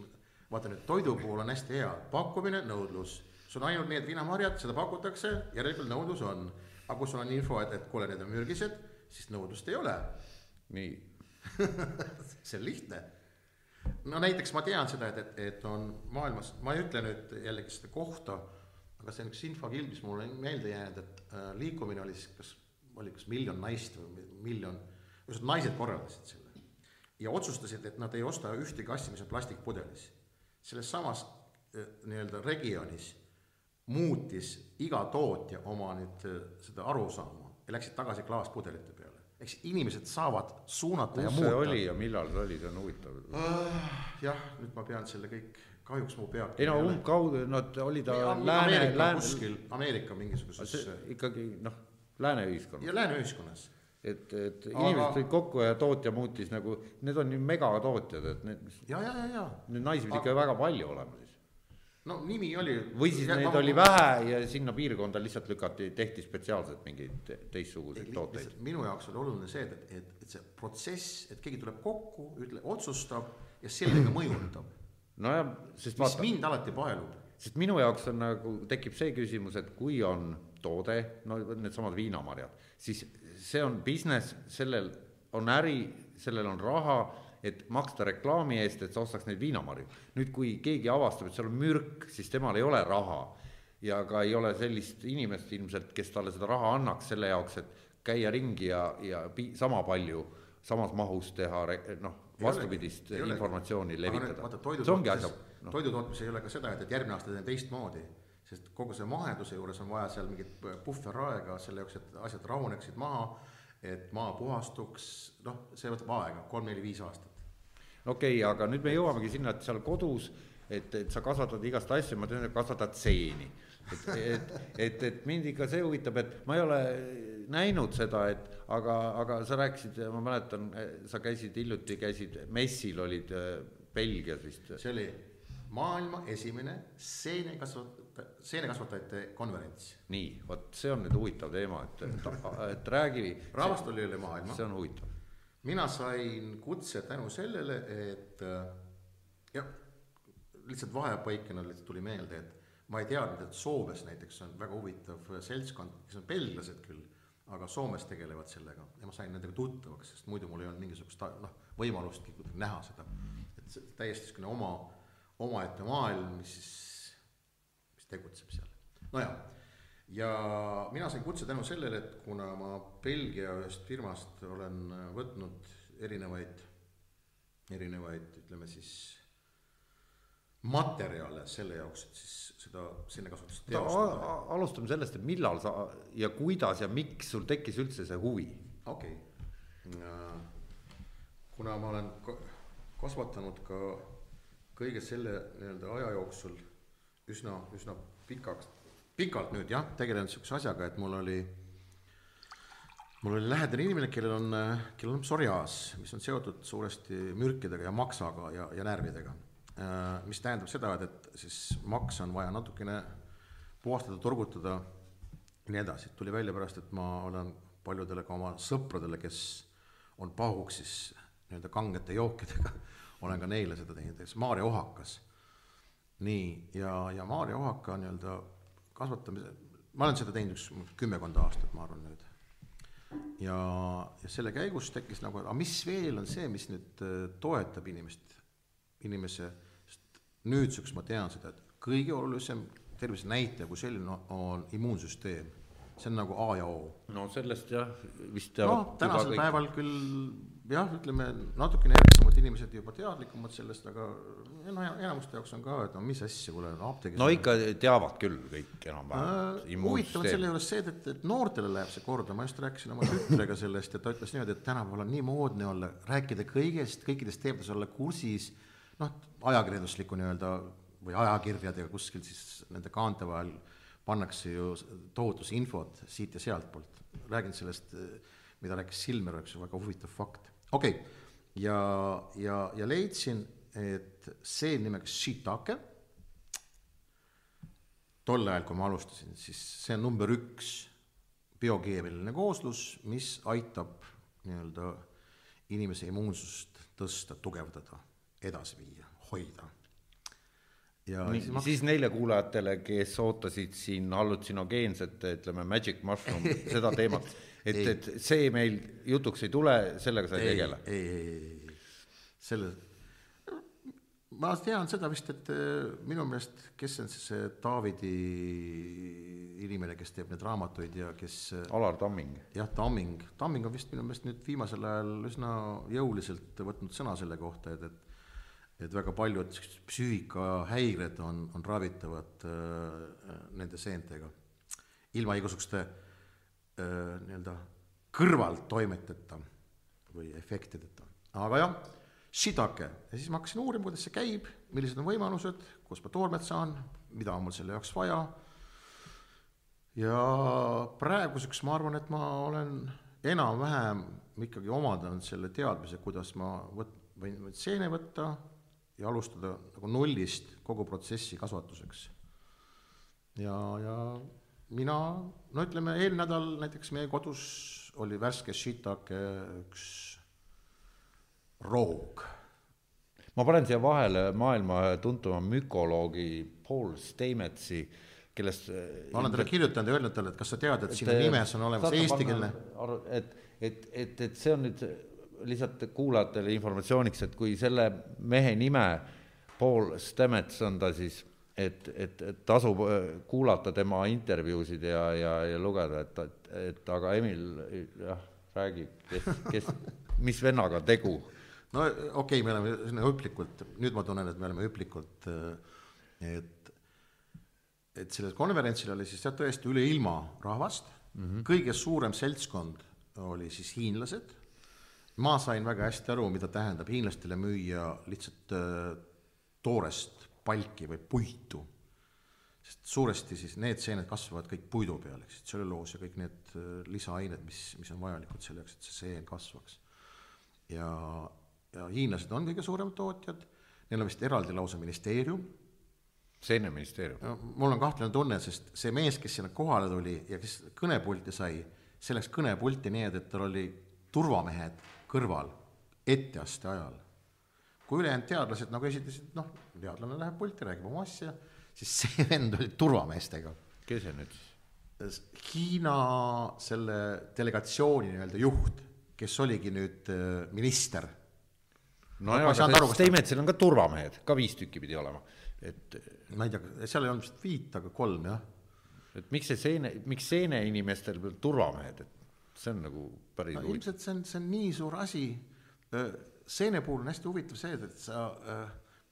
vaata nüüd toidu puhul on hästi hea, pakkumine, nõudlus, sul on ainult need viinamarjad, seda pakutakse, järelikult nõudlus on aga kui sul on info, et, et kuule, need on mürgised, siis nõudlust ei ole.
nii
see on lihtne. no näiteks ma tean seda, et, et, et on maailmas, ma ei ütle nüüd jällegi seda kohta, aga see on üks infokild, mis mulle meelde jäänud, et äh, liikumine oli siis kas, oli kas miljon naist või miljon, ühesõnaga naised korraldasid selle. ja otsustasid, et nad ei osta ühtegi asja, mis on plastikpudelis. selles samas äh, nii-öelda regioonis muutis iga tootja oma nüüd äh, seda arusaama ja läksid tagasi klaaspudelite peale. eks inimesed saavad suunata
Kus
ja muuta.
oli ja millal see oli, see on huvitav
uh,. jah, nüüd ma pean selle kõik, kahjuks mu pea.
ei no umbkaudu, no oli ta
Või, lääne, lääne. kuskil Ameerika mingisuguses.
ikkagi noh, lääne ühiskonnas.
ja lääne ühiskonnas
et, et Aga... inimesed tulid kokku ja tootja muutis nagu, need on ju megatootjad, et need.
ja, ja, ja, ja.
Neid naisi pidi Aga... ikka väga palju olema siis
no nimi oli.
või siis neid ma, oli vähe ja sinna piirkonda lihtsalt lükati, tehti spetsiaalselt mingeid teistsuguseid tooteid.
minu jaoks oli oluline see, et, et, et see protsess, et keegi tuleb kokku, ütle, otsustab ja sellega mõjutab.
Nojah, sest
mis vaata, mind alati paelub.
sest minu jaoks on nagu, tekib see küsimus, et kui on toode, no needsamad viinamarjad, siis see on business, sellel on äri, sellel on raha et maksta reklaami eest, et sa ostaks neid viinamarju. nüüd, kui keegi avastab, et seal on mürk, siis temal ei ole raha ja ka ei ole sellist inimest ilmselt, kes talle seda raha annaks selle jaoks, et käia ringi ja, ja pi-, sama palju, samas mahus teha noh, vastupidist ei informatsiooni ole. levitada. see ongi asja
no.. toidutootmis ei ole ka seda, et, et järgmine aasta teen teistmoodi, sest kogu see maheduse juures on vaja seal mingit puhveraega selle jaoks, et asjad rahuneksid maha, et maa puhastuks, noh, see võtab aega, kolm-neli-viis aastat
okei okay,, aga nüüd me jõuamegi sinna, et seal kodus, et, et sa kasvatad igast asju, ma tean, kasvatad seeni. et, et, et, et mind ikka see huvitab, et ma ei ole näinud seda, et aga, aga sa rääkisid, ma mäletan, sa käisid hiljuti, käisid messil, olid äh, Belgias vist.
see oli maailma esimene seenekasvat-, seenekasvatajate konverents.
nii, vot see on nüüd huvitav teema, et, et, et räägi.
rahvast oli üle maailma.
see on huvitav
mina sain kutse tänu sellele, et äh, jah, lihtsalt vahepaikena lihtsalt tuli meelde, et ma ei teadnud, et Soomes näiteks on väga huvitav seltskond, kes on belglased küll, aga Soomes tegelevad sellega ja ma sain nendega tuttavaks, sest muidu mul ei olnud mingisugust noh, võimalustki näha seda. et see täiesti niisugune oma, omaette maailm, mis mis tegutseb seal. nojah, ja mina sain kutse tänu sellele, et kuna ma Belgia ühest firmast olen võtnud erinevaid, erinevaid, ütleme siis materjale selle jaoks, et siis seda sinnekasutust
teostada. alustame sellest, et millal sa ja kuidas ja miks sul tekkis üldse see huvi?
okei okay., kuna ma olen kasvatanud ka kõige selle nii-öelda aja jooksul üsna, üsna pikaks, pikalt nüüd jah, tegelenud sihukese asjaga, et mul oli, mul oli lähedane inimene, kellel on, kellel on psoriaas, mis on seotud suuresti mürkidega ja maksaga ja, ja närvidega Äh, mis tähendab seda, et, et siis makse on vaja natukene puhastada, turgutada ja nii edasi, tuli välja pärast, et ma olen paljudele ka oma sõpradele, kes on pahuks siis nii-öelda kangete jookidega, olen ka neile seda teinud, näiteks Maarja ohakas. nii, ja, ja Maarja ohaka nii-öelda kasvatamise, ma olen seda teinud üks kümmekond aastat, ma arvan nüüd. ja, ja selle käigus tekkis nagu, aga mis veel on see, mis nüüd äh, toetab inimest, inimese nüüdseks ma tean seda, et kõige olulisem tervisenäitaja kui selline on immuunsüsteem. see on nagu A ja O.
no sellest jah, vist
no, tänasel kõik... päeval küll jah, ütleme natukene järgsemad inimesed juba teadlikumad sellest, aga no enamuste jaoks on ka, et no mis asja, kuule apteegis
no ikka teavad küll kõik enam-vähem
äh,. huvitav on selle juures see, et, et noortele läheb see korda, ma just rääkisin oma tütrega sellest ja ta ütles niimoodi, et tänapäeval on nii moodne olla, rääkida kõigest, kõikidest teemades olla kursis noh, ajakirjandusliku nii-öelda või ajakirjadega kuskil siis nende kaante vahel pannakse ju tohutus infot siit ja sealtpoolt. räägin sellest, mida rääkis Silmer, ju, väga huvitav fakt. okei okay., ja, ja, ja leidsin, et see nimega shiitake, tol ajal, kui ma alustasin, siis see on number üks biokeemiline kooslus, mis aitab nii-öelda inimese immuunsust tõsta, tugevdada edasi viia, hoida.
ja Nii, siis, siis neile kuulajatele, kes ootasid siin hallutsinogeenset, ütleme magic mushroom, seda teemat, et, et see meil jutuks ei tule, sellega sa ei tegele?
ei, ei, ei, ei, selle, ma tean seda vist, et äh, minu meelest, kes on siis see Taavidi inimene, kes teeb neid raamatuid ja kes
äh, Alar Tamming.
jah, Tamming, Tamming on vist minu meelest nüüd viimasel ajal üsna jõuliselt võtnud sõna selle kohta, et, et et väga paljud psüühikahäired on, on ravitavad äh, nende seentega, ilma igasuguste äh, nii-öelda kõrvaltoimeteta või efektideta. aga jah, shidake ja siis ma hakkasin uurima, kuidas see käib, millised on võimalused, kust ma toormet saan, mida on mul selle jaoks vaja. ja praeguseks ma arvan, et ma olen enam-vähem ikkagi omandanud selle teadmise, kuidas ma võt-, võin seene võtta ja alustada nagu nullist kogu protsessi kasvatuseks. ja, ja mina, no ütleme, eelmine nädal näiteks meie kodus oli värske shiitake üks roog.
ma panen siia vahele maailma tuntuma mükoloogi Paul Steinmetsi, kellest
ma olen talle kirjutanud ja öelnud talle, et kas sa tead, et sinu nimes on olemas eestikeelne
et, et, et, et see on nüüd lihtsalt kuulajatele informatsiooniks, et kui selle mehe nime, Paul Stamets on ta siis, et, et, et tasub äh, kuulata tema intervjuusid ja, ja, ja lugeda, et, et, et aga Emil jah, räägi, kes, kes, mis vennaga tegu.
no okei okay,, me oleme sinna hüplikult, nüüd ma tunnen, et me oleme hüplikult, äh, et, et sellel konverentsil oli siis jah, tõesti üle ilma rahvast mm, -hmm. kõige suurem seltskond oli siis hiinlased ma sain väga hästi aru, mida tähendab hiinlastele müüa lihtsalt äh, toorest palki või puitu. sest suuresti siis need seened kasvavad kõik puidu peal, ehk siis tselluloos ja kõik need äh, lisaained, mis, mis on vajalikud selleks, et see seen kasvaks. ja, ja hiinlased on kõige suuremad tootjad, neil on vist eraldi lausa ministeerium.
seeneministeerium?
mul on kahtlane tunne, sest see mees, kes sinna kohale tuli ja kes kõnepulti sai, see läks kõnepulti nii, et, et tal oli turvamehed kõrval etteaste ajal. kui ülejäänud teadlased nagu esitasid, noh, teadlane läheb pulti, räägib oma asja, siis see vend oli turvameestega.
kes see nüüd
siis? Hiina selle delegatsiooni nii-öelda juht, kes oligi nüüd äh, minister.
no jaa, aga Steinmetsil on ka turvamehed, ka viis tükki pidi olema, et
ma ei tea, seal ei olnud vist viit, aga kolm, jah.
et miks see seene, miks seene inimestel turvamehed, et see on nagu päris
no, ilmselt see on, see on nii suur asi seene puhul on hästi huvitav see, et sa,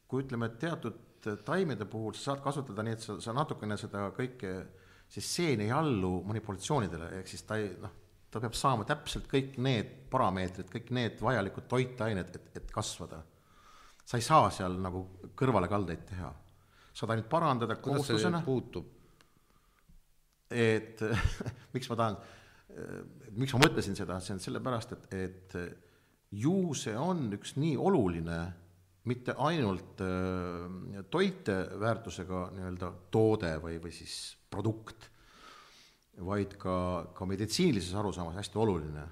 kui ütleme, teatud taimede puhul sa saad kasutada nii, et sa, sa natukene seda kõike, siis seen ei allu manipulatsioonidele, ehk siis ta ei noh, ta peab saama täpselt kõik need parameetrid, kõik need vajalikud toitained, et, et kasvada. sa ei saa seal nagu kõrvalekaldeid teha, saad ainult parandada kooslusena.
puutub?
et miks ma tahan, miks ma mõtlesin seda, see on sellepärast, et, et ju see on üks nii oluline, mitte ainult äh, toiteväärtusega nii-öelda toode või, või siis produkt, vaid ka, ka meditsiinilises arusaamas hästi oluline.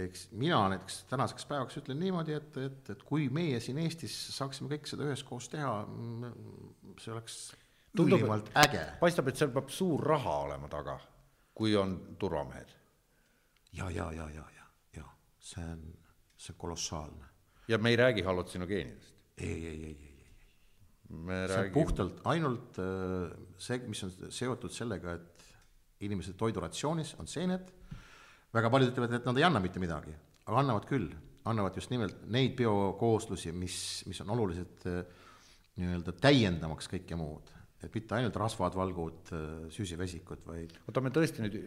eks mina näiteks tänaseks päevaks ütlen niimoodi, et, et, et kui meie siin Eestis saaksime kõik seda üheskoos teha, see oleks ülimalt äge.
paistab, et seal peab suur raha olema taga, kui on turvamehed.
ja, ja, ja, ja, ja see on, see on kolossaalne.
ja me ei räägi hallutsinogeenidest?
ei, ei, ei, ei, ei, ei.
me
see räägime... on puhtalt ainult äh, see, mis on seotud sellega, et inimese toiduratsioonis on seened, väga paljud ütlevad, et nad ei anna mitte midagi, aga annavad küll, annavad just nimelt neid biokooslusi, mis, mis on olulised äh, nii-öelda täiendamaks kõike muud et mitte ainult rasvad, valgud, süsivesikud, vaid.
oota, me tõesti nüüd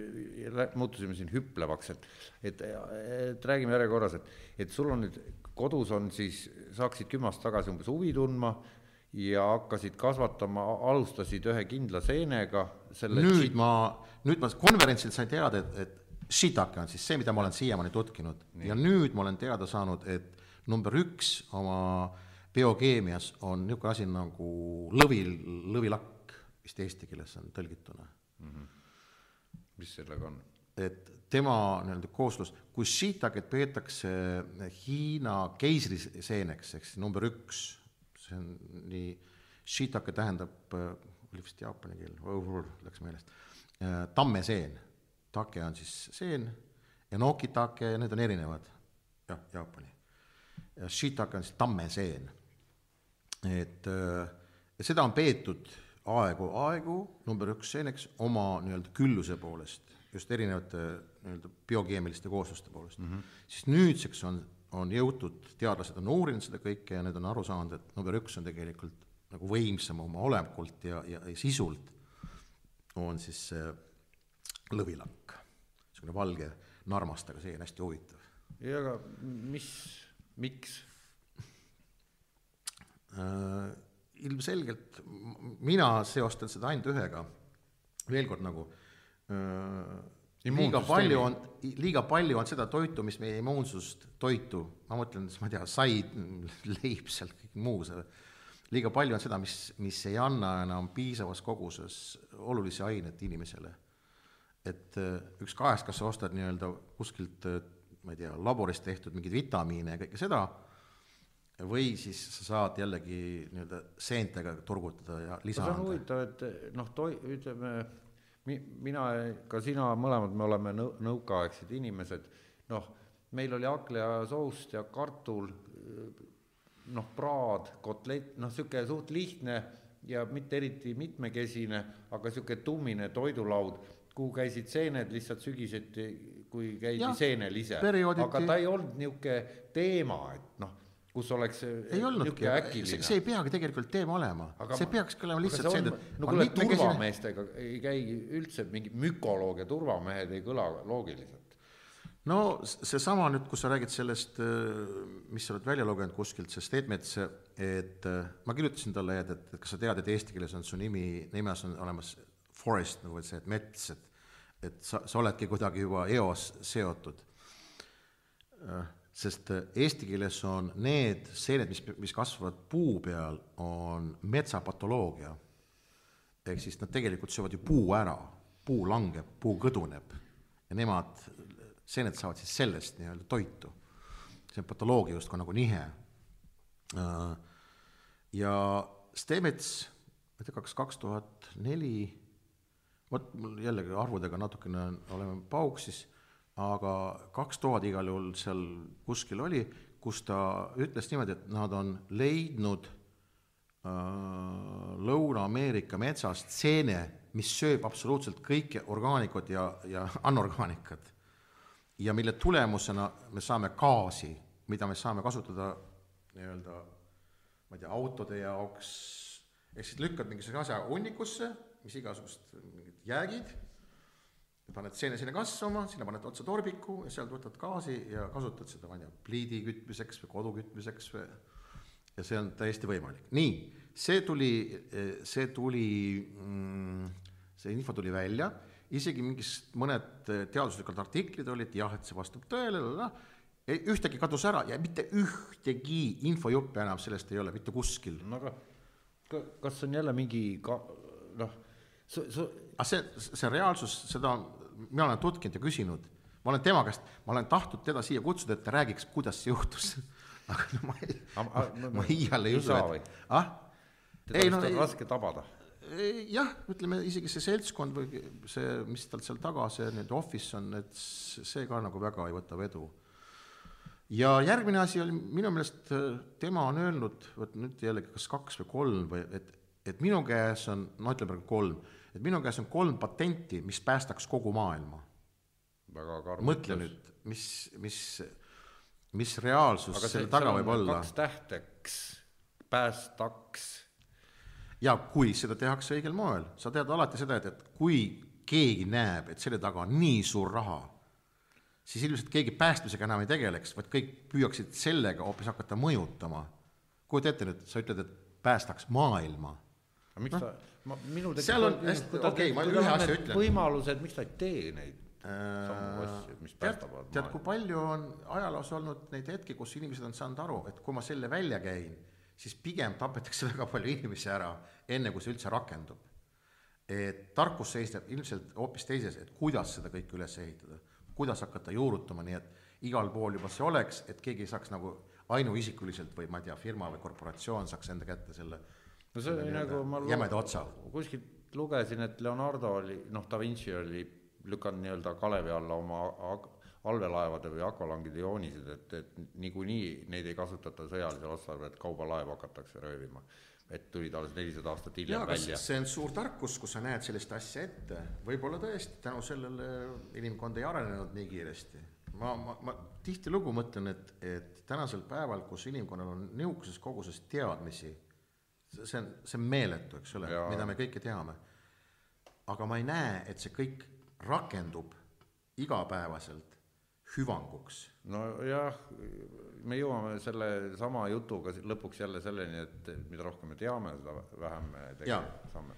muutusime siin hüplevaks, et, et, et räägime järjekorras, et, et sul on nüüd kodus on siis, sa hakkasid kümme aastat tagasi umbes huvi tundma ja hakkasid kasvatama, alustasid ühe kindla seenega.
nüüd ma, nüüd ma konverentsil sain teada, et, et shiitake on siis see, mida ma olen siiamaani tutkinud Nii. ja nüüd ma olen teada saanud, et number üks oma äh, biokeemias on niisugune asi nagu lõvi, lõvilakk, vist eesti keeles on tõlgituna mm.
-hmm. mis sellega on?
et tema nii-öelda kooslus, kui shiitaket peetakse Hiina keisriseeneks, ehk siis number üks, see on nii, shiitake tähendab, oli vist jaapani keel, läks meelest, tammeseen, take on siis seen, enokitake, need on erinevad, jah, Jaapani. Shiitake on siis tammeseen et ja seda on peetud aegu, aegu number üks seeneks oma nii-öelda külluse poolest, just erinevate nii-öelda biokeemiliste koosluste poolest mm, -hmm. siis nüüdseks on, on jõutud, teadlased on uurinud seda kõike ja need on aru saanud, et number üks on tegelikult nagu võimsam oma olekult ja, ja, ja sisult on siis see lõvilakk, niisugune valge narmastega seen, hästi huvitav.
ja aga mis, miks
Äh, ilmselgelt mina seostan seda ainult ühega, veel kord nagu äh, liiga palju on, liiga palju on seda toitu, mis meie immuunsust toitu, ma mõtlen, ma ei tea, said, leib seal, kõik muu see, liiga palju on seda, mis, mis ei anna enam piisavas koguses olulisi aineid inimesele. et äh, üks kahest, kas sa ostad nii-öelda kuskilt, ma ei tea, laboris tehtud mingeid vitamiine ja kõike seda või siis sa saad jällegi nii-öelda seentega turgutada ja lisa
anda. see on huvitav, et noh, toi-, ütleme, mi-, mina, ka sina, mõlemad me oleme nõu-, nõukaaegsed inimesed, noh, meil oli hakklihasoust ja kartul, noh, praad, kotlett, noh, niisugune suht lihtne ja mitte eriti mitmekesine, aga niisugune tummine toidulaud, kuhu käisid seened lihtsalt sügiseti, kui käidi seenel ise. aga ta ei olnud niisugune teema, et noh kus oleks
ei olnudki, see, see ei peagi tegelikult teema olema, see peakski olema lihtsalt see,
et no kuule, turvameestega ei käi üldse mingi mükoloog ja turvamehed ei kõla loogiliselt.
no seesama nüüd, kus sa räägid sellest, mis sa oled välja lugenud kuskilt, see Stedmets, et ma kirjutasin talle, et, et kas sa tead, et eesti keeles on su nimi, nimes on olemas forest nagu, see, et mets, et et sa, sa oledki kuidagi juba eos seotud sest äh, eesti keeles on need seened, mis, mis kasvavad puu peal, on metsapatoloogia. ehk siis nad tegelikult söövad ju puu ära, puu langeb, puu kõduneb ja nemad, seened saavad siis sellest nii-öelda toitu. see on patoloogia justkui nagu nihe. ja Stemets, ma ei tea, kas kaks tuhat neli, vot mul jällegi arvudega natukene oleme pauksis, aga kaks tuhat igal juhul seal kuskil oli, kus ta ütles niimoodi, et nad on leidnud äh, Lõuna-Ameerika metsast seene, mis sööb absoluutselt kõike orgaanikat ja, ja anorgaanikat. ja mille tulemusena me saame gaasi, mida me saame kasutada nii-öelda ma ei tea, autode jaoks, ehk siis lükkad mingisuguse asja hunnikusse, mis igasugust mingid jäägid, paned seene sinna kasvama, sinna paned otsa torbiku ja sealt võtad gaasi ja kasutad seda, ma ei tea, pliidi kütmiseks või kodu kütmiseks või ja see on täiesti võimalik. nii, see tuli, see tuli mm, see info tuli välja, isegi mingist mõned teaduslikud artiklid olid jah, et see vastab tõele, ühtegi kadus ära ja mitte ühtegi infojuppe enam sellest ei ole mitte kuskil.
no aga kas on jälle mingi ka noh,
su, su. aga see, see reaalsus, seda mina olen tutkinud ja küsinud, ma olen tema käest, ma olen tahtnud teda siia kutsuda, et ta räägiks, kuidas see juhtus aga no ma ei, ma, ma iial ei usu, et
ah? teda vist on raske tabada
jah, ütleme isegi see seltskond või see, mis tal seal taga, see nüüd office on, et see ka nagu väga ei võta vedu. ja järgmine asi oli minu meelest, tema on öelnud, vot nüüd jällegi kas kaks või kolm või et, et minu käes on, no ütleme praegu kolm, et minu käes on kolm patenti, mis päästaks kogu maailma. mõtle nüüd, mis, mis, mis reaalsus selle taga võib olla.
kaks tähteks, päästaks
ja kui seda tehakse õigel moel, sa tead alati seda, et, et kui keegi näeb, et selle taga on nii suur raha, siis ilmselt keegi päästmisega enam ei tegeleks, vaid kõik püüaksid sellega hoopis hakata mõjutama. kujuta ette nüüd, sa ütled, et päästaks maailma.
Aga miks ta, ma, minul
tekib seal on hästi, okei ma ühe asja ütlen.
võimalused, miks ta ei tee neid samu asju, mis päästavad
tead, kui palju on ajaloos olnud neid hetki, kus inimesed on saanud aru, et kui ma selle välja käin siis pigem tapetakse väga palju inimesi ära, enne kui see üldse rakendub. et tarkus seisneb ilmselt hoopis teises, et kuidas seda kõike üles ehitada, kuidas hakata juurutama, nii et igal pool juba see oleks, et keegi ei saaks nagu ainuisikuliselt või ma ei tea, firma või korporatsioon saaks enda kätte selle
no see oli nagu ma
jämeda otsa.
kuskilt lugesin, et Leonardo oli, noh, Da Vinci oli lükanud nii-öelda kalevi alla oma allveelaevade või akvalangide joonised, et, et niikuinii neid ei kasutata sõjalisel otstarbel, et kaubalaevu hakatakse röövima. et tulid alles nelisada aastat hiljem ja, välja.
see on suur tarkus, kus sa näed sellist asja ette, võib-olla tõesti tänu sellele inimkond ei arenenud nii kiiresti. ma, ma, ma tihtilugu mõtlen, et, et tänasel päeval, kus inimkonnal on niisuguses koguses teadmisi, see on, see on meeletu, eks ole, mida me kõike teame. aga ma ei näe, et see kõik rakendub igapäevaselt hüvanguks.
nojah, me jõuame selle sama jutuga lõpuks jälle selleni, et mida rohkem me teame, seda vähem me tegelikult saame.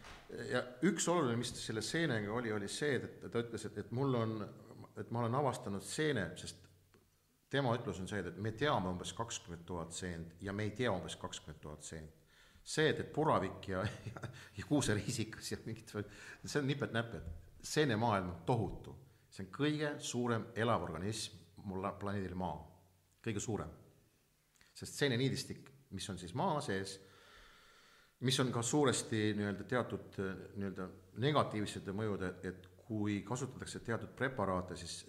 ja üks oluline, mis selle seenega oli, oli see, et ta ütles, et, et mul on, et ma olen avastanud seene, sest tema ütlus on see, et me teame umbes kakskümmend tuhat seent ja me ei tea umbes kakskümmend tuhat seent. See, et, et puravik ja, ja, ja kuuseriisikas ja mingid, see on nipet-näpet, seenemaailm on tohutu. See on kõige suurem elav organism mul planeedil Maa, kõige suurem. sest seeneniidistik, mis on siis maa sees, mis on ka suuresti nii-öelda teatud nii-öelda negatiivsete mõjude, et kui kasutatakse teatud preparaate, siis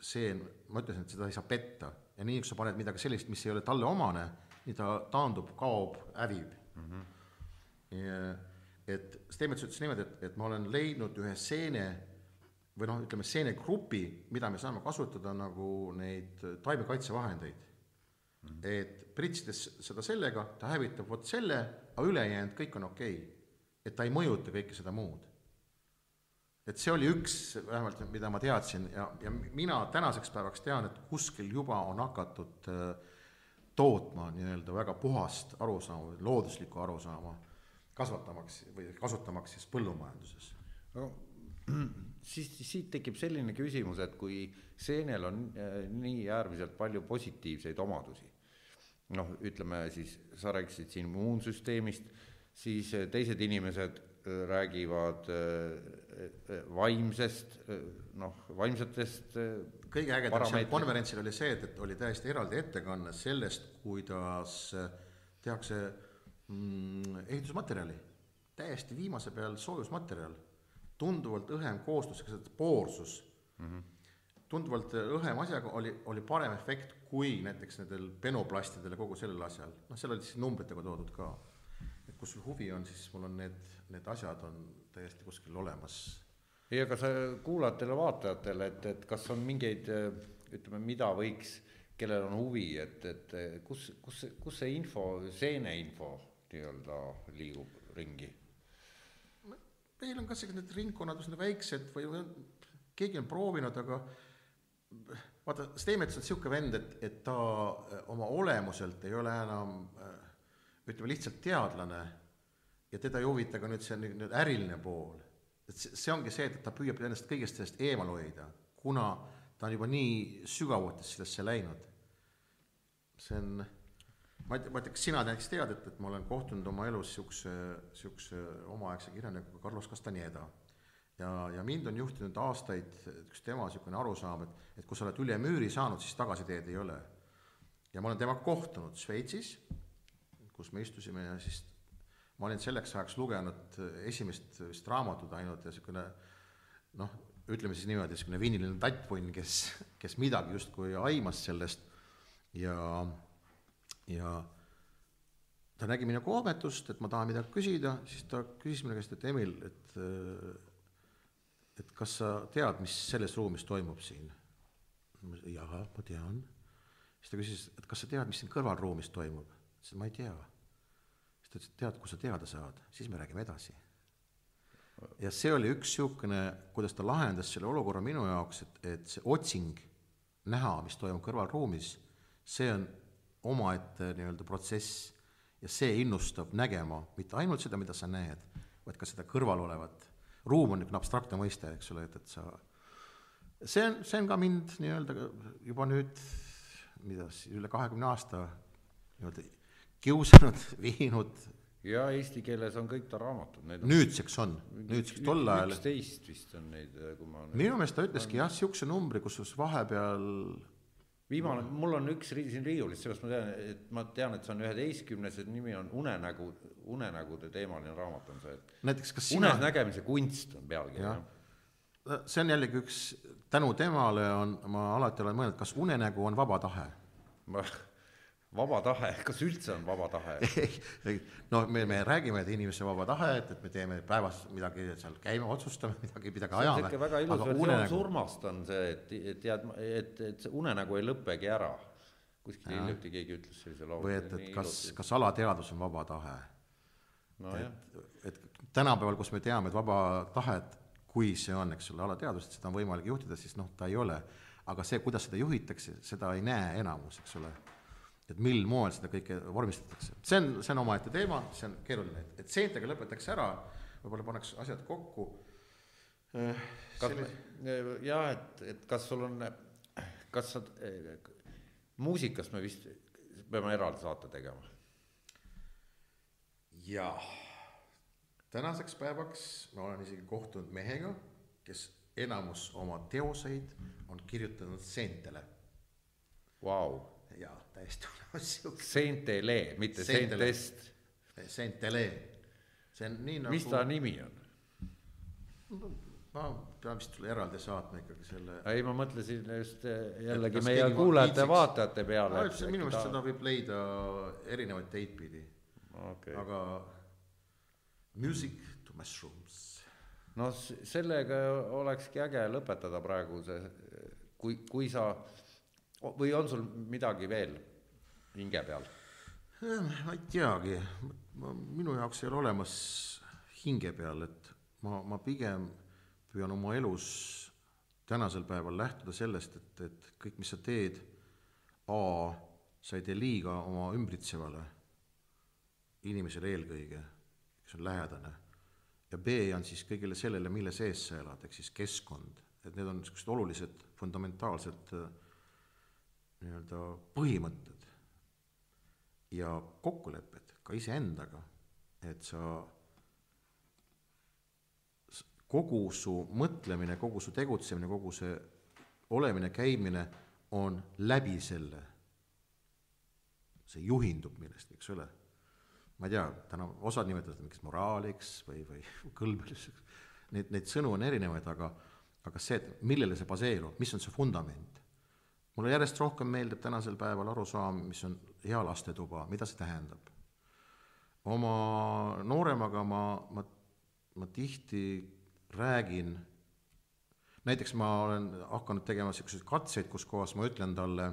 seen, ma ütlesin, et seda ei saa petta. Ja nii, kui sa paned midagi sellist, mis ei ole talle omane, nii ta taandub, kaob, hävib mm. -hmm. Ja, et Steinmetz ütles niimoodi, et, et ma olen leidnud ühe seene või noh, ütleme seenegrupi, mida me saame kasutada nagu neid taimekaitsevahendeid mm.. et pritsides seda sellega, ta hävitab vot selle, aga ülejäänud kõik on okei okay.. et ta ei mõjuta kõike seda muud. et see oli üks vähemalt, mida ma teadsin ja, ja mina tänaseks päevaks tean, et kuskil juba on hakatud äh, tootma nii-öelda väga puhast arusaama, looduslikku arusaama, kasvatamaks või kasutamaks siis põllumajanduses?
No siis siit tekib selline küsimus, et kui seenel on äh, nii äärmiselt palju positiivseid omadusi, noh, ütleme siis, sa rääkisid siin immuunsüsteemist, siis äh, teised inimesed äh, räägivad vaimsest noh, vaimsetest
kõige ägedam seal konverentsil oli see, et, et oli täiesti eraldi ettekanne sellest, kuidas tehakse mm, ehitusmaterjali, täiesti viimase peal soojusmaterjal, tunduvalt õhem koostus, poorsus. Mm, -hmm tunduvalt õhem asjaga oli, oli parem efekt kui näiteks nendel penoplastidel ja kogu sellel asjal, noh, seal olid siis numbritega toodud ka. et kus sul huvi on, siis mul on need, need asjad on täiesti kuskil olemas.
Ei, aga sa kuulajatele-vaatajatele, et, et kas on mingeid ütleme, mida võiks, kellel on huvi, et, et kus, kus, kus see info, seeneinfo nii-öelda liigub ringi?
meil on ka sellised need ringkonnad üsna väiksed või, või keegi on proovinud, aga vaata, Steinmetz on niisugune vend, et, et ta oma olemuselt ei ole enam ütleme, lihtsalt teadlane ja teda ei huvita ka nüüd see nüüd äriline pool. Et see, ongi see, et ta püüab ennast kõigest sellest eemal hoida, kuna ta on juba nii sügavuti sellesse läinud. see on, ma ei tea, ma ei tea, kas sina näiteks tead, et, et ma olen kohtunud oma elus niisuguse, niisuguse omaaegse kirjanikuga Carlos Castaneda ja, ja mind on juhtinud aastaid üks tema niisugune arusaam, et, et kui sa oled üle müüri saanud, siis tagasiteed ei ole. ja ma olen temaga kohtunud Šveitsis, kus me istusime ja siis ma olin selleks ajaks lugenud esimest vist raamatut ainult ja niisugune noh, ütleme siis niimoodi, niisugune viiniline tattpunn, kes, kes midagi justkui aimas sellest ja, ja ta nägi minu kohmetust, et ma tahan midagi küsida, siis ta küsis minu käest, et Emil, et et kas sa tead, mis selles ruumis toimub siin? jah, ma tean. siis ta küsis, et kas sa tead, mis siin kõrvalruumis toimub? ütlesin, ma ei tea. Ta ütles, et tead, kui sa teada saad, siis me räägime edasi. ja see oli üks niisugune, kuidas ta lahendas selle olukorra minu jaoks, et, et see otsing näha, mis toimub kõrvalruumis, see on omaette nii-öelda protsess ja see innustab nägema mitte ainult seda, mida sa näed, vaid ka seda kõrval olevat ruum on niisugune abstraktne mõiste, eks ole, et, et sa, see on, see on ka mind nii-öelda juba nüüd, mida siis, üle kahekümne aasta nii-öelda kiusanud, viinud.
ja eesti keeles on kõik ta raamatud.
nüüdseks on, nüüdseks tol ajal.
üksteist vist on neid, kui ma
minu meelest ta ütleski jah, niisuguse numbri, kus vahepeal
viimane, mul on üks siin riiulis, sellest ma tean, et ma tean, et see on üheteistkümnes, et nimi on Unenägu, unenägude teemaline raamat on see, et
näiteks kas sina
unes nägemise kunst on pealkiri, jah.
see on jällegi üks, tänu temale on, ma alati olen mõelnud, kas unenägu on vaba tahe?
ma vaba tahe, kas üldse on vaba tahe
no me, me räägime, et inimese vaba tahe, et, et me teeme päevas midagi seal käime, otsustame midagi, midagi ajame.
väga ilus versioon surmast on see, et, et tead, et, et see unenägu ei lõpegi ära. kuskil hiljuti keegi ütles sellise lause.
või et, et kas, kas alateadvus on vaba tahe
no,?
et, et tänapäeval, kus me teame, et vaba tahet, kui see on, eks ole, alateadvust, seda on võimalik juhtida, siis noh, ta ei ole. aga see, kuidas seda juhitakse, seda ei näe enamus, eks ole et mil moel seda kõike vormistatakse. see on, see on omaette teema, see on keeruline, et, et seentega lõpetaks ära, võib-olla pannaks asjad kokku.
Äh, kas Sellis... jah, et, et kas sul on, kas sa, muusikast me vist peame eraldi saate tegema?
jah, tänaseks päevaks ma olen isegi kohtunud mehega, kes enamus oma teoseid on kirjutanud seentele
wow
jaa, täiesti olemas sihuke.
Saint-Ele, mitte Saint-Est.
Saint-Ele, see on nii nagu.
mis ta nimi on?
ma pean vist sulle eraldi saatma ikkagi selle.
ei, ma mõtlesin just eh, jällegi meie kuulajate-vaatajate peale.
minu meelest seda võib leida erinevaid teid pidi
okay..
aga Music to mushrooms.
noh, sellega olekski äge lõpetada praegu see, kui, kui sa või on sul midagi veel hinge peal?
ma ei teagi, minu jaoks ei ole olemas hinge peal, et ma, ma pigem püüan oma elus tänasel päeval lähtuda sellest, et, et kõik, mis sa teed, A, sa ei tee liiga oma ümbritsevale inimesele eelkõige, kes on lähedane, ja B on siis kõigele sellele, mille sees sa elad, ehk siis keskkond, et need on niisugused olulised fundamentaalsed äh, nii-öelda põhimõtted ja kokkulepped ka iseendaga, et sa kogu su mõtlemine, kogu su tegutsemine, kogu see olemine, käimine on läbi selle. see juhindub millestki, eks ole. ma ei tea, täna osad nimetavad mingiks moraaliks või, või kõlbeliseks, neid, neid sõnu on erinevaid, aga, aga see, et millele see baseerub, mis on see vundament. Mulle järjest rohkem meeldib tänasel päeval arusaam, mis on hea lastetuba, mida see tähendab. oma nooremaga ma, ma, ma tihti räägin näiteks ma olen hakanud tegema niisuguseid katseid, kus kohas ma ütlen talle,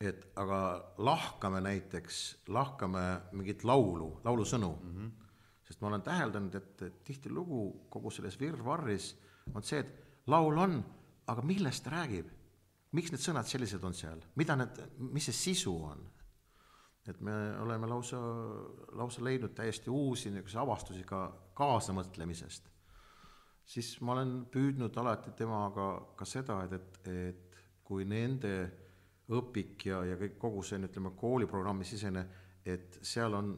et aga lahkame näiteks, lahkame mingit laulu, laulusõnu mm. -hmm. sest ma olen täheldanud, et, tihtilugu kogu selles virvarris on see, et laul on, aga millest ta räägib? Miks need sõnad sellised on seal, mida need, mis see sisu on? et me oleme lausa, lausa leidnud täiesti uusi niisuguseid avastusi ka kaasamõtlemisest siis ma olen püüdnud alati temaga ka seda, et, et, et kui nende õpik ja, ja kõik, kogu see, ütleme, kooliprogrammi sisene, et seal on,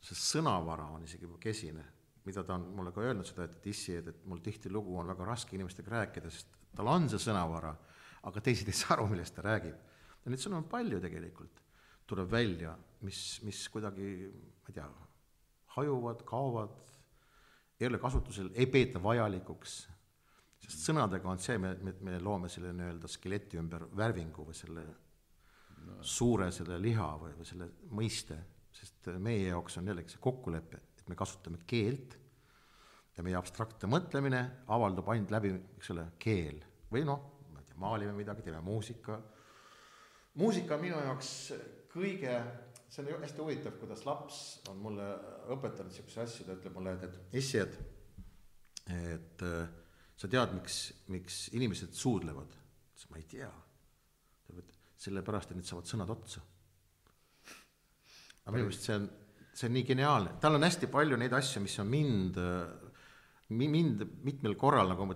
see sõnavara on isegi juba kesine, mida ta on mulle ka öelnud seda, et, issi, et, et mul tihtilugu on väga raske inimestega rääkida, sest tal on see sõnavara, aga teised ei saa aru, millest ta räägib. ja neid sõnu on palju tegelikult, tuleb välja, mis, mis kuidagi, ma ei tea, hajuvad, kaovad ei ole kasutusel, ei peeta vajalikuks, sest sõnadega on see, me, me, me loome selle nii-öelda skeleti ümber värvingu või selle no. suure selle liha või, või selle mõiste, sest meie jaoks on jällegi see kokkulepe, et me kasutame keelt ja meie abstraktne mõtlemine avaldub ainult läbi, eks ole, keel või noh, maalime midagi, teeme muusika. muusika on minu jaoks kõige see on hästi huvitav, kuidas laps on mulle õpetanud niisuguseid asju, ta ütleb mulle, et, et issi, et, et äh, sa tead, miks, miks inimesed suudlevad? siis ma ei tea. ta ütleb, et sellepärast, et need saavad sõnad otsa. aga minu meelest see on, see on nii geniaalne, tal on hästi palju neid asju, mis on mind, mind mitmel korral nagu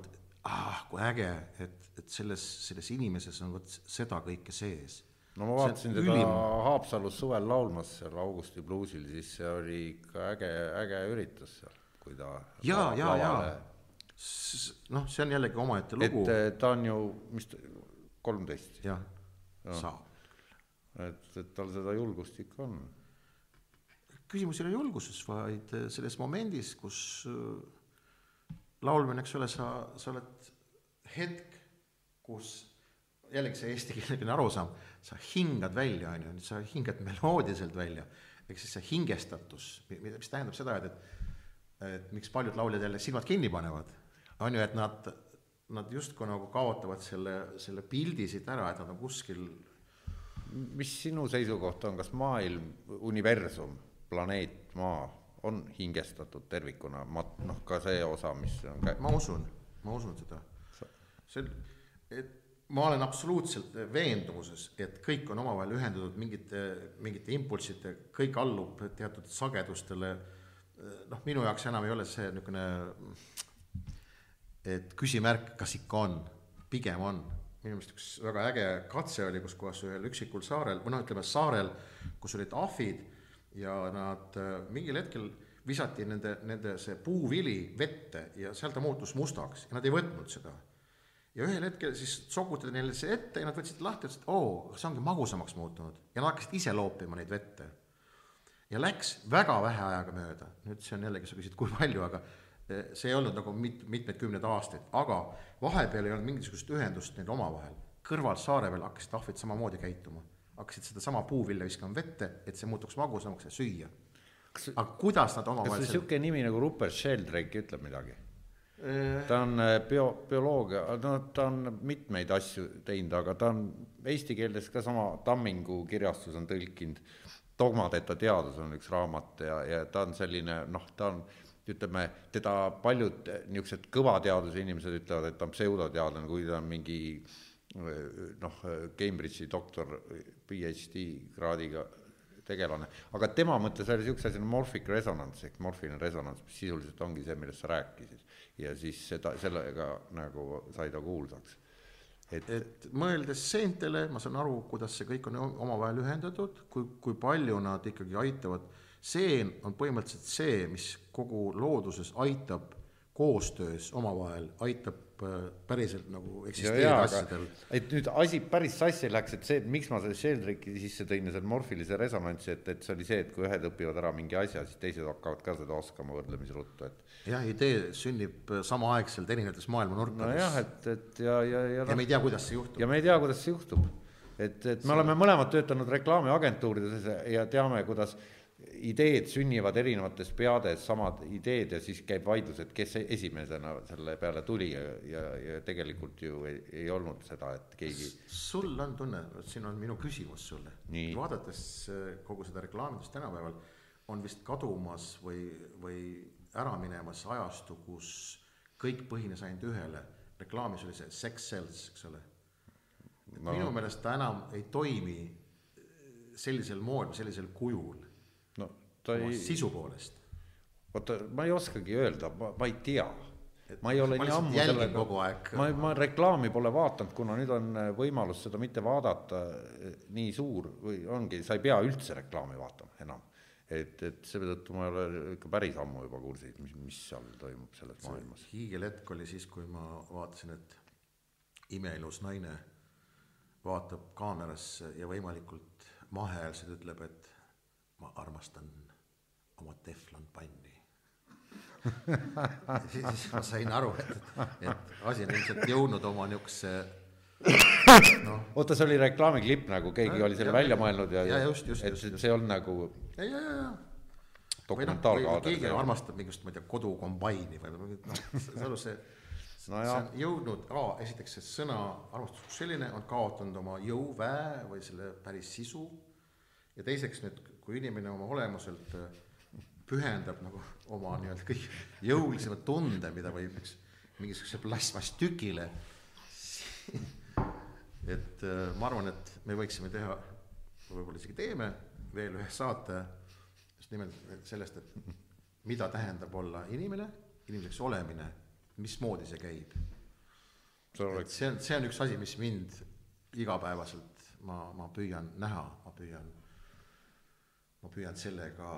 ah, kui äge, et, et selles, selles inimeses on vot seda kõike sees
no ma vaatasin teda ülim. Haapsalus suvel laulmas seal Augusti bluusil, siis see oli ikka äge, äge üritus seal, kui ta.
ja, ja, ja noh, see on jällegi omaette lugu.
et ta on ju, mis kolmteist.
jah ja., saab.
et, et tal seda julgust ikka on.
küsimus ei ole julguses, vaid selles momendis, kus äh, laulmine, eks ole, sa, sa oled hetk, kus jällegi see eestikeelne arusaam, sa hingad välja, on ju, sa hingad meloodiliselt välja, ehk siis see hingestatus, mis tähendab seda, et, et et miks paljud lauljad jälle silmad kinni panevad, on ju, et nad, nad justkui nagu kaotavad selle, selle pildi siit ära, et nad on kuskil
mis sinu seisukoht on, kas maailm, universum, planeet Maa on hingestatud tervikuna, mat-, noh, ka see osa, mis on
kä-? ma usun, ma usun seda. see, et ma olen absoluutselt veendumuses, et kõik on omavahel ühendatud mingite, mingite impulsside, kõik allub teatud sagedustele. noh, minu jaoks enam ei ole see niisugune, et küsimärk, kas ikka on, pigem on. minu meelest üks väga äge katse oli, kus kohas ühel üksikul saarel või noh, ütleme saarel, kus olid ahvid ja nad mingil hetkel visati nende, nende see puuvili vette ja seal ta muutus mustaks ja nad ei võtnud seda. Ja ühel hetkel siis sokutati neile see ette ja nad võtsid lahti, ütlesid, oo, see ongi magusamaks muutunud. Ja nad hakkasid ise loopima neid vette. ja läks väga vähe ajaga mööda, nüüd see on jällegi, sa küsid, kui palju, aga eh, see ei olnud nagu mit-, mitmeid kümneid aastaid, aga vahepeal ei olnud mingisugust ühendust neil omavahel. kõrval saare peal hakkasid ahvid samamoodi käituma, hakkasid sedasama puuvilja viskama vette, et see muutuks magusamaks ja süüa. aga kuidas nad omavahel
kas niisugune nimi nagu Rupert Sheldrake ütleb midagi? ta on äh, bio, bioloogia, no ta on mitmeid asju teinud, aga ta on eesti keeles ka sama Tammingu kirjastus on tõlkinud. dogmadeta teadus on üks raamat ja, ja ta on selline noh, ta on ütleme, teda paljud niisugused kõva teaduse inimesed ütlevad, et ta on pseudoteadlane, kui ta on mingi noh, Cambridge'i doktor, PhD kraadiga tegelane, aga tema mõttes oli niisuguse nagu morphic resonance ehk morfiline resonants, mis sisuliselt ongi see, millest sa rääkisid. Ja siis seda, sellega nagu sai ta kuulsaks.
et, et mõeldes seentele, ma saan aru, kuidas see kõik on omavahel ühendatud, kui, kui palju nad ikkagi aitavad, seen on põhimõtteliselt see, mis kogu looduses aitab koostöös omavahel aitab päriselt nagu eksisteerida asjadel.
et nüüd asi päris sassi läks, et see, et miks ma selle Sheldrake'i sisse tõin ja selle morfilise resonantsi, et, et see oli see, et kui ühed õpivad ära mingi asja, siis teised hakkavad ka seda oskama võrdlemisi ruttu, et
jah, idee sünnib äh, samaaegselt erinevates maailma nurkades
nojah, et, et ja, ja, ja
ja me ei tea, kuidas see juhtub.
ja me ei tea, kuidas see juhtub. et, et me oleme mõlemad töötanud reklaamiagentuurides ja teame, kuidas ideed sünnivad erinevates peades, samad ideed ja siis käib vaidlus, et kes esimesena selle peale tuli ja, ja, ja tegelikult ju ei, ei olnud seda, et keegi
sul on tunne, siin on minu küsimus sulle. Vaadates äh, kogu seda reklaamindust tänapäeval, on vist kadumas või, või ära minemas ajastu, kus kõik põhines ainult ühele. reklaamis oli see sex sells, eks ole. Minu meelest ta enam ei toimi sellisel moel sellisel kujul
ta ei,
sisu poolest.
oota, ma ei oskagi öelda, ma, ma ei tea. ma ei ole
ma
nii ammu sellega
kogu aeg.,
ma, ma reklaami pole vaadanud, kuna nüüd on äh, võimalus seda mitte vaadata äh, nii suur või ongi, sa ei pea üldse reklaami vaatama enam. et, et seetõttu ma ei ole ikka päris ammu juba kursis, mis, mis seal toimub selles maailmas.
hiigelhetk oli siis, kui ma vaatasin, et imeilus naine vaatab kaamerasse ja võimalikult mahehäälselt ütleb, et ma armastan oma teflonpanni. siis ma sain aru, et, et asi on ilmselt jõudnud oma niisuguse
oota, see oli reklaamiklipp nagu keegi
Ja,
oli selle
ja,
välja
ja,
mõelnud ja,
ja just, just,
et
just, just.
see on nagu
ja, ja, ja, ja. noh,
dokumentaalkaader
keegi. armastab mingisugust, ma ei tea, kodukombaini või või noh, saad aru, see
No
see on jõudnud, esiteks see sõna armastus kui selline on kaotanud oma jõu, väe või selle päris sisu ja teiseks nüüd, kui inimene oma olemuselt äh, pühendab nagu oma nii-öelda kõik jõulisema tunde, mida võib üks mingisuguse plastmasstükile, et äh, ma arvan, et me võiksime teha, võib-olla isegi teeme veel ühe saate just nimelt sellest, et mida tähendab olla inimene, inimeseks olemine, mismoodi see käib. et see on, see on üks asi, mis mind igapäevaselt, ma, ma püüan näha, ma püüan, ma püüan sellega,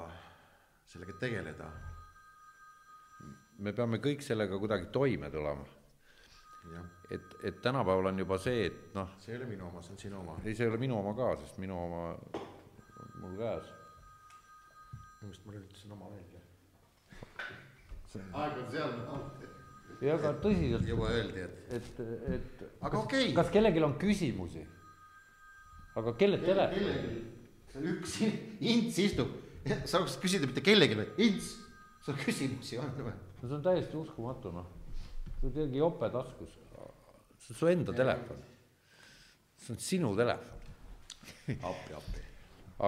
sellega tegeleda.
me peame kõik sellega kuidagi toime tulema. et, et tänapäeval on juba see, et noh,
see ei ole minu oma, see on sinu oma.
ei, see ei ole minu oma ka, sest minu oma on mul käes.
minu meelest ma lülitasin oma välja. aeg on seal,
ja aga tõsiselt,
juba öeldi, et
et, et
aga okei okay.,
kas kellelgi on küsimusi? aga kelle telefon?
kellelgi, seal üks ints istub, sa saaks küsida mitte kellelegi, vaid ints, sul küsimusi on või?
no see on täiesti uskumatu, noh. see on keegi jope taskus. see on su enda telefon. see on sinu telefon.
appi, appi.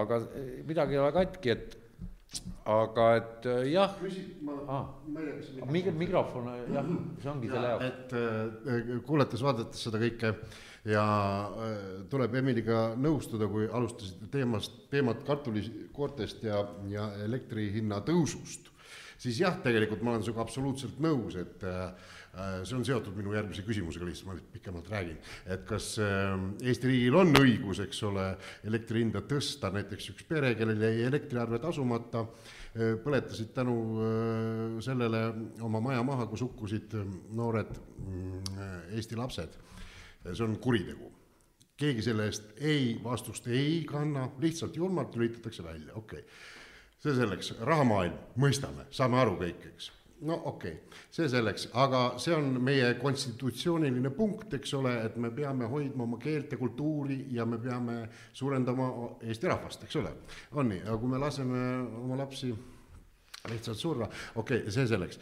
aga eh, midagi ei ole katki, et aga et eh, jah,
küsi, ma
Aa.
ma ei tea, kas see
Mik- mikrofon, jah, see ongi selle jaoks.
et äh, kuulates, vaadates seda kõike ja äh, tuleb Emiliga nõustuda, kui alustasite teemast, teemat kartulikoortest ja, ja elektri hinna tõusust, siis jah, tegelikult ma olen sinuga absoluutselt nõus, et äh, see on seotud minu järgmise küsimusega lihtsalt, ma pikemalt räägin, et kas äh, Eesti riigil on õigus, eks ole, elektri hinda tõsta, näiteks üks pere, kellel jäi elektriarve tasumata, põletasid tänu äh, sellele oma maja maha, kus hukkusid äh, noored mm, Eesti lapsed. See on kuritegu. keegi selle eest ei, vastust ei kanna, lihtsalt julmalt lülitatakse välja, okei okay.. see selleks, rahamaailm, mõistame, saame aru kõik, eks no okei okay., see selleks, aga see on meie konstitutsiooniline punkt, eks ole, et me peame hoidma oma keelt ja kultuuri ja me peame suurendama Eesti rahvast, eks ole. on nii, aga kui me laseme oma lapsi lihtsalt surra, okei okay,, see selleks.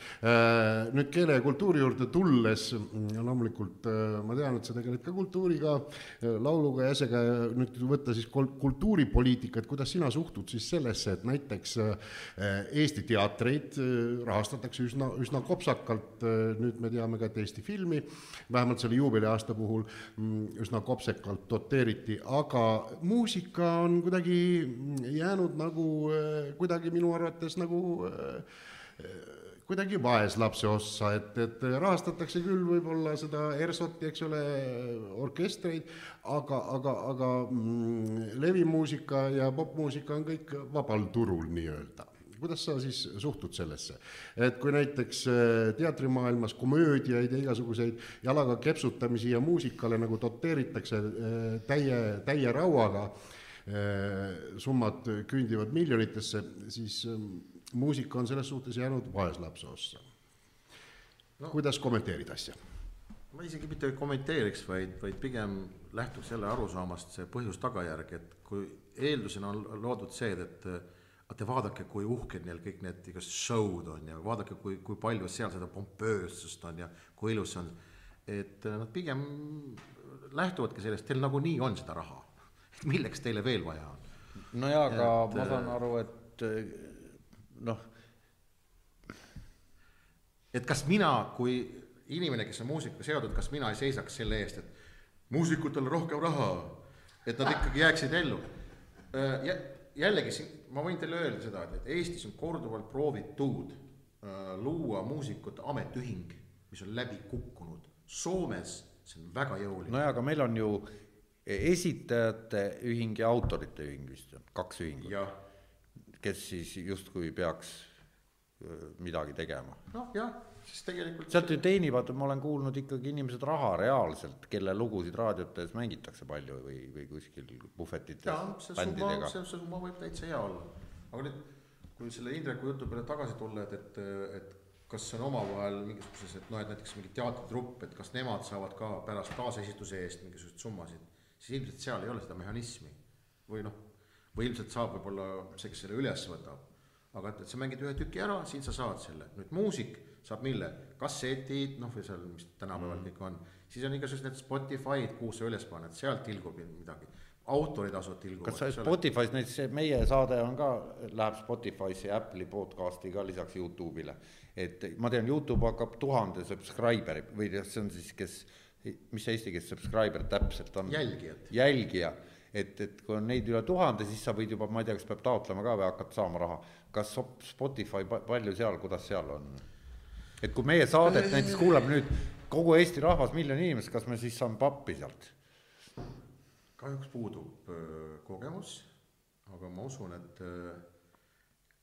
nüüd keele ja kultuuri juurde tulles, loomulikult äh, ma tean, et sa tegeled ka kultuuriga, lauluga ja äsjaga, nüüd võtta siis kultuuripoliitikat, kuidas sina suhtud siis sellesse, et näiteks äh, Eesti teatreid äh, rahastatakse üsna, üsna kopsakalt, nüüd me teame ka, et Eesti filmi vähemalt selle juubeliaasta puhul mm, üsna kopsekalt doteeriti, aga muusika on kuidagi jäänud nagu äh, kuidagi minu arvates nagu äh, kuidagi vaeslapse ossa, et, et rahastatakse küll võib-olla seda ERSO-t, eks ole, orkestreid, aga, aga, aga mm, levimuusika ja popmuusika on kõik vabal turul nii-öelda. kuidas sa siis suhtud sellesse? et kui näiteks äh, teatrimaailmas komöödiaid ja igasuguseid jalaga kepsutamisi ja muusikale nagu doteeritakse äh, täie, täie rauaga, summad küündivad miljonitesse, siis ähm, muusika on selles suhtes jäänud vaeslapse ossa no.. kuidas kommenteerid asja?
ma isegi mitte ei kommenteeriks, vaid, vaid pigem lähtuks jälle arusaamast see põhjus-tagajärg, et kui eeldusena on loodud see, et vaata vaadake, kui uhked neil kõik need igasugused show'd on ja vaadake, kui, kui palju seal seda pompöössust on ja kui ilus see on. et nad pigem lähtuvadki sellest, teil nagunii on seda raha, et milleks teile veel vaja on.
no jaa, aga et, ma saan aru, et noh.
et kas mina, kui inimene, kes on muusikaga seotud, kas mina ei seisaks selle eest, et muusikutel rohkem raha, et nad ikkagi jääksid ellu. Äh, jällegi siin, ma võin teile öelda seda, et Eestis on korduvalt proovitud äh, luua muusikute ametiühing, mis on läbi kukkunud. Soomes see on väga jõuline.
no jaa, aga meil on ju esitajate ühing ja autorite ühing vist on, kaks ühingut. Kes siis justkui peaks äh, midagi tegema.
noh, jah siis tegelikult.
sealt ju teenivad, ma olen kuulnud ikkagi inimesed raha reaalselt, kelle lugusid raadiotes mängitakse palju või, või kuskil puhvetites.
jaa, see summa, see, see summa võib täitsa hea olla. aga nüüd, kui selle Indreku jutu peale tagasi tulla, et, et, et kas see on omavahel mingisuguses, et noh, et näiteks mingi teatritrupp, et kas nemad saavad ka pärast taasesituse eest mingisuguseid summasid, siis ilmselt seal ei ole seda mehhanismi. või noh, või ilmselt saab võib-olla see, kes selle üles võtab. aga et, et sa mängid ühe tüki ära, siin sa saad selle, nüüd muusik saab mille, kassetid, noh, või seal, mis tänapäeval mm. kõik on, siis on igasugused need Spotify'd, kuhu sa üles paned, sealt tilgub midagi autoritasud tilguvad.
kas sa Spotify's näiteks meie saade on ka, läheb Spotify'sse ja Apple'i podcast'i ka lisaks Youtube'ile. et ma tean, Youtube hakkab tuhande subscriber'i või see on siis, kes, mis see eesti keeles subscriber täpselt on?
jälgijad.
jälgija, et, et kui on neid üle tuhande, siis sa võid juba, ma ei tea, kas peab taotlema ka või hakkad saama raha. kas Spotify, palju seal, kuidas seal on? et kui meie saadet näiteks kuulab nüüd kogu Eesti rahvas, miljon inimest, kas me siis saame pappi sealt?
kahjuks puudub öö, kogemus, aga ma usun, et öö,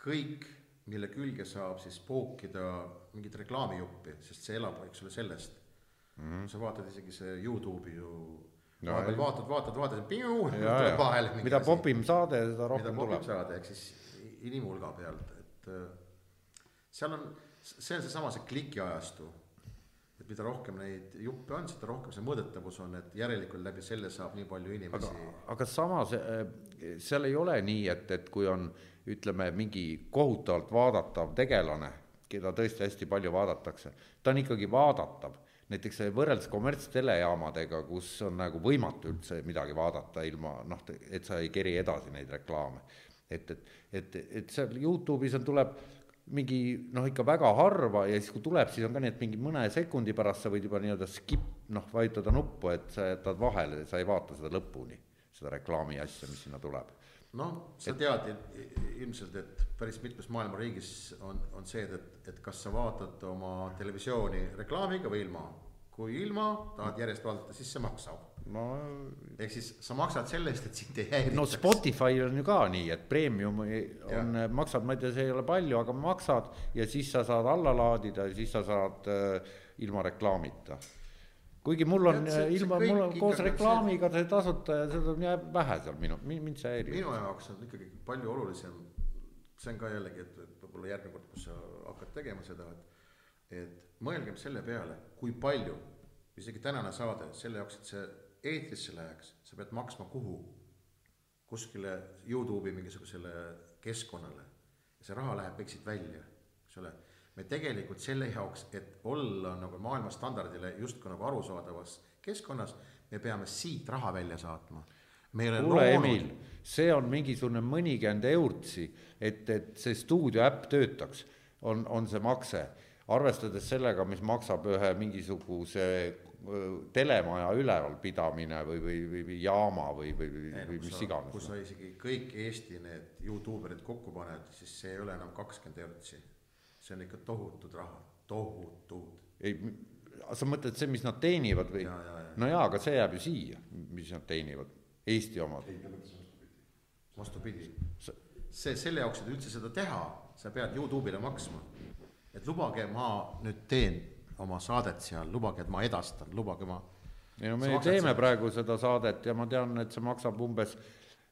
kõik, mille külge saab siis pookida mingit reklaamijuppi, sest see elab, eks ole, sellest mm. -hmm. sa vaatad isegi see Youtube'i ju no, vahepeal vaatad, vaatad, vaatad, tuleb vahele.
mida popim saade, seda rohkem
tuleb. mida popim saade, ehk siis inimhulga pealt, et seal on see on seesama, see klikiajastu. et mida rohkem neid juppe on, seda rohkem see mõõdetavus on, et järelikult läbi selle saab nii palju inimesi.
aga, aga samas äh, seal ei ole nii, et, et kui on ütleme, mingi kohutavalt vaadatav tegelane, keda tõesti hästi palju vaadatakse, ta on ikkagi vaadatav näiteks võrreldes kommertstelejaamadega, kus on nagu võimatu üldse midagi vaadata ilma noh, et sa ei keri edasi neid reklaame. et, et, et, et seal Youtube'is on, tuleb mingi noh, ikka väga harva ja siis, kui tuleb, siis on ka nii, et mingi mõne sekundi pärast sa võid juba nii-öelda skip, noh, vajutada nuppu, et sa jätad vahele, sa ei vaata seda lõpuni, seda reklaami asja, mis sinna tuleb.
Noh, sa et, tead ilmselt, et päris mitmes maailma riigis on, on see, et, et kas sa vaatad oma televisiooni reklaamiga või ilma. kui ilma tahad järjest vaadata, siis see maksab
no
ehk siis sa maksad selle eest, et sind ei häiritaks.
no Spotify on ju ka nii, et premium on, maksad, ma ei tea, see ei ole palju, aga maksad ja siis sa saad alla laadida ja siis sa saad äh, ilma reklaamita. Kuigi mul on ja, see, ilma, mul on koos reklaamiga see tasuta ja seda jääb vähe seal minu, mind see häirib.
minu jaoks on ikkagi palju olulisem, see on ka jällegi, et võib-olla järgmine kord, kus sa hakkad tegema seda, et, et mõelgem selle peale, kui palju, isegi tänane saade, selle jaoks, et see eetrisse läheks, sa pead maksma kuhu? kuskile Youtube'i mingisugusele keskkonnale. ja see raha läheb siit välja, eks ole. Me tegelikult selle jaoks, et olla nagu maailma standardile justkui nagu arusaadavas keskkonnas, me peame siit raha välja saatma.
kuule, Emil, see on mingisugune mõnikümmend eurtsi, et, et see stuudioäpp töötaks, on, on see makse arvestades sellega, mis maksab ühe mingisuguse telemaja ülevalpidamine või, või, või, või jaama või, või, või, või mis iganes.
kui sa isegi kõik Eesti need Youtuberid kokku paned, siis see ei ole enam kakskümmend eurtsi. See on ikka tohutud raha, tohutud.
ei, sa mõtled see, mis nad teenivad või? no jaa, aga see jääb ju siia, mis nad teenivad, Eesti omad.
vastupidi, see, selle jaoks, et üldse seda teha, sa pead Youtube'ile maksma. et lubage, ma nüüd teen oma saadet seal, lubage, et ma edastan, lubage ma.
ei no me teeme selle. praegu seda saadet ja ma tean, et see maksab umbes,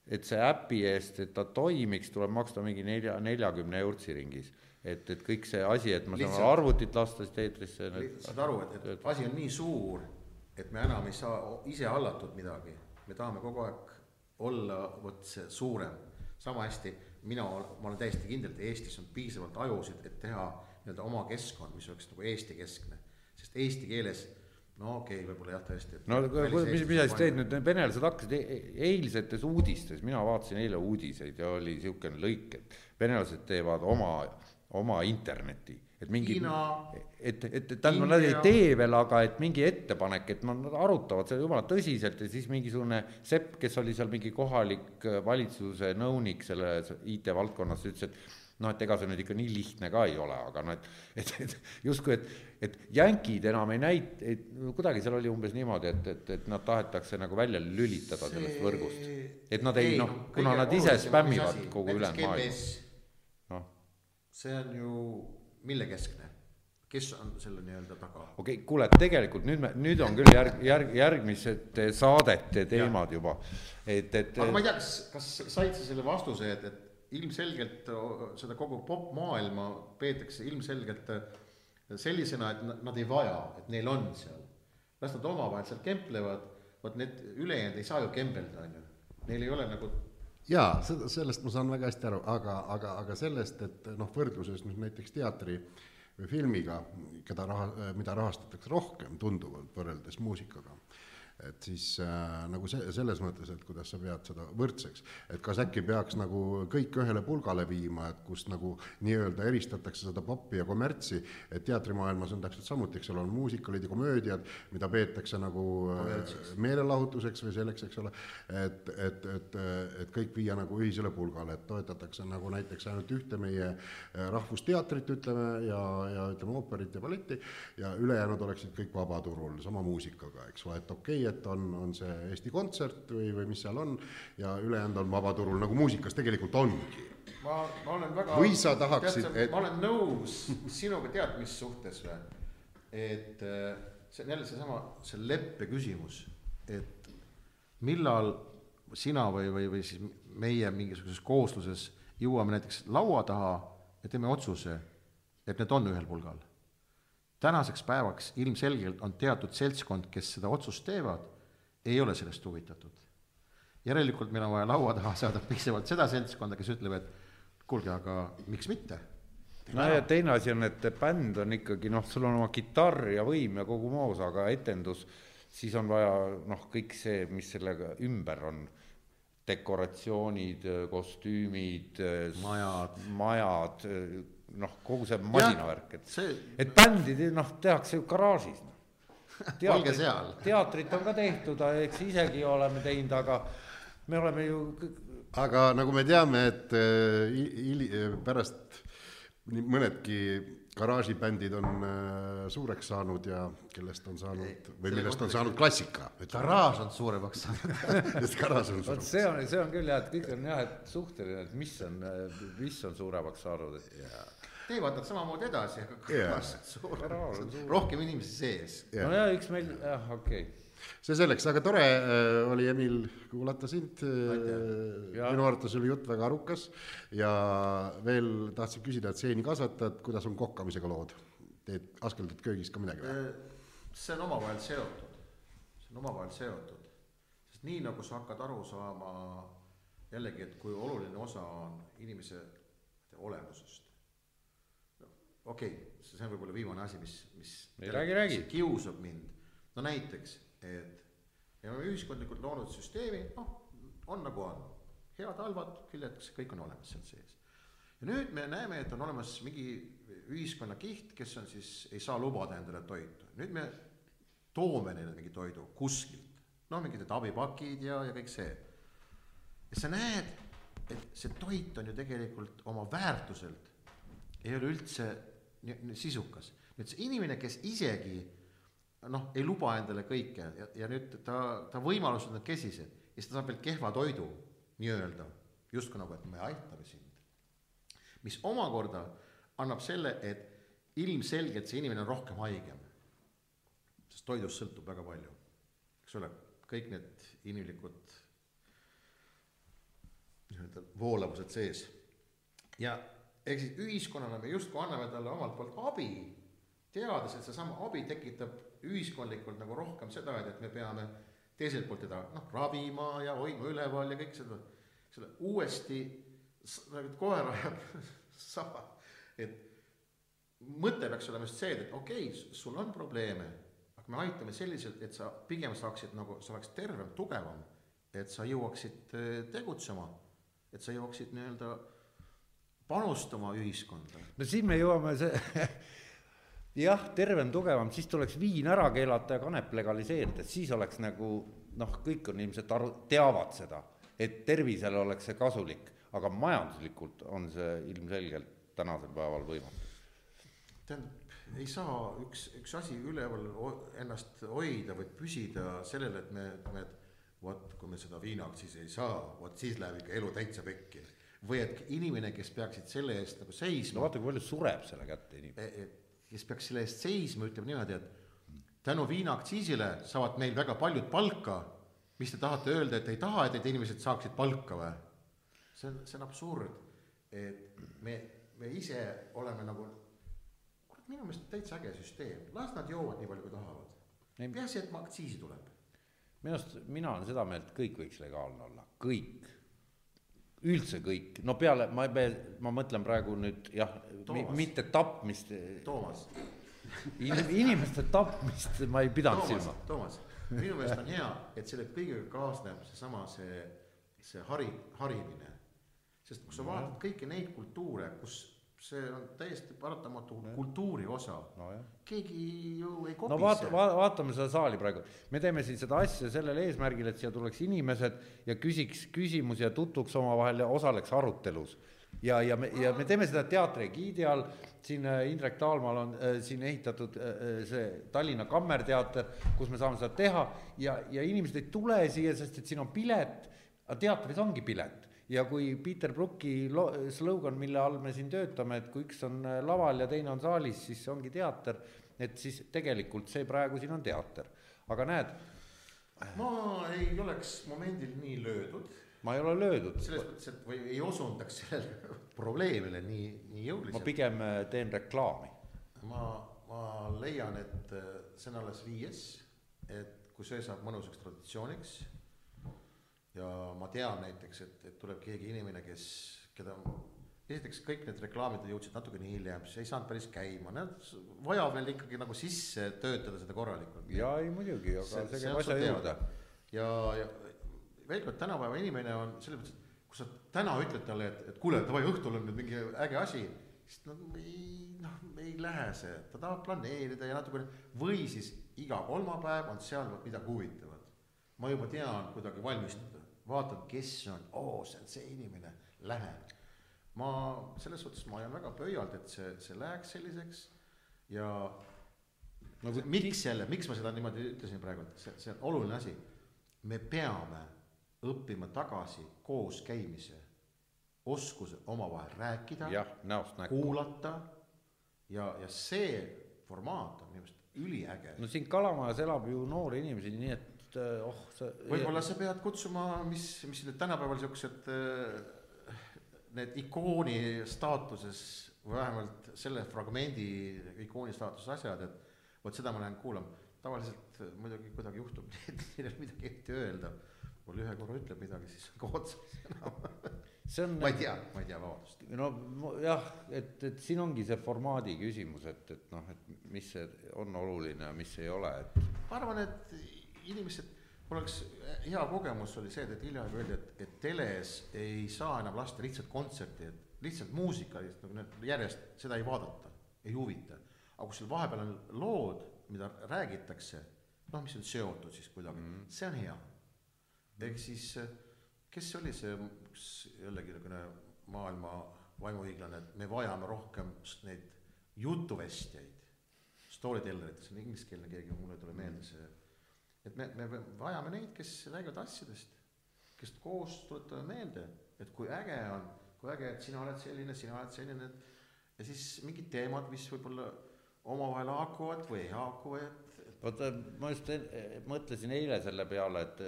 et see äpi eest, et ta toimiks, tuleb maksta mingi nelja, neljakümne eurtsi ringis et, et kõik see asi, et ma saan arvutit lasta siit eetrisse.
saad aru, et, et asi on nii suur, et me enam ei saa ise hallatud midagi, me tahame kogu aeg olla vot see suurem. sama hästi mina, ma olen täiesti kindel, et Eestis on piisavalt ajusid, et teha nii-öelda oma keskkond, mis oleks nagu Eesti keskne, sest eesti keeles no okei okay,, võib-olla jah, tõesti.
no mis, sa siis teed nüüd, venelased hakkasid e eilsetes uudistes, mina vaatasin eile uudiseid ja oli niisugune lõik, et venelased teevad oma oma interneti, et mingi, et, et, et tähendab, nad ei tee veel, aga et mingi ettepanek, et nad arutavad seda jumala tõsiselt ja siis mingisugune Sepp, kes oli seal mingi kohalik äh, valitsuse nõunik selles IT-valdkonnas, ütles, et noh, et ega see nüüd ikka nii lihtne ka ei ole, aga noh, et, et, et justkui, et, et jänkid enam ei näit-, et kuidagi seal oli umbes niimoodi, et, et, et nad tahetakse nagu välja lülitada see... sellest võrgust. et nad ei, ei noh, kuna nad ise spämmivad kogu ülejäänud maailma
see on ju millekeskne? kes on selle nii-öelda taga?
okei okay,, kuule, tegelikult nüüd me, nüüd on küll järg, järg, järgmised saadete teemad ja. juba, et, et.
aga ma ei tea, kas, kas said sa selle vastuse, et, et ilmselgelt seda kogu popmaailma peetakse ilmselgelt sellisena, et nad ei vaja, et neil on seal. las nad omavahel seal kemplevad, vot need ülejäänud ei saa ju kembelda, on ju. Neil ei ole nagu
jaa, seda, sellest ma saan väga hästi aru, aga, aga, aga sellest, et noh, võrdluses nüüd näiteks teatri või filmiga, keda raha, mida rahastatakse rohkem tunduvalt võrreldes muusikaga et siis äh, nagu see, selles mõttes, et kuidas sa pead seda võrdseks, et kas äkki peaks nagu kõik ühele pulgale viima, et kus nagu nii-öelda eristatakse seda poppi ja kommertsi, et teatrimaailmas on täpselt samuti, eks ole, on muusikalid ja komöödiad, mida peetakse nagu äh, meelelahutuseks või selleks, eks ole, et, et, et, et kõik viia nagu ühisele pulgale, et toetatakse nagu näiteks ainult ühte meie äh, rahvusteatrit, ütleme, ja, ja ütleme ooperit ja balletti. Ja ülejäänud oleksid kõik vabaturul sama muusikaga, eks ole, et okei okay,, et on, on see Eesti Kontsert või, või mis seal on ja ülejäänud on vabaturul, nagu muusikas tegelikult ongi.
ma, ma olen väga
või sa tahaksid,
et ma olen nõus sinuga tead mis suhtes või, et äh, see on jälle seesama, see leppe küsimus, et millal sina või, või, või siis meie mingisuguses koosluses jõuame näiteks laua taha ja teeme otsuse, et need on ühel pulgal tänaseks päevaks ilmselgelt on teatud seltskond, kes seda otsust teevad, ei ole sellest huvitatud. järelikult meil on vaja laua taha saada piisavalt seda seltskonda, kes ütleb, et kuulge, aga miks mitte.
no ja teine asi on, et bänd on ikkagi noh, sul on oma kitarr ja võim ja kogu moos, aga etendus, siis on vaja noh, kõik see, mis sellega ümber on dekoratsioonid, kostüümid,
majad,
majad noh, kogu see masinavärk, et see... et bändi noh, tehakse ju garaažis no..
olge seal.
teatrit on ka tehtud, eks isegi oleme teinud, aga me oleme ju.
aga nagu me teame, et äh, pärast nii mõnedki garaažibändid on äh, suureks saanud ja kellest on saanud või millest on saanud klassika.
garaaž on suuremaks saanud
sest garaaž on
suuremaks. see on, see on küll jah, et kõik on jah, et suhteline, et mis on, mis on suuremaks saanud, et
yeah teevad nad samamoodi edasi, aga kõlas suur, rohkem inimesi sees.
no ja eks meil, jah, okei okay
see selleks, aga tore äh, oli, Emil, kuulata sind. Äh, minu arvates oli jutt väga arukas ja veel tahtsin küsida, et seeni kasvatad, kuidas on kokkamisega lood? teed, askeldad köögis ka midagi või?
Äh, see on omavahel seotud, see on omavahel seotud, sest nii nagu sa hakkad aru saama jällegi, et kui oluline osa on inimese olemusest okei okay,, see on võib-olla viimane asi, mis, mis
räägi, räägi.
kiusab mind. no näiteks, et me oleme ühiskondlikult loonud süsteemi, noh, on nagu on. head-halvad küljed, kõik on olemas seal sees. ja nüüd me näeme, et on olemas mingi ühiskonnakiht, kes on siis, ei saa lubada endale toitu. nüüd me toome neile mingi toidu kuskilt. noh, mingid need abipakid ja, ja kõik see. ja sa näed, et see toit on ju tegelikult oma väärtuselt ei ole üldse sisukas. nüüd see inimene, kes isegi noh, ei luba endale kõike ja, ja nüüd ta, ta võimalused on kesised ja siis ta saab veel kehva toidu nii-öelda, justkui nagu, et me aitame sind. mis omakorda annab selle, et ilmselgelt see inimene on rohkem haigem. sest toidust sõltub väga palju, eks ole, kõik need inimlikud nii-öelda voolavused sees. ja ehk siis ühiskonnana me justkui anname talle omalt poolt abi, teades, et seesama abi tekitab ühiskondlikult nagu rohkem seda, et, et me peame teiselt poolt teda noh, ravima ja hoidma üleval ja kõik seda, selle uuesti nagu koer ajab saba, et mõte peaks olema just see, et okei okay,, sul on probleeme, aga me aitame selliselt, et sa pigem saaksid nagu, sa oleks tervem, tugevam, et sa jõuaksid äh, tegutsema, et sa jõuaksid nii-öelda panustama ühiskonda.
no siin me jõuame see jah, tervem, tugevam, siis tuleks viin ära keelata ja kanep legaliseerida, et siis oleks nagu noh, kõik on ilmselt aru, teavad seda, et tervisele oleks see kasulik, aga majanduslikult on see ilmselgelt tänasel päeval võimatu.
tähendab, ei saa üks, üks asi üleval ennast hoida või püsida sellele, et me ütleme, et vot, kui me seda viinaaktsiisi ei saa, vot siis läheb ikka elu täitsa pekki. Või et inimene, kes peaksid selle eest nagu seisma.
no vaata, kui palju sureb selle kätte inimesi.
E, e, kes peaks selle eest seisma, ütleb niimoodi, et tänu viinaaktsiisile saavad meil väga paljud palka. mis te tahate öelda, et ei taha, et need inimesed saaksid palka või? see on, see on absurd, et me, me ise oleme nagu, kurat, minu meelest täitsa äge süsteem, las nad joovad nii palju, kui tahavad. peaasi, et aktsiisi tuleb.
minu arust, mina olen seda meelt, kõik võiks legaalne olla, kõik üldse kõik, no peale, ma, ma mõtlen praegu nüüd jah, mitte tapmist.
Toomas
In,. inimeste tapmist ma ei pidanud silma.
Toomas, minu meelest on hea, et selle kõigega kaasneb seesama see, see hari, harimine. sest kui sa vaatad kõiki neid kultuure, kus see on täiesti paratamatu kultuuri osa. No,. keegi ju ei kopise.
no vaata va, vaatame seda saali praegu, me teeme siin seda asja sellel eesmärgil, et siia tuleks inimesed ja küsiks küsimusi ja tutvuks omavahel ja osaleks arutelus. ja, ja me, ja me teeme seda teatri egiidi all, siin äh, Indrek Taalmaal on äh, siin ehitatud äh, äh, see Tallinna Kammerteater, kus me saame seda teha. Ja, ja inimesed ei tule siia, sest et siin on pilet, aga teatris ongi pilet ja kui Peter Brooki lo-, slogan, mille all me siin töötame, et kui üks on äh, laval ja teine on saalis, siis see ongi teater, et siis tegelikult see praegu siin on teater, aga näed.
ma ei oleks momendil nii löödud.
ma ei ole löödud.
selles mõttes, et või ei osundaks sellele probleemile nii, nii jõuliselt.
ma pigem äh, teen reklaami.
ma, ma leian, et äh, see on alles viies, et kui see saab mõnusaks traditsiooniks ja ma tean näiteks, et, et tuleb keegi inimene, kes, keda esiteks kõik need reklaamid jõudsid natukene hiljem, siis ei saanud päris käima, nad vajab veel ikkagi nagu sisse töötada seda korralikult.
ja ei muidugi, aga see, see käib asja juurde.
ja, ja veel kord, tänapäeva inimene on selles mõttes, et kui sa täna ütled talle, et, et kuule, davai, õhtul on nüüd mingi äge asi, siis no ei, noh, ei lähe see, ta tahab planeerida ja natukene, või siis iga kolmapäev on seal midagi huvitavat. ma juba tean kuidagi valmistuda vaatan, kes on, oo, see on see inimene, lähen. ma selles suhtes ma hoian väga pöialt, et see, see läheks selliseks ja no see, miks jälle, miks ma seda niimoodi ütlesin praegu, et see, see on oluline asi. me peame õppima tagasi kooskäimise, oskuse omavahel rääkida, kuulata ja, ja see formaat on minu meelest üliäge.
no siin Kalamajas elab ju noori inimesi, nii et et eh, oh
sa. võib-olla sa pead kutsuma, mis, mis need tänapäeval siuksed eh, need ikooni staatuses või vähemalt selle fragmendi ikooni staatuses asjad, et vot seda ma lähen kuulama. tavaliselt muidugi kuidagi juhtub nii, et neil ei ole midagi eriti öelda. mul ühe korra ütleb midagi, siis on ka otsas enam see on. ma ei tea, ma ei tea, vabandust.
no jah, et, et siin ongi see formaadi küsimus, et, et noh, et mis see on oluline ja mis ei ole, et.
ma arvan, et inimesed, mul oleks hea kogemus oli see, et hiljaaegu öeldi, et, et teles ei saa enam lasta lihtsalt kontserti, et lihtsalt muusika, nagu need järjest, seda ei vaadata, ei huvita. aga kui seal vahepeal on lood, mida räägitakse, noh, mis on seotud siis kuidagi mm, -hmm. see on hea. ehk siis, kes oli see, üks jällegi niisugune maailma vaimuhiiglane, et me vajame rohkem neid jutuvestjaid, storytellerid, see on ingliskeelne keegi, mul ei tule meelde see et me, me vajame neid, kes räägivad asjadest, kes koos tuletame meelde, et kui äge on, kui äge, et sina oled selline, sina oled selline, ja siis mingid teemad, mis võib-olla omavahel haakuvad või ei haaku, et
vaata, ma just mõtlesin eile selle peale, et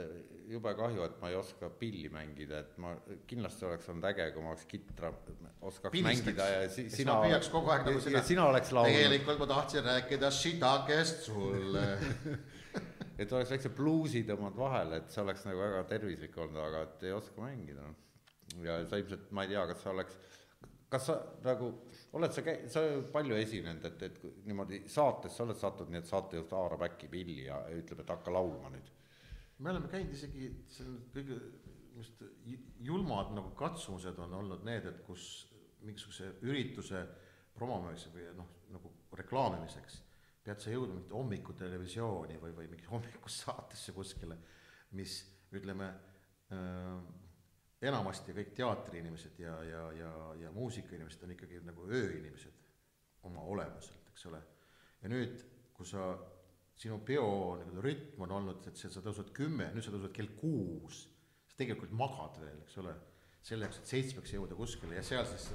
jube kahju, et ma ei oska pilli mängida, et ma kindlasti oleks olnud äge, kui ma oleks kitra, oskaks
Pilistaks.
mängida ja si, sina
sina püüaks kogu aeg nagu
ja sina oleks laulnud,
tegelikult ma tahtsin rääkida Shitakest sulle.
et oleks väikse bluusi tõmmanud vahele, et see oleks nagu väga tervislik olnud, aga et ei oska mängida, noh. ja sa ilmselt, ma ei tea, kas sa oleks, kas sa nagu, oled sa käi-, sa palju esinenud, et, et niimoodi saates sa oled sattunud nii, et saatejuht haarab äkki pilli ja ütleb, et hakka laulma nüüd
me oleme käinud isegi, see on kõige just ju- julmad nagu katsumused on olnud need, et kus mingisuguse ürituse promomiseks või noh, nagu reklaamimiseks pead sa jõudma mingit hommikutelevisiooni või, või mingi hommikusaatesse kuskile, mis ütleme äh,, enamasti kõik teatriinimesed ja, ja, ja, ja muusikainimesed on ikkagi nagu ööinimesed oma olemuselt, eks ole. ja nüüd, kui sa, sinu peo nagu rütm on olnud, et sa tõused kümme, nüüd sa tõused kell kuus, sa tegelikult magad veel, eks ole, selle jaoks, et seitsmeks jõuda kuskile ja seal siis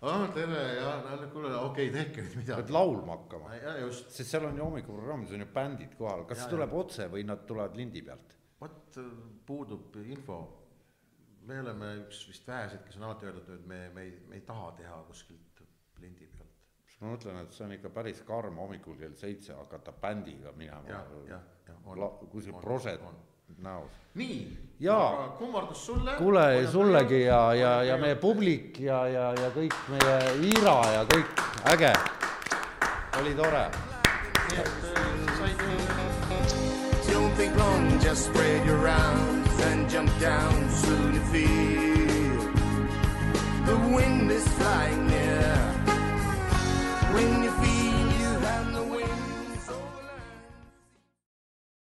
aa, tere ja no kuule, okei okay,, tehke nüüd
pead
midagi.
laulma hakkama,
ja
sest seal on ju hommikuprogrammis on ju bändid kohal, kas
Ja,
see tuleb otse või nad tulevad lindi pealt?
vot äh, puudub info. me oleme üks vist väheseid, kes on alati öeldud, et me, me ei, me ei taha teha kuskilt lindi pealt.
ma mõtlen, et see on ikka päris karm hommikul kell seitse hakata bändiga minema kuskil
on
näos.
nii,
aga
kummardus sulle.
kuule, sullegi ja, ja, ja meie publik ja, ja, ja kõik meie Ira ja kõik, äge. oli tore.
nii et said.
Don't think long, just spread your arms and jump down soon to feel the wind is flying.